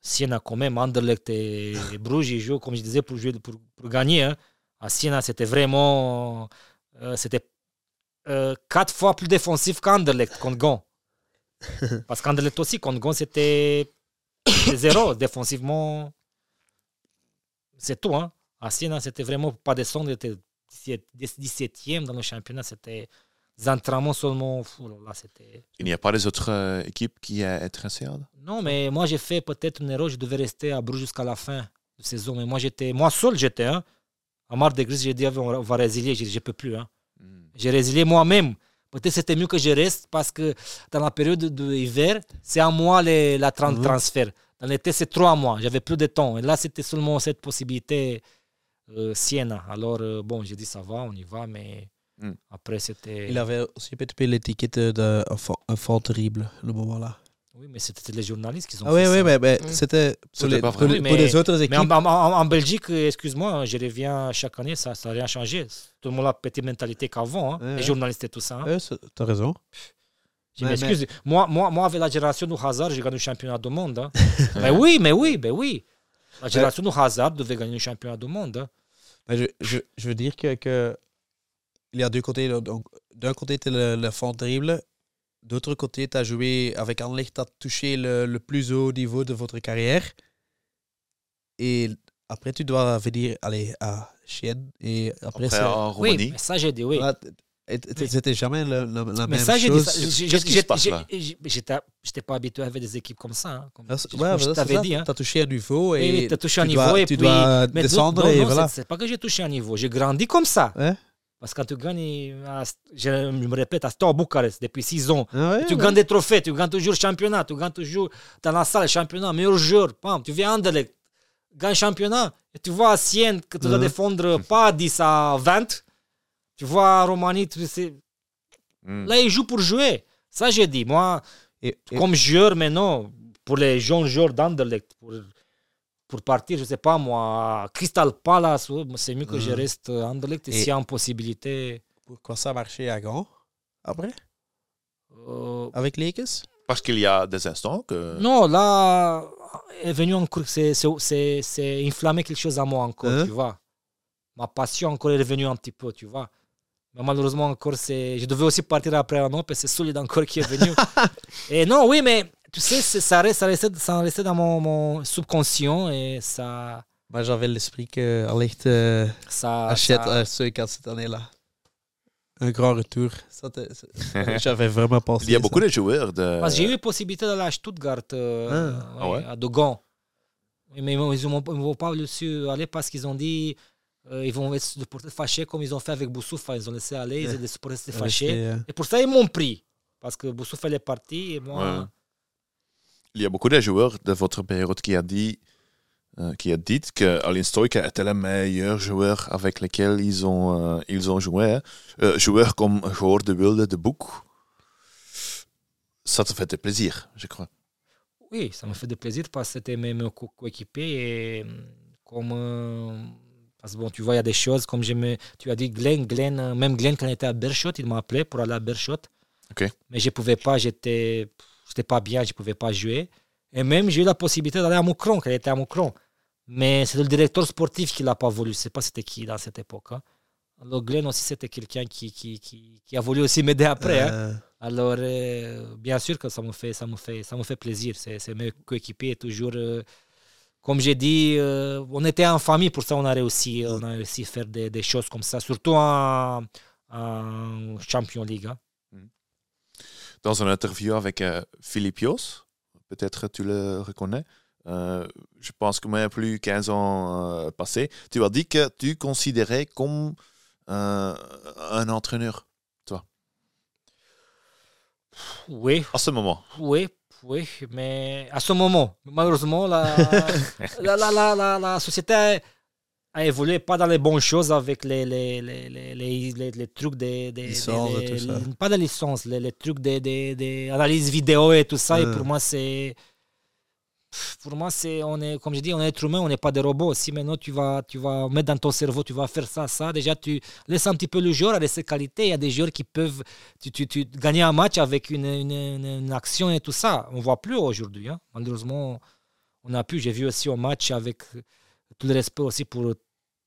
Siena, quand même, Anderlecht et, et Bruges, ils jouent, comme je disais, pour, jouer, pour, pour gagner. hein. À Siena, c'était vraiment. euh, c'était euh, quatre fois plus défensif qu'Anderlecht contre Gand. Parce qu'Anderlecht aussi, contre Gand, c'était zéro. Défensivement, c'est tout. Hein. À Siena, c'était vraiment pas descendre. C'était 17e dans le championnat. C'était des entraînements seulement. Fou, là. Il n'y a pas des autres euh, équipes qui sont intéressées Non, mais moi, j'ai fait peut-être une erreur. Je devais rester à Bruges jusqu'à la fin de saison. Mais moi, j'étais, moi seul, j'étais. Hein. À marre de grise, j'ai dit, on va- résilier. Je ne peux plus. Hein. Hmm. J'ai résilié moi-même. Peut-être c'était mieux que je reste parce que dans la période de hiver, c'est à moi les, la Mhm. transfert. Dans l'été, c'est trois mois. J'avais plus de temps. Et là, c'était seulement cette possibilité euh, Siena. Alors, euh, bon, j'ai dit, ça va, on y va. Mais Mhm. après, c'était. Il avait aussi peut-être l'étiquette d'un fond terrible, le moment-là. Oui, mais c'était les journalistes qui ont Ah oui, fait oui, ça. mais, mais Mm. c'était pour, les, pour, pour mais- autres Mais équipes. en, en- en- en Belgique, excuse-moi, je reviens chaque année, ça n'a rien changé. Tout le monde a la petite mentalité qu'avant, hein, Ouais, les ouais. journalistes et tout ça. hein. Ouais, c'est- t'as raison. Je mais- m'excuse. Moi, moi, moi, avec la génération du Hazard, j'ai gagné le championnat du monde. hein. mais oui, mais oui, mais oui. La génération du Hazard devait gagner le championnat du monde. hein. Mais je, je, je veux dire que, que il y a deux côtés. Donc, d'un côté, tu le, le fond terrible. D'autre côté, tu as joué avec Anderlecht, tu as touché le, le plus haut niveau de votre carrière. Et après, tu dois venir aller à Chienne. Et après, Après, en Oui, Roumanie. mais ça, j'ai dit oui. T- C'était jamais le- le- la Mais même ça, j'ai dit chose. J'étais pas habitué avec des équipes comme ça. hein, comme- Ah, ouais, je t'avais dit. hein. T'as touché un niveau et Oui, oui, t'as touché un tu niveau dois- et tu puis. dois mais descendre non, et non, voilà. c'est- C'est pas que j'ai touché un niveau. J'ai grandi comme ça. Ouais. Parce que quand tu gagnes, je me répète, à Steaua Bucarest depuis 6 ans, Ah ouais, tu ouais. gagnes des trophées, tu gagnes toujours le championnat, tu gagnes toujours dans la salle championnat, meilleur joueur. Pam, tu viens à Anderlecht, gagne championnat, et tu vois à Sienne que tu dois défendre pas 10 à 20. Tu vois à Roumanie, tu sais, Hmm. là, ils jouent pour jouer. Ça, j'ai dit. Moi, Et- et- comme joueur maintenant, pour les jeunes joueurs d'Anderlecht, pour, pour partir, je sais pas moi, à Crystal Palace, c'est mieux que je Mhm. reste à Anderlecht. Et, Et- s'il y a une possibilité. Pourquoi ça a marché à Grand après? Euh, avec Lakers? Parce qu'il y a des instants que. non, là, est venu encore, c'est, c'est, c'est, c'est inflammé quelque chose à moi encore, Hein? tu vois. Ma passion encore est revenue un petit peu, tu vois. Mais malheureusement, encore, c'est... je devais aussi partir après un an, parce que c'est solide encore qui est venu. et non, oui, mais tu sais, c'est- ça, reste, ça, restait, ça restait dans mon, mon subconscient et ça. Moi, j'avais l'esprit que Allicht euh, ça, achète ça- euh, cette année-là. Un grand retour. J'avais vraiment pensé. Il y a ça. beaucoup de joueurs de. Parce que j'ai eu la possibilité d'aller à Stuttgart, euh, Ah. ouais, Ah ouais? à Dogon. Mais ils ne vont pas laisser aller parce qu'ils ont dit euh, ils vont être supporters fâchés comme ils ont fait avec Boussoufa. Ils ont laissé aller, ils ont les supporters fâchés. euh, Et pour ça, ils m'ont pris. Parce que Boussoufa est parti et moi. Ouais. Il y a beaucoup de joueurs de votre période qui a dit, euh, qui a dit que Alin Stoica était le meilleur joueur avec lequel ils ont, euh, ils ont joué. hein. Euh, joueur comme de Wilde, de Boek. Ça te fait plaisir, je crois. Oui, ça me fait de plaisir parce que c'était mes, mes co- coéquipiers et euh, comme. euh, parce que bon, tu vois, il y a des choses comme je me, tu as dit Glenn, Glenn, euh, même Glenn quand il était à Berchot, il m'a appelé pour aller à Berchot. Mais je pouvais pas, j'étais, j'étais pas bien, je pouvais pas jouer. Et même j'ai eu la possibilité d'aller à Moucron, quand il était à Moucron. Mais c'est le directeur sportif qui l'a pas voulu. Je sais pas c'était qui dans cette époque. hein. Alors Glenn aussi c'était quelqu'un qui, qui, qui, qui a voulu aussi m'aider après. hein. euh, Alors, euh, bien sûr que ça me fait, ça me fait, ça me fait plaisir. C'est, mes coéquipiers toujours. euh, comme j'ai dit, on était en famille, pour ça on a réussi, on a réussi à faire des, des choses comme ça, surtout en, en Champions League. hein. Dans une interview avec euh, Philippe Jos, peut-être tu le reconnais, euh, je pense que même plus 15 ans euh, passés, tu as dit que tu considérais comme euh, un entraîneur Oui, à ce moment. oui, oui, mais à ce moment, malheureusement, la, la, la- la société a, évolué pas dans les bonnes choses avec les, les, les, les, les, trucs des. Licences des- et tout ça. les- Pas de licence, les, trucs analyses vidéo et tout ça. Et pour moi, c'est. Pour moi, c'est, on est, comme je dis, on est être humain, on n'est pas des robots. Si maintenant tu vas, tu vas mettre dans ton cerveau, tu vas faire ça, ça, déjà tu laisses un petit peu le joueur à ses qualités. Il y a des joueurs qui peuvent tu, tu, tu gagner un match avec une, une, action et tout ça. On ne voit plus aujourd'hui. hein. Malheureusement, on a pu. J'ai vu aussi un match avec tout le respect aussi pour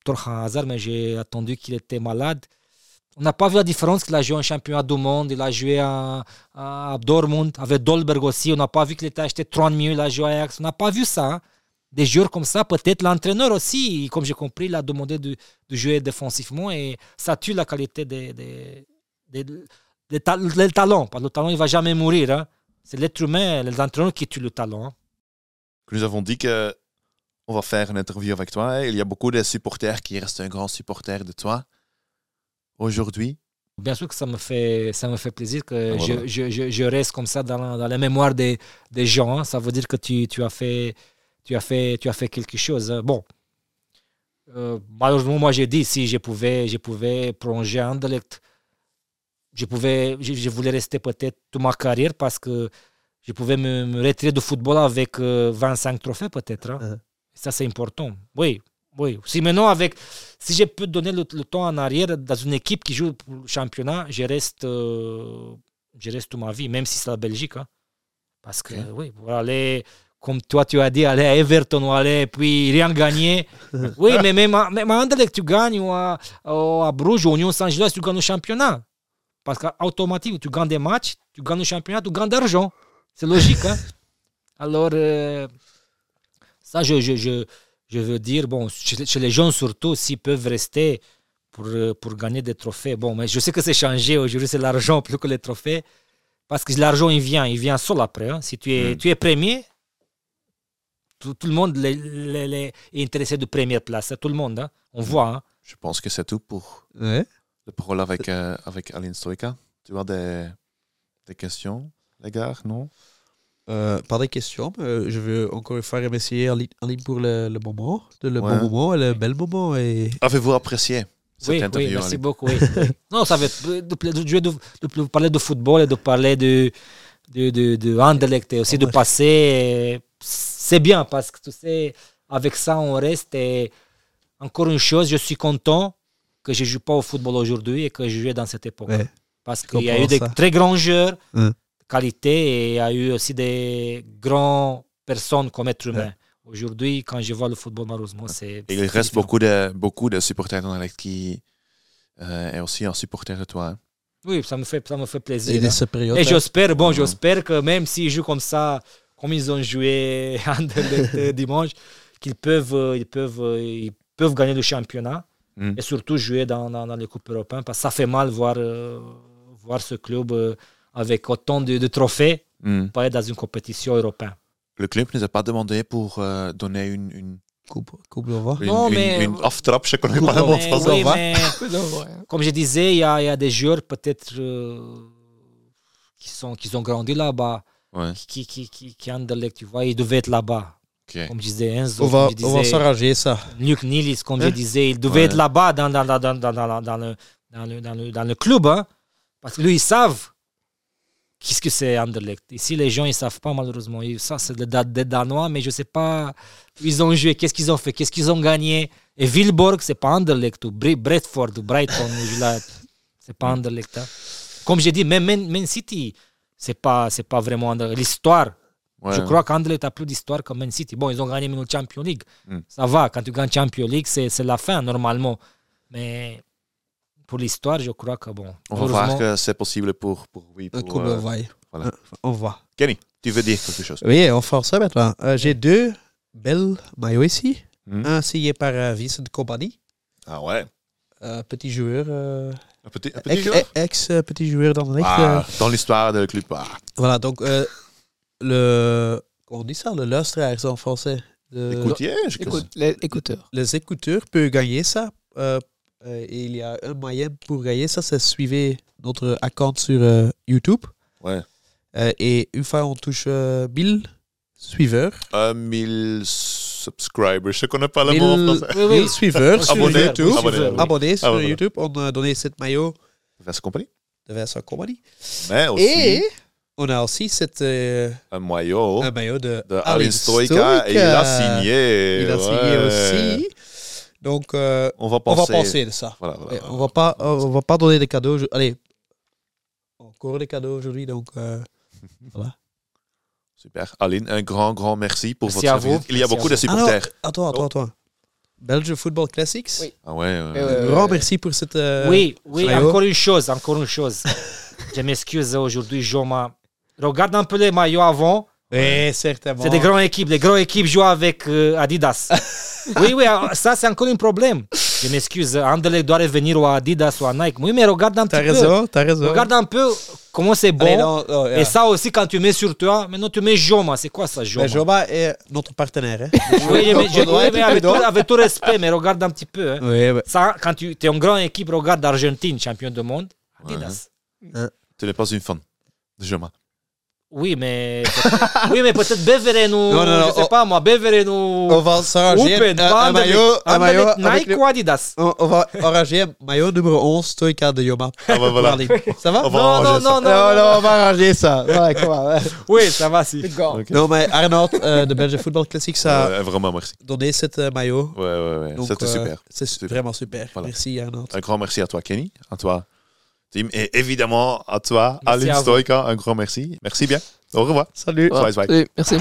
Torhan Hazard, mais j'ai attendu qu'il était malade. On n'a pas vu la différence qu'il a joué en championnat du monde, il a joué à, à Dortmund, avec Dolberg aussi. On n'a pas vu qu'il était acheté 30 millions, il a joué à Ajax. On n'a pas vu ça. hein. Des joueurs comme ça, peut-être l'entraîneur aussi, comme j'ai compris, il a demandé de, de jouer défensivement et ça tue la qualité des, des, des, des le talent. Parce que le talent, il va jamais mourir. hein. C'est l'être humain, les entraîneurs qui tuent le talent. hein. Nous avons dit que on va faire une interview avec toi. Il y a beaucoup de supporters qui restent un grand supporter de toi aujourd'hui. Bien sûr que ça me fait, ça me fait plaisir que Ah, voilà. je, je, reste comme ça dans, la- dans la mémoire des, des gens. hein. Ça veut dire que tu, tu, as fait, tu, as fait, tu as fait quelque chose. hein. Bon, Euh, malheureusement, moi j'ai dit si je pouvais, je pouvais prolonger Anderlecht, je, pouvais, je, je voulais rester peut-être toute ma carrière parce que je pouvais me, me retirer du football avec euh, 25 trophées peut-être. hein. Uh-huh. Ça c'est important. Oui, oui. Si maintenant avec, si je peux donner le, le temps en arrière dans une équipe qui joue pour le championnat, je reste, euh, je reste toute ma vie, même si c'est la Belgique. hein. Parce que oui, pour aller, comme toi tu as dit, aller à Everton ou aller puis rien gagner. oui, mais même à, même à Anderlecht, tu gagnes ou à, ou à Bruges ou à Union Saint-Gilloise, tu gagnes le championnat. Parce qu'automatiquement, tu gagnes des matchs, tu gagnes le championnat, tu gagnes d'argent. C'est logique. hein. Alors, euh, ça, je, je, je, je veux dire, bon, chez, chez les jeunes surtout, s'ils peuvent rester pour, euh, pour gagner des trophées. Bon, mais je sais que c'est changé. Aujourd'hui, c'est l'argent plus que les trophées. Parce que l'argent, il vient. Il vient seul après. hein. Si tu es, Mm. tu es premier, tout, tout le monde les- les- les- est intéressé de première place. hein. Tout le monde. hein. On voit. hein. Je pense que c'est tout pour Ouais. le parole avec, euh, avec Aline Stoika. Tu as des, des questions, les gars, non? Euh, pas de questions, mais euh, je veux encore une fois remercier Aline Aline pour le, le moment, de le Ouais. bon moment, et le bel moment. Et... Avez-vous apprécié cette Oui, oui, interview merci Aline beaucoup. oui. non, ça va être de, de, de de, de- de parler de football et de parler de, de, de, de Anderlecht et aussi de Ouais. passer. et C'est bien parce que tu sais, avec ça, on reste. Et encore une chose, je suis content que je ne joue pas au football aujourd'hui et que je joue dans cette époque. Ouais. Parce qu'il y a eu des très grands joueurs. Qualité et il y a eu aussi des grandes personnes comme être humain. Aujourd'hui, quand je vois le football, malheureusement, c'est. Il reste différent. beaucoup de, beaucoup de supporters d'Anderlecht qui euh, est aussi un supporter de toi. hein. Oui, ça me fait, ça me fait plaisir. Et de hein. cette période. Et j'espère, bon, j'espère que même s'ils jouent comme ça, comme ils ont joué Anderlecht, dimanche, qu'ils peuvent, euh, ils peuvent, euh, ils peuvent gagner le championnat Mhm. et surtout jouer dans, dans, dans les coupes européennes parce que ça fait mal voir, euh, voir ce club euh, avec autant de, de trophées pas être dans une compétition européenne. Le club ne nous a pas demandé pour euh, donner une, une, Coupe, coupe une, Non, une- mais- une aftrap, je connais pas le mot français. oui, va. mais ouais. comme je disais, il y a, il y a des joueurs peut-être euh, qui, sont, qui ont grandi là-bas, Ouais, qui, qui, qui, qui Anderlecht, tu vois, ils devaient être là-bas. Comme je disais Enzo, On va, je on va disais s'arranger ça. Luc Nilis, comme Hein? je disais, il devait Ouais. être là-bas dans, dans, dans, dans, dans, dans, dans le, dans, le, dans, le, dans le club. hein. parce que lui, ils savent qu'est-ce que c'est Anderlecht? Ici, les gens, ils savent pas, malheureusement. Ça, c'est des Da- des Danois, mais je sais pas où ils ont joué, qu'est-ce qu'ils ont fait, qu'est-ce qu'ils ont gagné. Et Vilborg, c'est pas Anderlecht, ou Bradford, ou Brighton, la- c'est pas Anderlecht. hein. Comme j'ai dit, même Man, City, c'est pas, c'est pas vraiment Anderlecht. L'histoire, Ouais. je crois qu'Anderlecht a plus d'histoire que Man City. Bon, ils ont gagné le Champions League. Mm. Ça va, quand tu gagnes Champions League, c'est c'est la fin normalement. Mais pour l'histoire, je crois que bon. On va voir que c'est possible pour, pour, oui, pour, coupe euh, le voilà. Euh, On va. Kenny, tu veux dire quelque chose? Oui, on faire ça maintenant. Euh, J'ai deux belles maillots ici. Hmm. Un signé par euh, Vincent Company, Ah ouais? un petit joueur, euh, Un petit, un petit ex, joueur? ex, euh, petit joueur dans le Ah, Dans l'histoire du club. Ah, Voilà, donc euh, le. Comment on dit ça? Le luisteraars en français. Le- écoutier, je Écoute, les écouteurs. les écouteurs peuvent gagner ça. Euh, et il y a un moyen pour gagner ça, c'est suivre notre account sur euh, YouTube. Ouais. Euh, et une fois on touche euh, 1000 suiveurs, Un 1000 subscribers, je connais pas le 1000, mot en français. Oui, oui. 1000 suiveurs sur Abonnés, YouTube, oui, abonnés, oui. abonnés sur. YouTube, on a donné cette maillot Vincent Compagnie. de Vincent Company. Mais aussi Et on a aussi cette, euh, un maillot un maillot de, de Stoika. Et il a signé. Il a signé aussi. Donc, euh, On va on penser. va penser de ça. Voilà, voilà, Ouais, voilà. on va pas, on va pas donner des cadeaux. Allez, encore des cadeaux aujourd'hui, donc euh, voilà. Super. Aline, un grand, grand merci pour Merci votre service. Il y a Merci beaucoup de supporters. Ah attends, attends, attends. Belge Football Classics. Oui. Ah ouais, ouais. Grand merci pour cette. euh, Oui, oui, encore une chose, encore une chose. je m'excuse aujourd'hui, Joma. Regarde un peu les maillots avant. Oui, certainement. C'est des grandes équipes. Les grandes équipes jouent avec euh, Adidas. oui, oui, ah, ça c'est encore un problème. Je m'excuse. Anderlecht doit revenir au Adidas ou à Nike. Oui, mais regarde un T'as petit peu. raison, t'as raison. Regarde un peu comment c'est bon. Allez, non, non, Et ça aussi, quand tu mets sur toi, maintenant tu mets Joma. C'est quoi ça, Joma? Ben, Joba est notre partenaire. Hein. Oui, mais, je- oui, mais avec, tout, prudent. avec tout respect, mais regarde un petit peu. hein. Oui, ouais. Ça, quand tu es une grande équipe, regarde l'Argentine, champion du monde. Adidas. Tu n'es pas une fan de Joma. Oui, mais peut-être- oui, mais peut-être Beveren ou Non, non, non, je sais on- pas moi, Beveren ou On va s'arranger un, un maillot, un maillot Nike le- ou Adidas. on, on va arranger un maillot numéro 11, Stoika de Yoma. Ah bah voilà. Ça va? On va Non, non, ça. non, non, non, non, on va arranger ça. Ouais, comment. Oui, ça va si. Ok. Non, mais Arnaud euh, de Belgian Football Classics a Ouais, vraiment merci. donné cette euh, maillot. Ouais, ouais, ouais. C'était euh, super. C'est Super. vraiment super. Voilà. Merci Arnaud. Un grand merci à toi, Kenny, à toi, Tim, et évidemment à toi, Merci Aline à vous. Stoika. Un grand merci. Merci bien. Au revoir. Salut. Bye, merci.